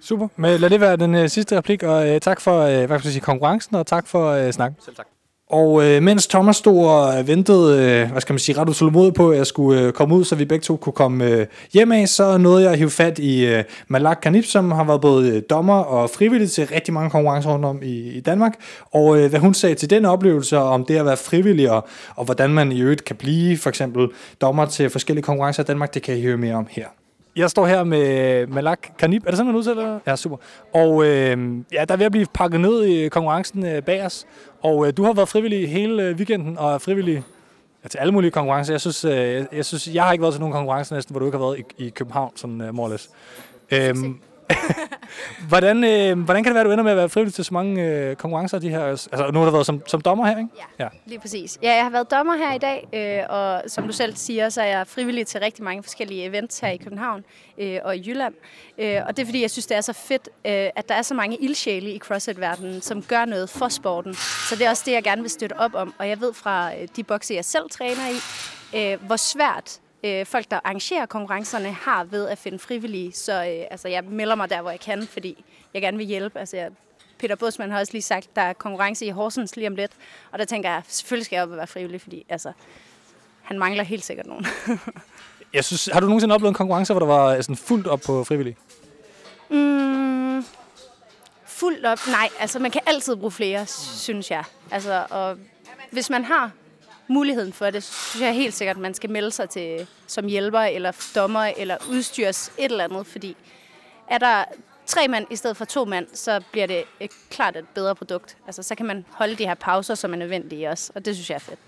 Super. Men lad det være den øh, sidste replik, og øh, tak for øh, hvad kan man sige, konkurrencen, og tak for øh, snakken. Selv tak. Og øh, mens Thomas stod og øh, ventede, øh, hvad skal man sige, ret utålmodig på, at jeg skulle øh, komme ud, så vi begge to kunne komme øh, hjem af, så nåede jeg at hive fat i øh, Malak Kanip, som har været både øh, dommer og frivillig til rigtig mange konkurrencer rundt om i, i Danmark. Og øh, hvad hun sagde til den oplevelse om det at være frivillig, og, og hvordan man i øvrigt kan blive for eksempel dommer til forskellige konkurrencer i Danmark, det kan I høre mere om her. Jeg står her med Malak Kanip. Er det sådan, man udtaler Ja, super. Og øh, ja, der er ved at blive pakket ned i konkurrencen øh, bag os. Og øh, du har været frivillig hele øh, weekenden, og er frivillig ja, til alle mulige konkurrencer. Jeg synes, øh, jeg, jeg synes, jeg har ikke været til nogen konkurrencer næsten, hvor du ikke har været i, i København, sådan uh, more. Øhm, hvordan, øh, hvordan kan det være, at du ender med at være frivillig til så mange øh, konkurrencer? De her, altså, nu har du været som, som dommer her, ikke? Ja, ja, lige præcis. Ja, jeg har været dommer her i dag, øh, og som du selv siger, så er jeg frivillig til rigtig mange forskellige events her i København øh, og i Jylland. Øh, og det er fordi, jeg synes, det er så fedt, øh, at der er så mange ildsjæle i CrossFit-verdenen, som gør noget for sporten. Så det er også det, jeg gerne vil støtte op om. Og jeg ved fra øh, de bokse, jeg selv træner i, øh, hvor svært øh, folk, der arrangerer konkurrencerne, har ved at finde frivillige. Så øh, altså, jeg melder mig der, hvor jeg kan, fordi jeg gerne vil hjælpe. Altså, jeg, Peter Bosman har også lige sagt, der er konkurrence i Horsens lige om lidt. Og der tænker jeg, selvfølgelig skal jeg op og være frivillig, fordi altså, han mangler helt sikkert nogen. jeg synes, har du nogensinde oplevet en konkurrence, hvor der var sådan fuldt op på frivillige? Mm, fuldt op? Nej, altså man kan altid bruge flere, synes jeg. Altså, og hvis man har muligheden for det, så synes jeg helt sikkert, at man skal melde sig til som hjælper eller dommer eller udstyres et eller andet, fordi er der tre mand i stedet for to mand, så bliver det et, klart et bedre produkt. Altså, så kan man holde de her pauser, som er nødvendige også, og det synes jeg er fedt.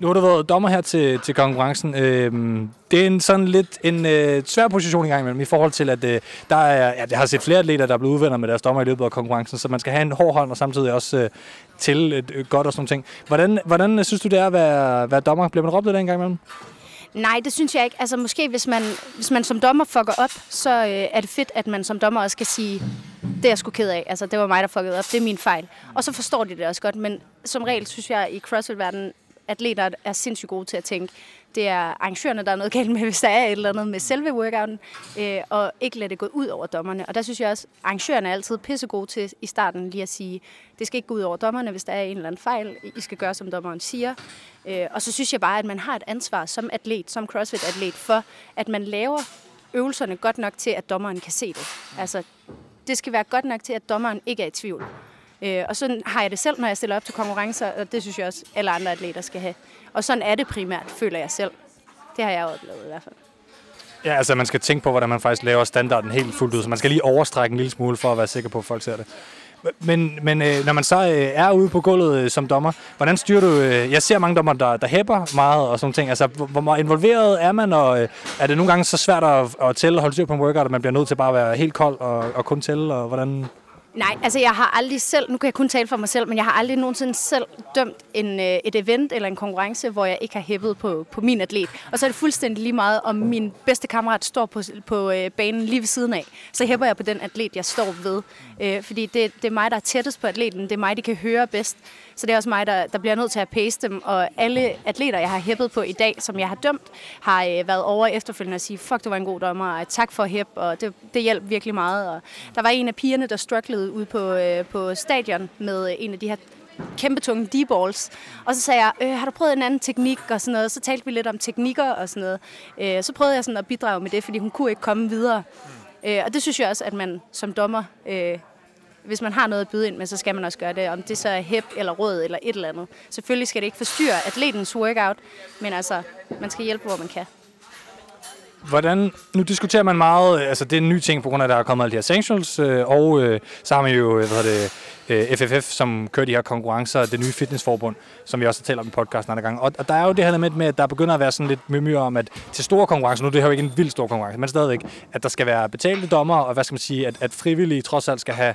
Nu har du været dommer her til, til konkurrencen. Øhm, det er en sådan lidt en øh, svær position i gang imellem, i forhold til, at øh, der er, ja, jeg har set flere atleter, der er blevet udvendt med deres dommer i løbet af konkurrencen, så man skal have en hård hånd og samtidig også øh, til et, øh, godt og sådan ting. Hvordan, hvordan øh, synes du, det er at være, være dommer? Bliver man råbt af det en gang imellem? Nej, det synes jeg ikke. Altså måske hvis man, hvis man som dommer fucker op, så øh, er det fedt, at man som dommer også kan sige, det er jeg sgu ked af. Altså det var mig, der fuckede op. Det er min fejl. Og så forstår de det også godt. Men som regel synes jeg i CrossFit-verdenen, atleter er sindssygt gode til at tænke, det er arrangørerne, der er noget galt med, hvis der er et eller andet med selve workouten, øh, og ikke lade det gå ud over dommerne. Og der synes jeg også, at arrangørerne er altid pisse gode til i starten lige at sige, det skal ikke gå ud over dommerne, hvis der er en eller anden fejl. I skal gøre, som dommeren siger. Øh, og så synes jeg bare, at man har et ansvar som atlet, som CrossFit-atlet, for at man laver øvelserne godt nok til, at dommeren kan se det. Altså, det skal være godt nok til, at dommeren ikke er i tvivl. Øh, og sådan har jeg det selv, når jeg stiller op til konkurrencer, og det synes jeg også, alle andre atleter skal have. Og sådan er det primært, føler jeg selv. Det har jeg oplevet i hvert fald. Ja, altså man skal tænke på, hvordan man faktisk laver standarden helt fuldt ud, så man skal lige overstrække en lille smule for at være sikker på, at folk ser det. Men, men øh, når man så øh, er ude på gulvet øh, som dommer, hvordan styrer du... Øh, jeg ser mange dommer, der, der hæpper meget og sådan ting. Altså, hvor, hvor involveret er man, og øh, er det nogle gange så svært at, at tælle og holde styr på en workout, at man bliver nødt til bare at være helt kold og, og kun tælle, og hvordan... Nej, altså jeg har aldrig selv, nu kan jeg kun tale for mig selv, men jeg har aldrig nogensinde selv dømt en, øh, et event eller en konkurrence, hvor jeg ikke har hæppet på, på min atlet. Og så er det fuldstændig lige meget, om min bedste kammerat står på, på øh, banen lige ved siden af. Så hæpper jeg på den atlet, jeg står ved. Øh, fordi det, det er mig, der er tættest på atleten. Det er mig, de kan høre bedst. Så det er også mig, der, der bliver nødt til at pace dem. Og alle atleter, jeg har hæppet på i dag, som jeg har dømt, har øh, været over efterfølgende og sige, fuck, du var en god dommer, og tak for hæp, og det, det hjalp virkelig meget. Og der var en af pigerne, der strugglede ude på, øh, på stadion med en af de her kæmpe tunge D-balls. Og så sagde jeg, øh, har du prøvet en anden teknik og sådan noget? Så talte vi lidt om teknikker og sådan noget. Øh, så prøvede jeg sådan at bidrage med det, fordi hun kunne ikke komme videre. Øh, og det synes jeg også, at man som dommer, øh, hvis man har noget at byde ind med, så skal man også gøre det. Om det så er hæb eller råd eller et eller andet. Selvfølgelig skal det ikke forstyrre atletens workout, men altså, man skal hjælpe, hvor man kan. Hvordan, nu diskuterer man meget, øh, altså det er en ny ting på grund af, at der er kommet alle de her sanctions, øh, og øh, så har man jo, øh, hvad hedder det, øh, FFF, som kører de her konkurrencer, det nye fitnessforbund, som vi også har talt om i podcasten andre gange. Og, og der er jo det her element med, at der begynder at være sådan lidt mymyr om, at til store konkurrencer, nu det her jo ikke en vild stor konkurrence, men stadigvæk, at der skal være betalte dommer, og hvad skal man sige, at, at frivillige trods alt skal have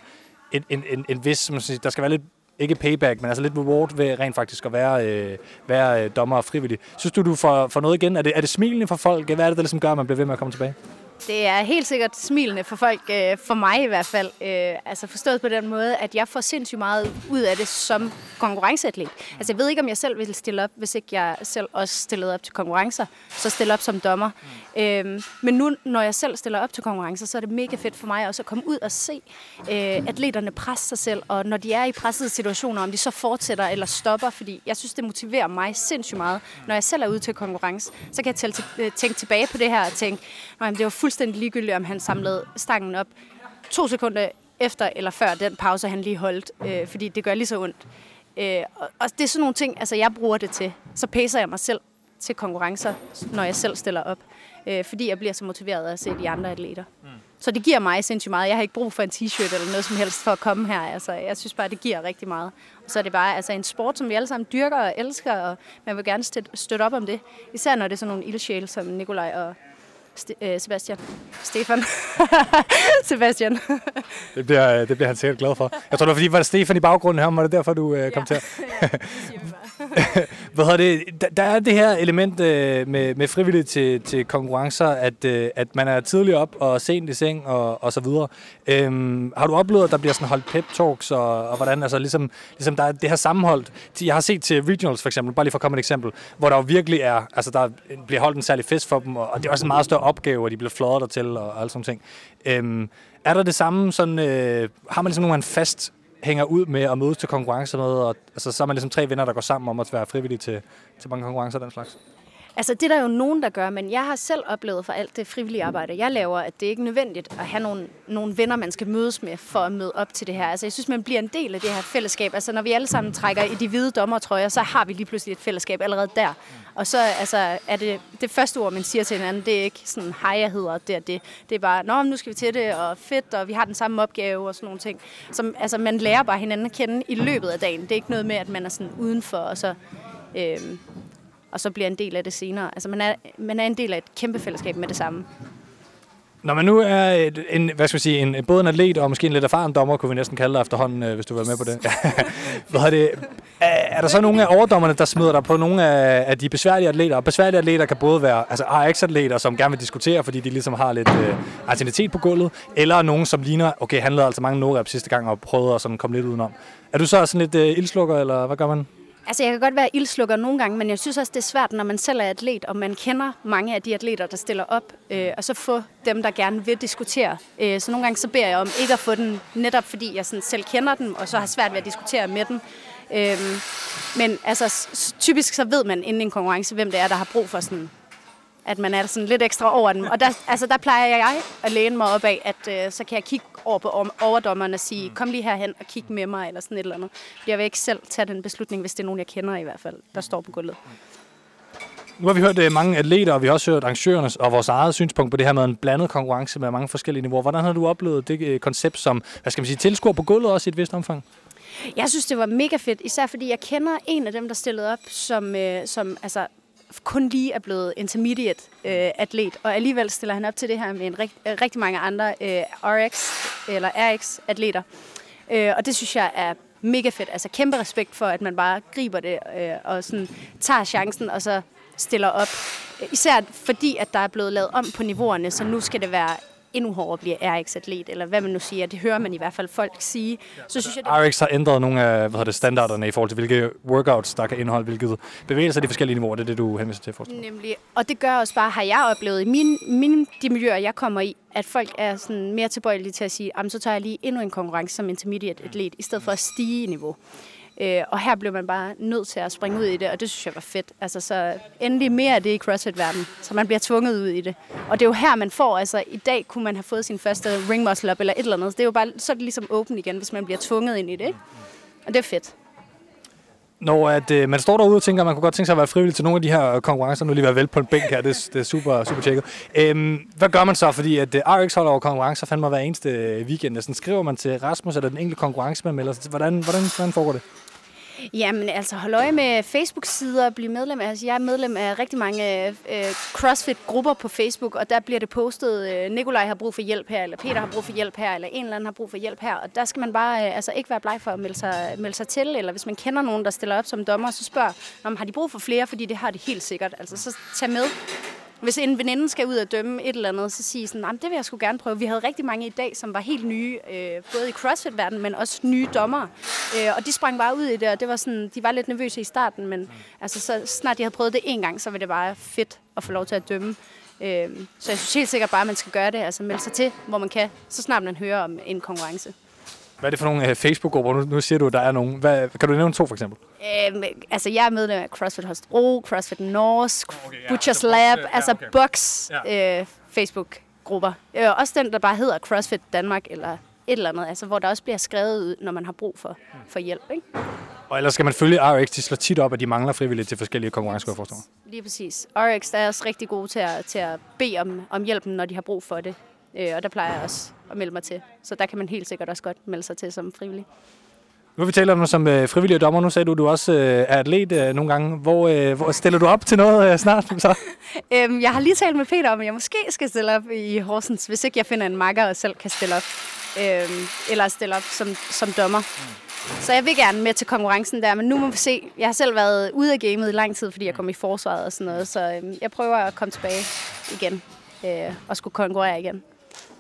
en, en, en, en vis, som man siger, der skal være lidt ikke payback, men altså lidt reward ved rent faktisk at være, øh, være øh, dommer og frivillig. Synes du, du får, får noget igen? Er det, er det smilende for folk? Hvad er det, der ligesom gør, at man bliver ved med at komme tilbage? Det er helt sikkert smilende for folk, øh, for mig i hvert fald. Øh, altså forstået på den måde, at jeg får sindssygt meget ud af det som konkurrenceatlet. Altså jeg ved ikke, om jeg selv ville stille op, hvis ikke jeg selv også stillede op til konkurrencer. Så stille op som dommer. Mm. Øh, men nu, når jeg selv stiller op til konkurrencer, så er det mega fedt for mig også at komme ud og se øh, atleterne presse sig selv. Og når de er i pressede situationer, om de så fortsætter eller stopper. Fordi jeg synes, det motiverer mig sindssygt meget. Når jeg selv er ude til konkurrence, så kan jeg øh, tænke tilbage på det her og tænke, det var fuldstændig ligegyldigt, om han samlede stangen op to sekunder efter eller før den pause, han lige holdt, øh, fordi det gør lige så ondt. Øh, og, det er sådan nogle ting, altså jeg bruger det til. Så pacer jeg mig selv til konkurrencer, når jeg selv stiller op, øh, fordi jeg bliver så motiveret af at se de andre atleter. Mm. Så det giver mig sindssygt meget. Jeg har ikke brug for en t-shirt eller noget som helst for at komme her. Altså, jeg synes bare, det giver rigtig meget. Og så er det bare altså, en sport, som vi alle sammen dyrker og elsker, og man vil gerne støtte op om det. Især når det er sådan nogle ildsjæle som Nikolaj og St- øh, Sebastian. Stefan. Sebastian. det, bliver, det bliver han sikkert glad for. Jeg tror, det var fordi, var det Stefan i baggrunden her, var det derfor, du øh, kom ja. til. Hvad hedder det? Der, der er det her element øh, med, med frivillige til, til konkurrencer, at, øh, at man er tidligt op og sent i seng og, og så videre. Øhm, har du oplevet, at der bliver sådan holdt pep talks, og, og hvordan, altså ligesom, ligesom der er det her sammenhold. Jeg har set til regionals for eksempel, bare lige for at komme et eksempel, hvor der jo virkelig er, altså der bliver holdt en særlig fest for dem, og det er også en meget større opgave, og de bliver fløjet dertil og alle sådan ting. Øhm, er der det samme, sådan, øh, har man ligesom nogen fast hænger ud med at mødes til konkurrencer med, og altså, så er man ligesom tre venner, der går sammen om at være frivillige til, til mange konkurrencer og den slags? Altså, det er der jo nogen, der gør, men jeg har selv oplevet for alt det frivillige arbejde, jeg laver, at det er ikke nødvendigt at have nogle, nogle venner, man skal mødes med for at møde op til det her. Altså, jeg synes, man bliver en del af det her fællesskab. Altså, når vi alle sammen trækker i de hvide dommertrøjer, så har vi lige pludselig et fællesskab allerede der. Og så altså, er det det første ord, man siger til hinanden, det er ikke sådan, hej, jeg hedder det og det. Det er bare, nå, nu skal vi til det, og fedt, og vi har den samme opgave og sådan nogle ting. Som, altså, man lærer bare hinanden at kende i løbet af dagen. Det er ikke noget med, at man er sådan udenfor, og så... Øh, og så bliver en del af det senere. Altså man er, man er en del af et kæmpe fællesskab med det samme. Når man nu er et, en, hvad skal vi sige, en, både en atlet og måske en lidt erfaren dommer, kunne vi næsten kalde dig efterhånden, øh, hvis du var med på det. Hvad er, det er, er der så nogle af overdommerne, der smider dig på nogle af, af de besværlige atleter? Og besværlige atleter kan både være altså RX-atleter, som gerne vil diskutere, fordi de ligesom har lidt øh, artinitet på gulvet, eller nogen, som ligner, okay, han lavede altså mange no sidste gang og prøvede at sådan komme lidt udenom. Er du så sådan lidt øh, ildslukker, eller hvad gør man? Altså, jeg kan godt være ildslukker nogle gange, men jeg synes også, det er svært, når man selv er atlet, og man kender mange af de atleter, der stiller op, øh, og så få dem, der gerne vil diskutere. Øh, så nogle gange så beder jeg om ikke at få den, netop fordi jeg sådan selv kender dem, og så har svært ved at diskutere med dem. Øh, men altså, typisk så ved man inden en konkurrence, hvem det er, der har brug for sådan at man er sådan lidt ekstra over dem. Og der, altså, der plejer jeg at læne mig op af, at øh, så kan jeg kigge over på overdommeren og sige, kom lige herhen og kig med mig, eller sådan et eller andet. Jeg vil ikke selv tage den beslutning, hvis det er nogen, jeg kender i hvert fald, der står på gulvet. Nu har vi hørt uh, mange atleter, og vi har også hørt arrangørernes og vores eget synspunkt på det her med en blandet konkurrence med mange forskellige niveauer. Hvordan har du oplevet det uh, koncept som, hvad skal man sige, tilskuer på gulvet også i et vist omfang? Jeg synes, det var mega fedt, især fordi jeg kender en af dem, der stillede op, som, øh, som altså, kun lige er blevet intermediate øh, atlet, og alligevel stiller han op til det her med en rigt, øh, rigtig mange andre øh, RX eller RX atleter. Øh, og det synes jeg er mega fedt. Altså kæmpe respekt for, at man bare griber det øh, og sådan tager chancen og så stiller op. Øh, især fordi, at der er blevet lavet om på niveauerne, så nu skal det være endnu hårdere at blive RX-atlet, eller hvad man nu siger. Det hører man i hvert fald folk sige. Så synes jeg, det RX har ændret nogle af hvad det, standarderne i forhold til, hvilke workouts, der kan indeholde hvilket bevægelser de forskellige niveauer. Det er det, du henviser til. Forstår. Nemlig. Og det gør også bare, har jeg oplevet i mine, mine, de miljøer, jeg kommer i, at folk er sådan mere tilbøjelige til at sige, så tager jeg lige endnu en konkurrence som intermediate atlet, i stedet for at stige i niveau. Øh, og her blev man bare nødt til at springe ud i det, og det synes jeg var fedt. Altså, så endelig mere af det i CrossFit-verdenen, så man bliver tvunget ud i det. Og det er jo her, man får, altså i dag kunne man have fået sin første ring muscle up eller et eller andet. Det er jo bare, så er det ligesom åben igen, hvis man bliver tvunget ind i det. Ikke? Og det er fedt. Når at, øh, man står derude og tænker, at man kunne godt tænke sig at være frivillig til nogle af de her øh, konkurrencer, nu lige være vel på en bænk her, det, det er super, super tjekket. Øhm, hvad gør man så? Fordi at øh, RX holder over konkurrencer fandme hver eneste øh, weekend. Sådan, skriver man til Rasmus, eller den enkelte konkurrence, man melder sig til. Hvordan, hvordan, hvordan foregår det? Jamen altså, hold øje med Facebook-sider og blive medlem. Altså, jeg er medlem af rigtig mange øh, øh, CrossFit-grupper på Facebook, og der bliver det postet, øh, Nikolaj har brug for hjælp her, eller Peter har brug for hjælp her, eller en eller anden har brug for hjælp her. Og der skal man bare øh, altså, ikke være bleg for at melde sig, melde sig til, eller hvis man kender nogen, der stiller op som dommer, så spørg, om har de brug for flere, fordi det har de helt sikkert. Altså, så tag med. Hvis en veninde skal ud og dømme et eller andet, så sige sådan, det vil jeg sgu gerne prøve. Vi havde rigtig mange i dag, som var helt nye, øh, både i CrossFit-verdenen, men også nye dommer. Øh, og de sprang bare ud i det, og det var sådan, de var lidt nervøse i starten, men mm. altså, så snart de havde prøvet det en gang, så var det bare fedt at få lov til at dømme. Øh, så jeg synes helt sikkert bare, at man skal gøre det, altså melde sig til, hvor man kan, så snart man hører om en konkurrence. Hvad er det for nogle uh, Facebook-grupper? Nu, nu siger du, at der er nogle. Hvad, kan du nævne to, for eksempel? Øhm, altså, jeg er medlem af CrossFit Holstebro, CrossFit Norse, okay, ja, Butchers Lab, ja, altså okay. Box ja. øh, Facebook-grupper. Øh, også den, der bare hedder CrossFit Danmark, eller et eller andet, altså, hvor der også bliver skrevet ud, når man har brug for, for hjælp. Ikke? Og ellers skal man følge RX, de slår tit op, at de mangler frivillige til forskellige konkurrencer, forstår Lige præcis. RX er også rigtig gode til at, til at bede om, om hjælpen, når de har brug for det. Øh, og der plejer jeg også at melde mig til. Så der kan man helt sikkert også godt melde sig til som frivillig. Nu vi taler om som øh, frivillig dommer. Nu sagde du, at du også øh, er atlet øh, nogle gange. Hvor, øh, hvor stiller du op til noget øh, snart? Så? øhm, jeg har lige talt med Peter om, at jeg måske skal stille op i Horsens, hvis ikke jeg finder en makker og selv kan stille op. Øhm, eller stille op som, som dommer. Mm. Så jeg vil gerne med til konkurrencen der, men nu må vi se. Jeg har selv været ude af gamet i lang tid, fordi jeg kom i forsvaret og sådan noget, så øhm, jeg prøver at komme tilbage igen øh, og skulle konkurrere igen.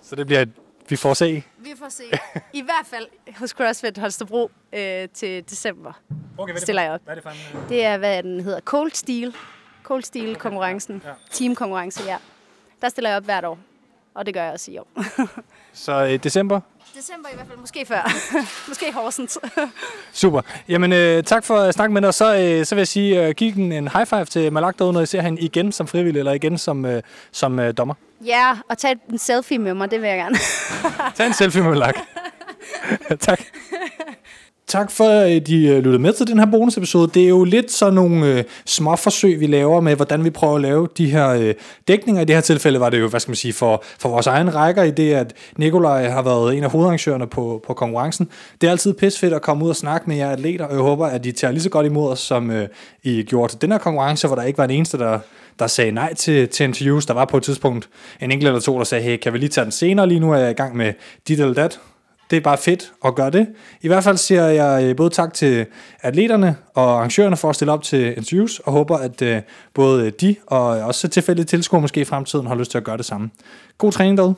Så det bliver vi får se. Vi får se. I hvert fald hos CrossFit Holstebro øh, til december okay, hvad stiller jeg op. Hvad er det for en? Det er, hvad den hedder, Cold Steel. Cold Steel konkurrencen. Ja. Teamkonkurrence, ja. Der stiller jeg op hvert år. Og det gør jeg også i år. Så øh, december? December i hvert fald, måske før. måske Horsens. Super. Jamen, øh, tak for at snakke med dig. Så, øh, så vil jeg sige, øh, giv en high five til Malak derude, når I ser hende igen som frivillig, eller igen som, øh, som øh, dommer. Ja, og tag en selfie med mig, det vil jeg gerne. tag en selfie med Malak. tak. Tak for, øh, at I øh, lyttede med til den her bonusepisode. Det er jo lidt sådan nogle øh, små forsøg, vi laver med, hvordan vi prøver at lave de her øh, dækninger. I det her tilfælde var det jo, hvad skal man sige, for, for vores egen rækker i det, at Nikolaj har været en af hovedarrangørerne på, på konkurrencen. Det er altid pissfedt at komme ud og snakke med jer atleter, og jeg håber, at I tager lige så godt imod os, som øh, I gjorde til den her konkurrence, hvor der ikke var en eneste, der, der sagde nej til, til interviews. Der var på et tidspunkt en enkelt eller to, der sagde, hey, kan vi lige tage den senere? Lige nu er jeg i gang med dit eller dat det er bare fedt at gøre det. I hvert fald siger jeg øh, både tak til atleterne og arrangørerne for at stille op til interviews, og håber, at øh, både de og også tilfældige tilskuere måske i fremtiden har lyst til at gøre det samme. God træning derude.